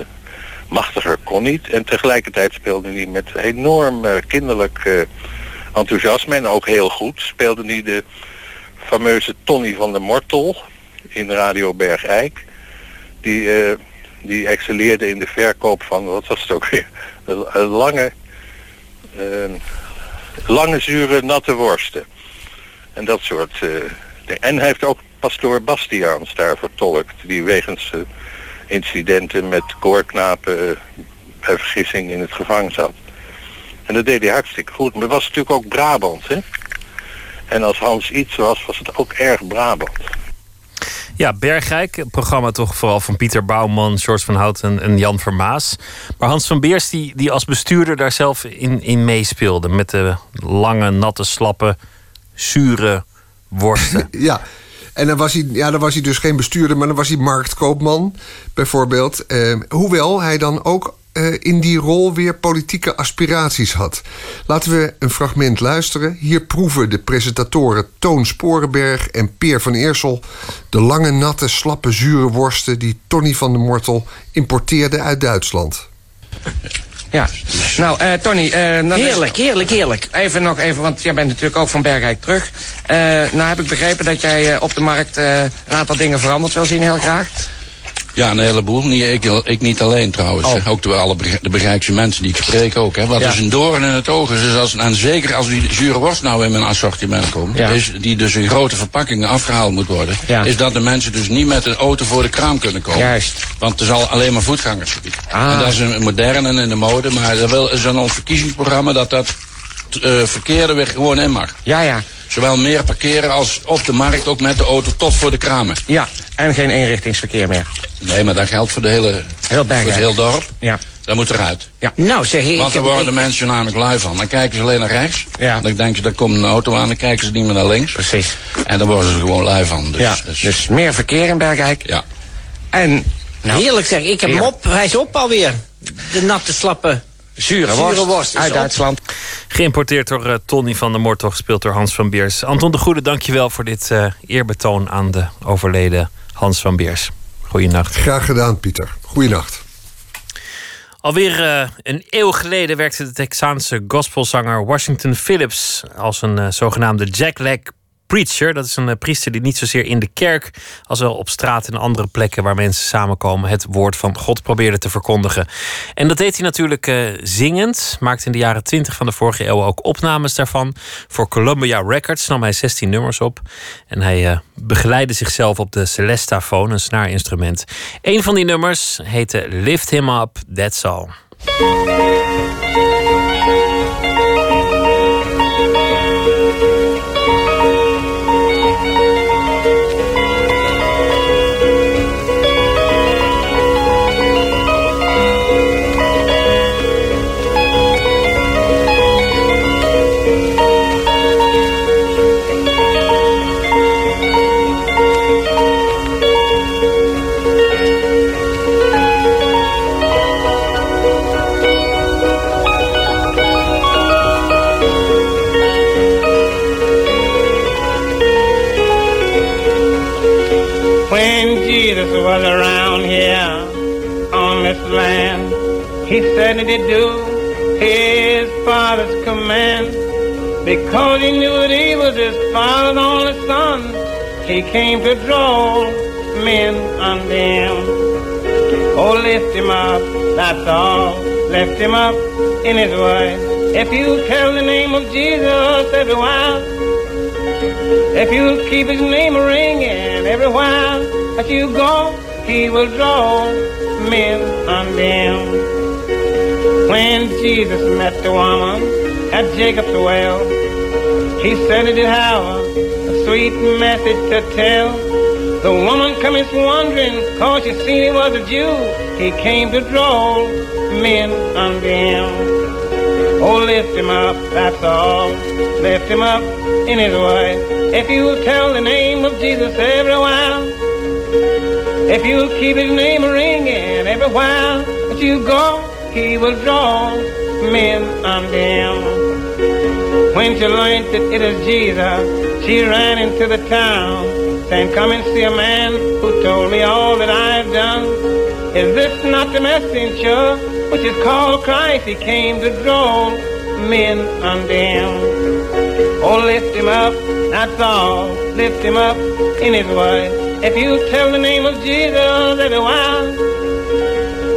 machtiger kon niet. En tegelijkertijd speelde hij met enorm uh, kinderlijk enthousiasme en ook heel goed. Speelde hij de fameuze Tony van der Mortel in Radio Bergijk. Die, die excelleerde in de verkoop van, wat was het ook weer, lange, uh, lange zure natte worsten. En dat soort. Uh, en hij heeft ook pastoor Bastiaans daar vertolkt. Die wegens uh, incidenten met koorknapen bij vergissing in het gevangen zat. En dat deed hij hartstikke goed. Maar het was natuurlijk ook Brabant, hè? En als Hans iets was, was het ook erg Brabant. Ja, Bergrijk, programma toch vooral van Pieter Bouwman, George van Houten en Jan Vermaas. Maar Hans van Beers, die, die als bestuurder daar zelf in, in meespeelde. Met de lange, natte, slappe, zure worsten. (laughs) ja. En dan was, hij, ja, dan was hij dus geen bestuurder, maar dan was hij marktkoopman, bijvoorbeeld. Eh, hoewel hij dan ook uh, in die rol weer politieke aspiraties had. Laten we een fragment luisteren. Hier proeven de presentatoren Toon Sporenberg en Peer van Eersel... de lange, natte, slappe, zure worsten... die Tony van der Mortel importeerde uit Duitsland. Ja, nou, uh, Tony... Uh, heerlijk, heerlijk, heerlijk. Even nog even, want jij bent natuurlijk ook van Bergrijk terug. Uh, nou heb ik begrepen dat jij op de markt een aantal dingen veranderd wil zien, heel graag. Ja, een heleboel. Niet, ik, ik niet alleen trouwens. Oh. Ook de, alle de begrijpse mensen die ik spreek ook. Hè. Wat ja. dus een doorn in het oog is, is als, en zeker als die zure worst nou in mijn assortiment komt... Ja. Is, die dus in grote verpakkingen afgehaald moet worden... Ja. is dat de mensen dus niet met een auto voor de kraam kunnen komen. Juist. Want het is al alleen maar voetgangersgebied. Ah. En dat is een moderne en in de mode. Maar dat is aan ons verkiezingsprogramma dat dat uh, verkeerde weer gewoon in mag. Ja, ja. Zowel meer parkeren als op de markt ook met de auto tot voor de kramen. Ja, en geen eenrichtingsverkeer meer. Nee, maar dat geldt voor de hele, heel voor het hele dorp. Ja. Dat moet eruit. Ja. Nou zeg ik... Want daar worden de mensen namelijk lui van. Dan kijken ze alleen naar rechts. Ja. Dan denken ze, daar komt een auto aan. Dan kijken ze niet meer naar links. Precies. En dan worden ze gewoon lui van. Dus, ja. dus, dus meer verkeer in Bergrijk. Ja. En... Nou, Heerlijk zeg, ik heb hem op. Hij is op alweer. De natte slappe Zure worst, Zure worst uit Duitsland. Geïmporteerd door uh, Tony van der Mortel, gespeeld door Hans van Beers. Anton de Goede, dankjewel voor dit uh, eerbetoon aan de overleden Hans van Beers. Goeienacht. Graag gedaan, Pieter. Goeienacht. Alweer uh, een eeuw geleden werkte de Texaanse gospelzanger Washington Phillips als een zogenaamde jackleg preacher. Dat is een priester die niet zozeer in de kerk als wel op straat en andere plekken waar mensen samenkomen het woord van God probeerde te verkondigen. En dat deed hij natuurlijk uh, zingend. Maakte in de jaren 20 van de vorige eeuw ook opnames daarvan. Voor Columbia Records nam hij 16 nummers op. En hij uh, begeleidde zichzelf op de Celestafoon, een snaarinstrument. Een van die nummers heette Lift Him Up, That's All. To do his Father's command because he knew that he was his Father's only Son. He came to draw men unto him. Oh, lift him up, that's all. Lift him up in his way. If you tell the name of Jesus every while, if you keep his name ringing every while that you go, he will draw men unto him. When Jesus met the woman at Jacob's well, he said it did have a sweet message to tell. The woman coming wondering, cause she seen he was a Jew. He came to draw men unto him. Oh, lift him up, that's all. Lift him up in his way. If you will tell the name of Jesus every while, if you will keep his name ringing every while that you go, he will draw men unto him. When she learned that it is Jesus, she ran into the town, saying, Come and see a man who told me all that I've done. Is this not the messenger which is called Christ. He came to draw men unto him. Oh, lift him up, that's all. Lift him up in his way. If you tell the name of Jesus every while,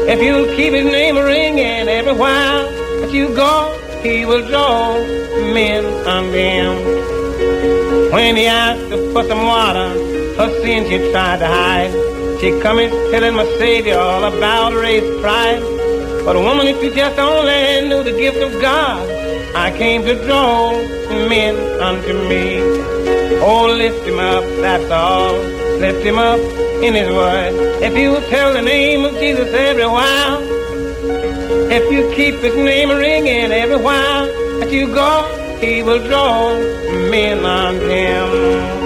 if you keep his name ringing every while that you go, he will draw men unto him. When he asked for some water, her sin she tried to hide. She come coming telling my Savior all about race pride. But a woman, if you just only knew the gift of God, I came to draw men unto me. Oh, lift him up, that's all. Lift him up in his word. If you tell the name of Jesus every while, if you keep his name ringing every while that you go, he will draw men unto him.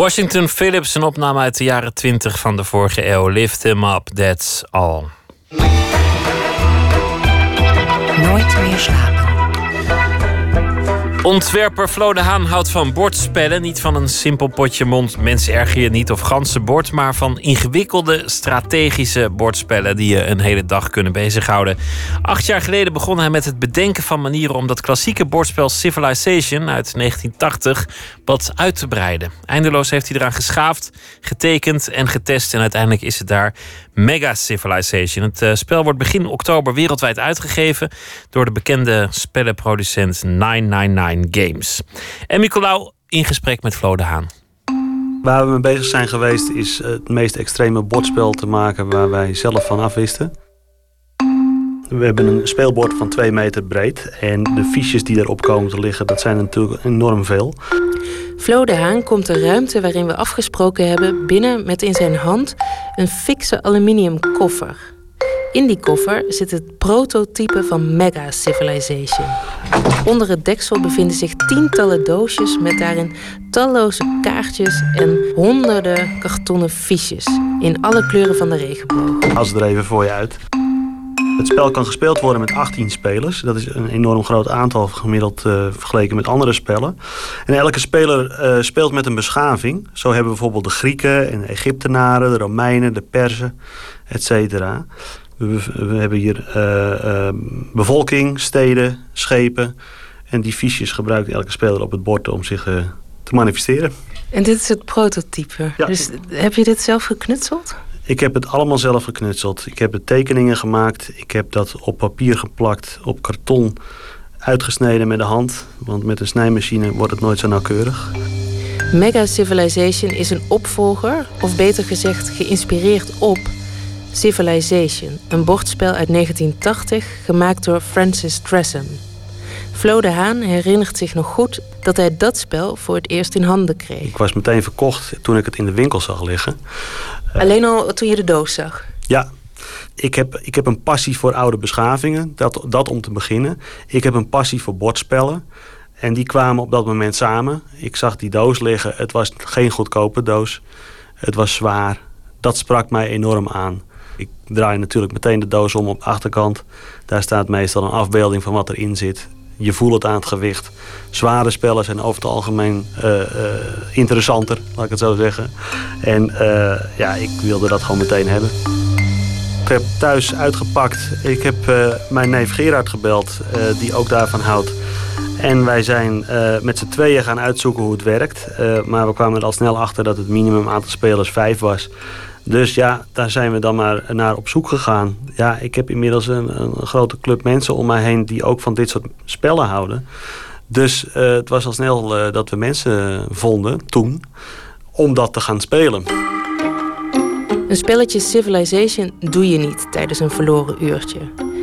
Washington Phillips, een opname uit de jaren 20 van de vorige eeuw. Lift him up, that's all. Nooit meer slapen. Ontwerper Flo de Haan houdt van bordspellen. Niet van een simpel potje mond, mensen erger je niet of ganzenbord. Maar van ingewikkelde strategische bordspellen die je een hele dag kunnen bezighouden. Acht jaar geleden begon hij met het bedenken van manieren om dat klassieke bordspel Civilization uit 1980 wat uit te breiden. Eindeloos heeft hij eraan geschaafd, getekend en getest. En uiteindelijk is het daar Mega Civilization. Het uh, spel wordt begin oktober wereldwijd uitgegeven door de bekende spellenproducent 999 Games. En Nicolaou in gesprek met Flo de Haan. Waar we mee bezig zijn geweest is het meest extreme bordspel te maken waar wij zelf van afwisten. We hebben een speelbord van 2 meter breed. En de fiches die erop komen te liggen, dat zijn natuurlijk enorm veel. Flo de Haan komt de ruimte waarin we afgesproken hebben binnen met in zijn hand een fikse aluminium koffer. In die koffer zit het prototype van Mega Civilization. Onder het deksel bevinden zich tientallen doosjes met daarin talloze kaartjes en honderden kartonnen fiches in alle kleuren van de regenboog. Als er even voor je uit. Het spel kan gespeeld worden met 18 spelers. Dat is een enorm groot aantal gemiddeld uh, vergeleken met andere spellen. En elke speler uh, speelt met een beschaving. Zo hebben bijvoorbeeld de Grieken en de Egyptenaren, de Romeinen, de Perzen, et cetera. We, we, hebben hier uh, bevolking, steden, schepen. En die fiches gebruikt elke speler op het bord om zich te manifesteren. En dit is het prototype. Ja. Dus heb je dit zelf geknutseld? Ik heb het allemaal zelf geknutseld. Ik heb de tekeningen gemaakt. Ik heb dat op papier geplakt, op karton uitgesneden met de hand. Want met een snijmachine wordt het nooit zo nauwkeurig. Mega Civilization is een opvolger, of beter gezegd geïnspireerd op Civilization, een bordspel uit 1980 gemaakt door Francis Tresham. Flo de Haan herinnert zich nog goed dat hij dat spel voor het eerst in handen kreeg. Ik was meteen verkocht toen ik het in de winkel zag liggen. Alleen al toen je de doos zag? Ja, ik heb, ik heb een passie voor oude beschavingen, dat, dat om te beginnen. Ik heb een passie voor bordspellen. En die kwamen op dat moment samen. Ik zag die doos liggen. Het was geen goedkope doos. Het was zwaar. Dat sprak mij enorm aan. Ik draai natuurlijk meteen de doos om op de achterkant. Daar staat meestal een afbeelding van wat erin zit. Je voelt het aan het gewicht. Zware spellen zijn over het algemeen uh, uh, interessanter, laat ik het zo zeggen. En uh, ja, ik wilde dat gewoon meteen hebben. Ik heb thuis uitgepakt. Ik heb mijn neef Gerard gebeld, die ook daarvan houdt. En wij zijn met z'n tweeën gaan uitzoeken hoe het werkt. maar we kwamen er al snel achter dat het minimum aantal spelers vijf was. Dus ja, daar zijn we dan maar naar op zoek gegaan. Ja, ik heb inmiddels een, een grote club mensen om mij heen die ook van dit soort spellen houden. Dus uh, het was al snel uh, dat we mensen vonden toen om dat te gaan spelen. Een spelletje Civilization doe je niet tijdens een verloren uurtje.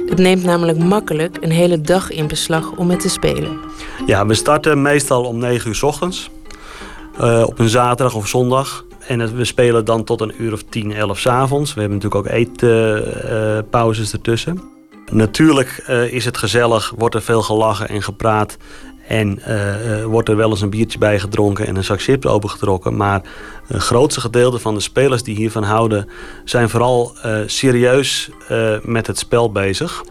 Het neemt namelijk makkelijk een hele dag in beslag om het te spelen. Ja, we starten meestal om 9 uur s ochtends. Uh, op een zaterdag of zondag. En we spelen dan tot een uur of 10, 11 s avonds. We hebben natuurlijk ook eetpauzes ertussen. Natuurlijk uh, is het gezellig, wordt er veel gelachen en gepraat. En uh, wordt er wel eens een biertje bij gedronken en een zak chips opengetrokken. Maar het grootste gedeelte van de spelers die hiervan houden... zijn vooral serieus met het spel bezig.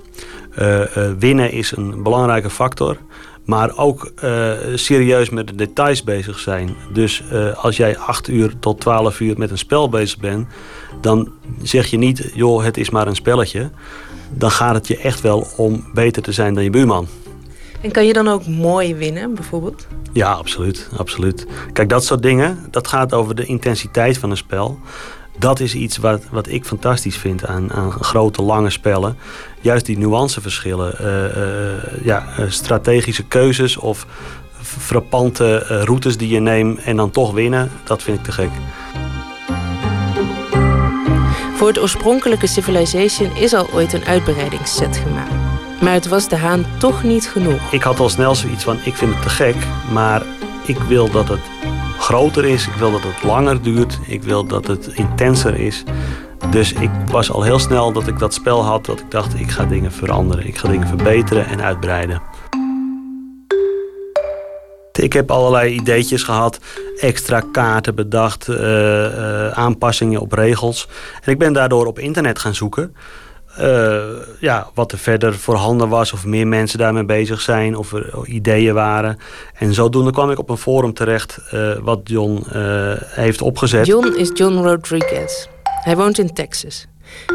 winnen is een belangrijke factor. Maar ook uh, serieus met de details bezig zijn. Dus uh, als jij 8 uur tot 12 uur met een spel bezig bent, dan zeg je niet, joh, het is maar een spelletje. Dan gaat het je echt wel om beter te zijn dan je buurman. En kan je dan ook mooi winnen, bijvoorbeeld? Ja, absoluut, absoluut. Kijk, dat soort dingen, dat gaat over de intensiteit van een spel dat is iets wat, wat ik fantastisch vind aan, aan grote, lange spellen. Juist die nuanceverschillen. Uh, uh, ja, strategische keuzes of frappante routes die je neemt en dan toch winnen. Dat vind ik te gek. Voor het oorspronkelijke Civilization is al ooit een uitbreidingsset gemaakt. Maar het was de haan toch niet genoeg. Ik had al snel zoiets van, ik vind het te gek, maar ik wil dat het groter is. Ik wil dat het langer duurt. Ik wil dat het intenser is. Dus ik was al heel snel dat ik dat spel had dat ik dacht ik ga dingen veranderen. Ik ga dingen verbeteren en uitbreiden. Ik heb allerlei ideetjes gehad, extra kaarten bedacht, uh, uh, aanpassingen op regels. En ik ben daardoor op internet gaan zoeken. Uh, ja, wat er verder voorhanden was, of meer mensen daarmee bezig zijn, of er ideeën waren. En zodoende kwam ik op een forum terecht wat John heeft opgezet. John is John Rodriguez. Hij woont in Texas.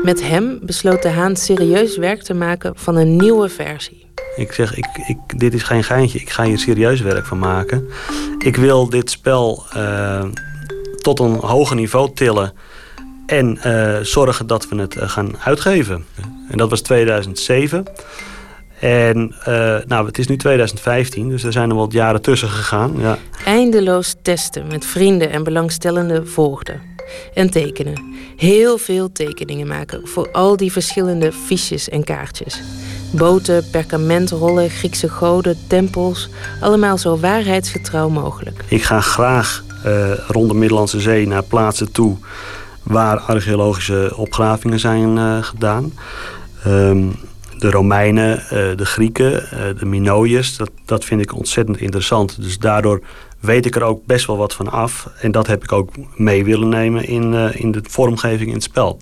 Met hem besloot de Haan serieus werk te maken van een nieuwe versie. Ik zeg, ik, ik, dit is geen geintje, ik ga hier serieus werk van maken. Ik wil dit spel tot een hoger niveau tillen en uh, zorgen dat we het uh, gaan uitgeven. En dat was 2007. En uh, nou, het is nu 2015, dus er zijn er wat jaren tussen gegaan. Ja. Eindeloos testen met vrienden en belangstellenden volgden. En tekenen. Heel veel tekeningen maken voor al die verschillende fiches en kaartjes. Boten, perkamentrollen, Griekse goden, tempels. Allemaal zo waarheidsgetrouw mogelijk. Ik ga graag rond de Middellandse Zee naar plaatsen toe waar archeologische opgravingen zijn uh, gedaan. Um, de Romeinen, uh, de Grieken, de Minoïërs, dat, dat vind ik ontzettend interessant. Dus daardoor weet ik er ook best wel wat van af. En dat heb ik ook mee willen nemen in, in de vormgeving in het spel.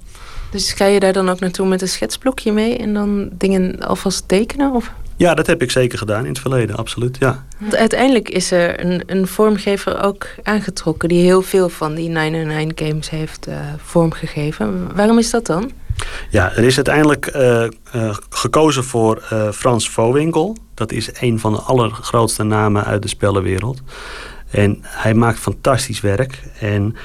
Dus ga je daar dan ook naartoe met een schetsblokje mee en dan dingen alvast tekenen? Of? Ja, dat heb ik zeker gedaan in het verleden, absoluut. Ja. Want uiteindelijk is er een, een vormgever ook aangetrokken die heel veel van die 909 games heeft uh, vormgegeven. Waarom is dat dan? Ja, er is uiteindelijk uh, uh, gekozen voor Frans Vowinkel. Dat is een van de allergrootste namen uit de spellenwereld. En hij maakt fantastisch werk. En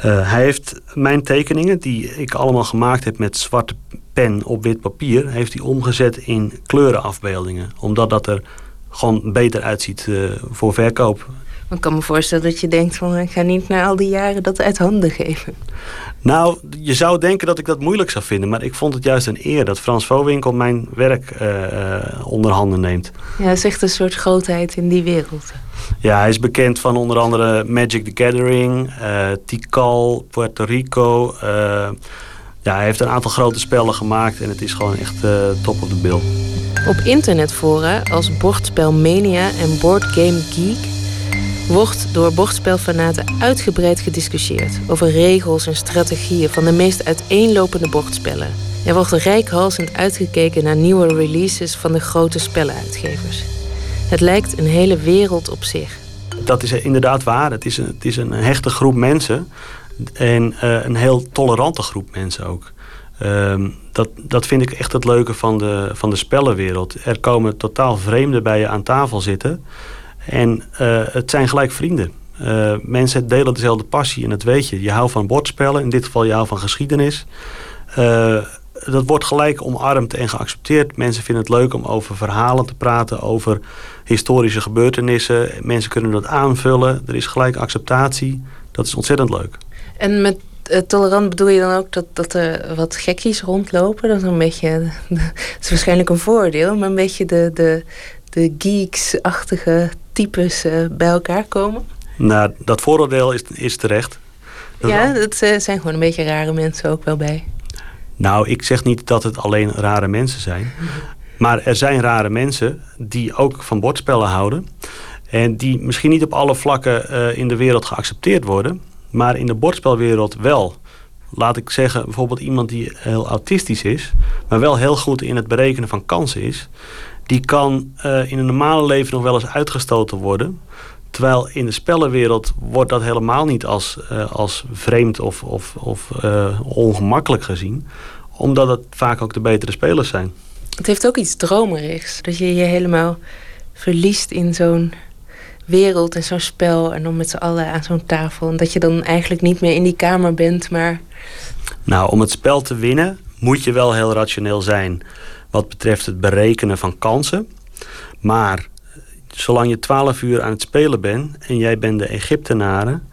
hij heeft mijn tekeningen, die ik allemaal gemaakt heb met zwarte pen op wit papier, heeft hij omgezet in kleurenafbeeldingen. Omdat dat er gewoon beter uitziet voor verkoop. Ik kan me voorstellen dat je denkt van ik ga niet na al die jaren dat uit handen geven. Nou, je zou denken dat ik dat moeilijk zou vinden, maar ik vond het juist een eer dat Frans Vowinkel mijn werk uh, onder handen neemt. Ja, dat is echt een soort grootheid in die wereld. Ja, hij is bekend van onder andere Magic the Gathering, uh, Tikal, Puerto Rico. ja, hij heeft een aantal grote spellen gemaakt en het is gewoon echt top of the bill. Op internetfora als Bordspel Mania en Board Game Geek wordt door bordspelfanaten uitgebreid gediscussieerd over regels en strategieën van de meest uiteenlopende bordspellen. Er wordt rijkhalsend uitgekeken naar nieuwe releases van de grote spellenuitgevers. Het lijkt een hele wereld op zich. Dat is inderdaad waar. Het is een, het is een hechte groep mensen. En uh, een heel tolerante groep mensen ook. Ehm, dat, dat vind ik echt het leuke van de, van de spellenwereld. Er komen totaal vreemden bij je aan tafel zitten. En uh, het zijn gelijk vrienden. Uh, mensen delen dezelfde passie en dat weet je. Je houdt van bordspellen, in dit geval je houdt van geschiedenis. Uh, dat wordt gelijk omarmd en geaccepteerd. Mensen vinden het leuk om over verhalen te praten, over historische gebeurtenissen. Mensen kunnen dat aanvullen. Er is gelijk acceptatie. Dat is ontzettend leuk. En met tolerant bedoel je dan ook dat, dat er wat gekkies rondlopen? Dat is een beetje. (laughs) Dat is waarschijnlijk een voordeel, maar een beetje de, de, de geeks-achtige types uh, bij elkaar komen? Nou, dat vooroordeel is, is terecht. ja, het uh, zijn gewoon een beetje rare mensen ook wel bij. Nou, ik zeg niet dat het alleen rare mensen zijn. Maar er zijn rare mensen die ook van bordspellen houden. En die misschien niet op alle vlakken uh, in de wereld geaccepteerd worden. Maar in de bordspelwereld wel. Laat ik zeggen, bijvoorbeeld iemand die heel autistisch is. Maar wel heel goed in het berekenen van kansen is die kan uh, in een normale leven nog wel eens uitgestoten worden. Terwijl in de spellenwereld wordt dat helemaal niet als, uh, als vreemd of, of, of uh, ongemakkelijk gezien. Omdat het vaak ook de betere spelers zijn. Het heeft ook iets dromerigs. Dat je je helemaal verliest in zo'n wereld en zo'n spel. En dan met z'n allen aan zo'n tafel. En dat je dan eigenlijk niet meer in die kamer bent, maar... Nou, om het spel te winnen moet je wel heel rationeel zijn wat betreft het berekenen van kansen. Maar zolang je 12 uur aan het spelen bent en jij bent de Egyptenaren,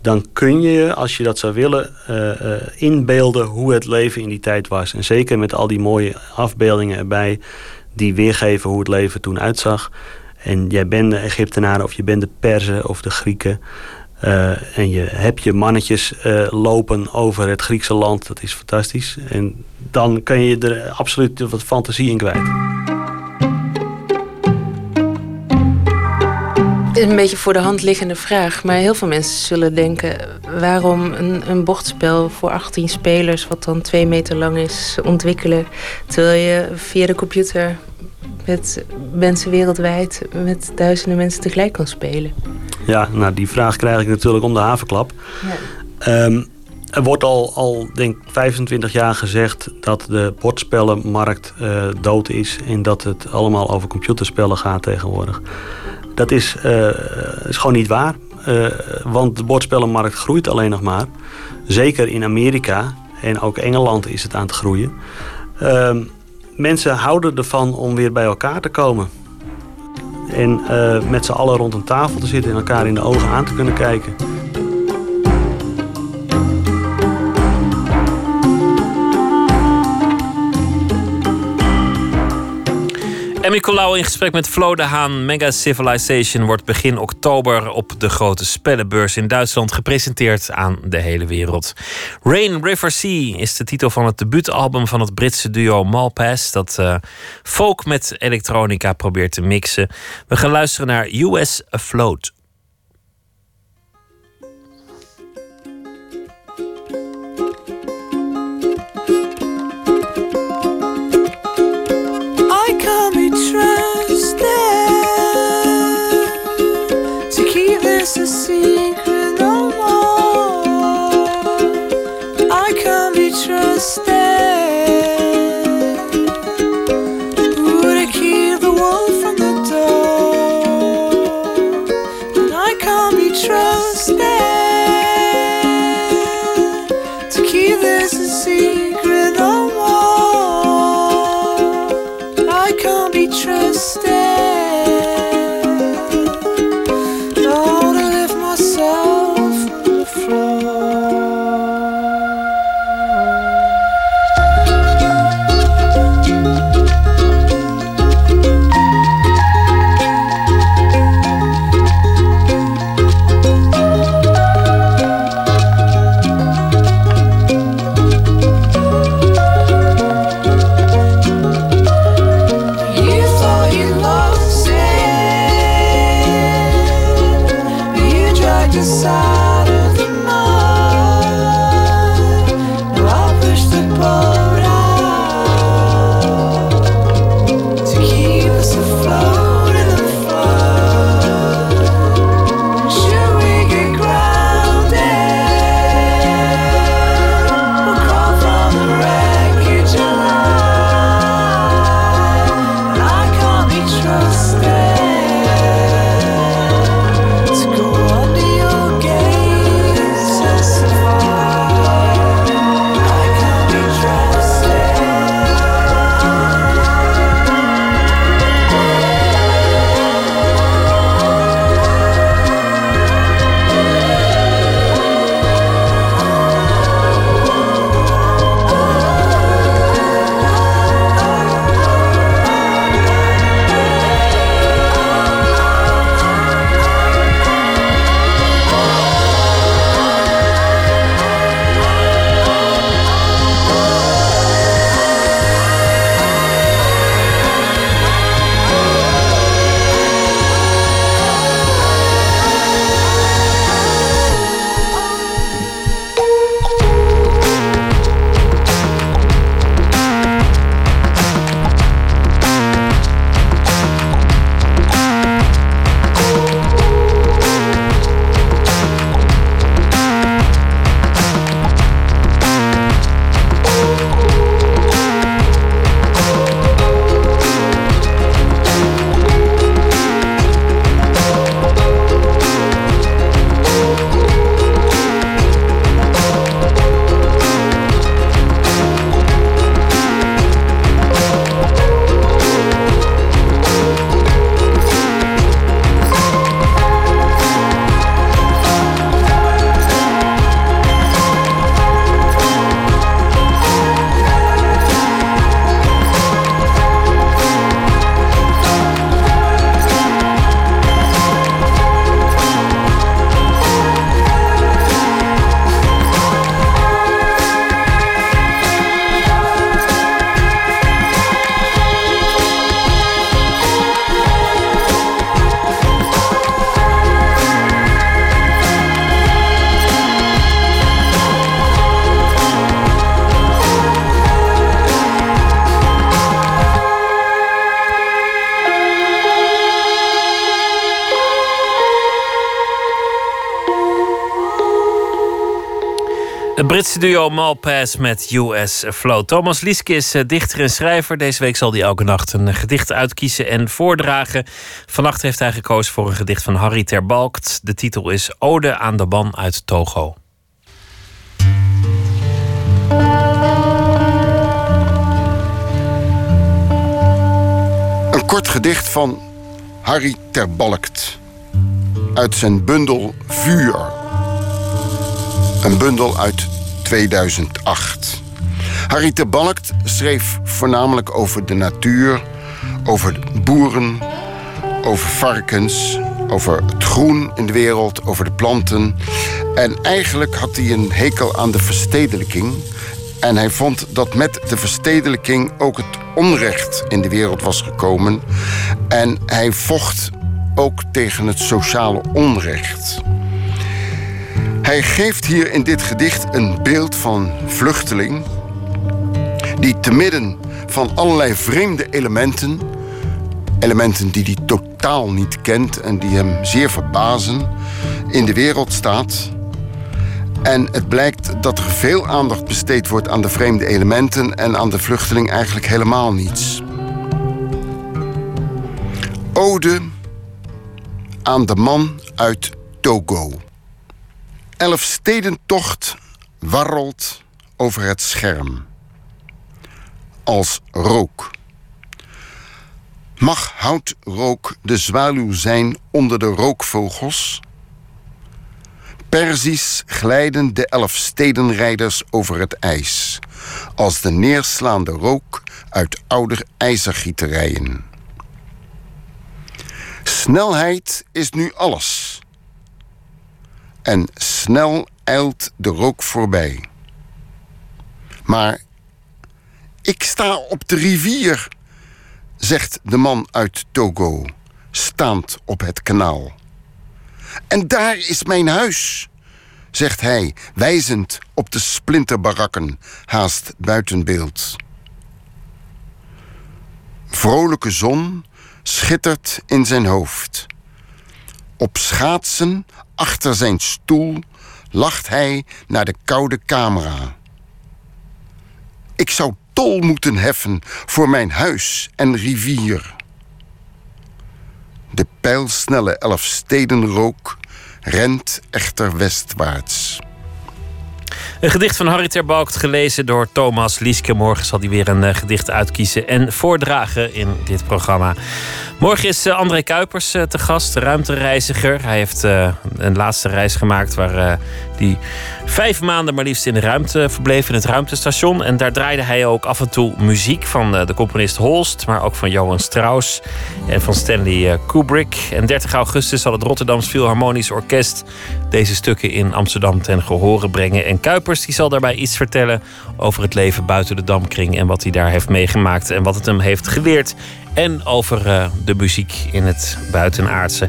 dan kun je, als je dat zou willen, uh, uh, inbeelden hoe het leven in die tijd was. En zeker met al die mooie afbeeldingen erbij, die weergeven hoe het leven toen uitzag. En jij bent de Egyptenaren of je bent de Perzen of de Grieken. Uh, en je hebt je mannetjes lopen over het Griekse land. Dat is fantastisch. En dan kun je er absoluut wat fantasie in kwijt. Een beetje voor de hand liggende vraag. Maar heel veel mensen zullen denken... waarom een, een bordspel voor 18 spelers... wat dan twee meter lang is, ontwikkelen... terwijl je via de computer met mensen wereldwijd... met duizenden mensen tegelijk kan spelen. Ja, nou die vraag krijg ik natuurlijk om de havenklap. Ja. Um, er wordt al, al denk 25 jaar gezegd dat de bordspellenmarkt uh, dood is en dat het allemaal over computerspellen gaat tegenwoordig. Dat is, uh, is gewoon niet waar, uh, want de bordspellenmarkt groeit alleen nog maar. Zeker in Amerika en ook Engeland is het aan het groeien. Ehm, mensen houden ervan om weer bij elkaar te komen. En met z'n allen rond een tafel te zitten en elkaar in de ogen aan te kunnen kijken. Emmy Colau in gesprek met Flo de Haan. Mega Civilization wordt begin oktober op de grote spellenbeurs in Duitsland gepresenteerd aan de hele wereld. Rain River Sea is de titel van het debuutalbum van het Britse duo Malpass. Dat uh, folk met elektronica probeert te mixen. We gaan luisteren naar US Afloat. try. just saw Britse duo Malpass met US Flow. Thomas Lieske is eh, dichter en schrijver. Deze week zal hij elke nacht een gedicht uitkiezen en voordragen. Vannacht heeft hij gekozen voor een gedicht van Harry Terbalkt. De titel is Ode aan de man uit Togo. Een kort gedicht van Harry Terbalkt. Uit zijn bundel Vuur. Een bundel uit 2008. Harry Terbalkt schreef voornamelijk over de natuur, over boeren, over varkens, over het groen in de wereld, over de planten. En eigenlijk had hij een hekel aan de verstedelijking. En hij vond dat met de verstedelijking ook het onrecht in de wereld was gekomen. En hij vocht ook tegen het sociale onrecht. Hij geeft hier in dit gedicht een beeld van vluchteling die te midden van allerlei vreemde elementen, elementen die hij totaal niet kent en die hem zeer verbazen, in de wereld staat. En het blijkt dat er veel aandacht besteed wordt aan de vreemde elementen en aan de vluchteling eigenlijk helemaal niets. Ode aan de man uit Togo. Elfstedentocht warrelt over het scherm. Als rook. Mag houtrook de zwaluw zijn onder de rookvogels? Perzisch glijden de elfstedenrijders over het ijs, als de neerslaande rook uit oude ijzergieterijen. Snelheid is nu alles. En snel eilt de rook voorbij. Maar ik sta op de rivier, zegt de man uit Togo, staand op het kanaal. En daar is mijn huis, zegt hij, wijzend op de splinterbarakken haast buiten beeld. Vrolijke zon schittert in zijn hoofd. Op schaatsen achter zijn stoel lacht hij naar de koude camera. Ik zou tol moeten heffen voor mijn huis en rivier. De pijlsnelle Elfstedenrook rent echter westwaarts. Een gedicht van Harry Terbalkt, gelezen door Thomas Lieske. Morgen zal hij weer een uh, gedicht uitkiezen en voordragen in dit programma. Morgen is uh, André Kuipers uh, te gast, ruimtereiziger. Hij heeft een laatste reis gemaakt waar hij vijf maanden maar liefst in de ruimte verbleef, in het ruimtestation. En daar draaide hij ook af en toe muziek van de componist Holst, maar ook van Johan Strauss en van Stanley Kubrick. En 30 augustus zal het Rotterdams Philharmonisch Orkest deze stukken in Amsterdam ten gehore brengen. En Kuipers die zal daarbij iets vertellen over het leven buiten de Damkring en wat hij daar heeft meegemaakt en wat het hem heeft geleerd. En over uh, de muziek in het buitenaardse.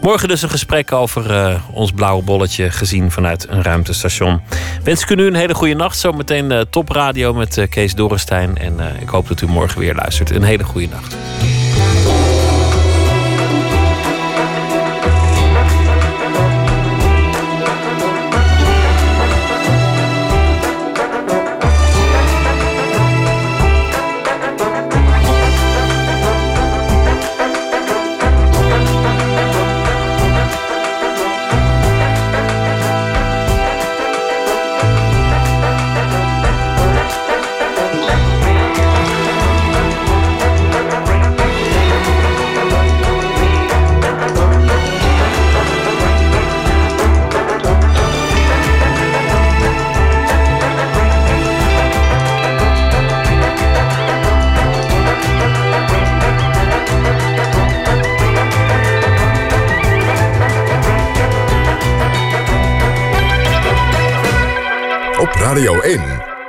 Morgen dus een gesprek over uh, ons blauwe bolletje gezien vanuit een ruimtestation. Wens ik u nu een hele goede nacht. Zometeen uh, topradio met Kees Dorrestein. En ik hoop dat u morgen weer luistert. Een hele goede nacht.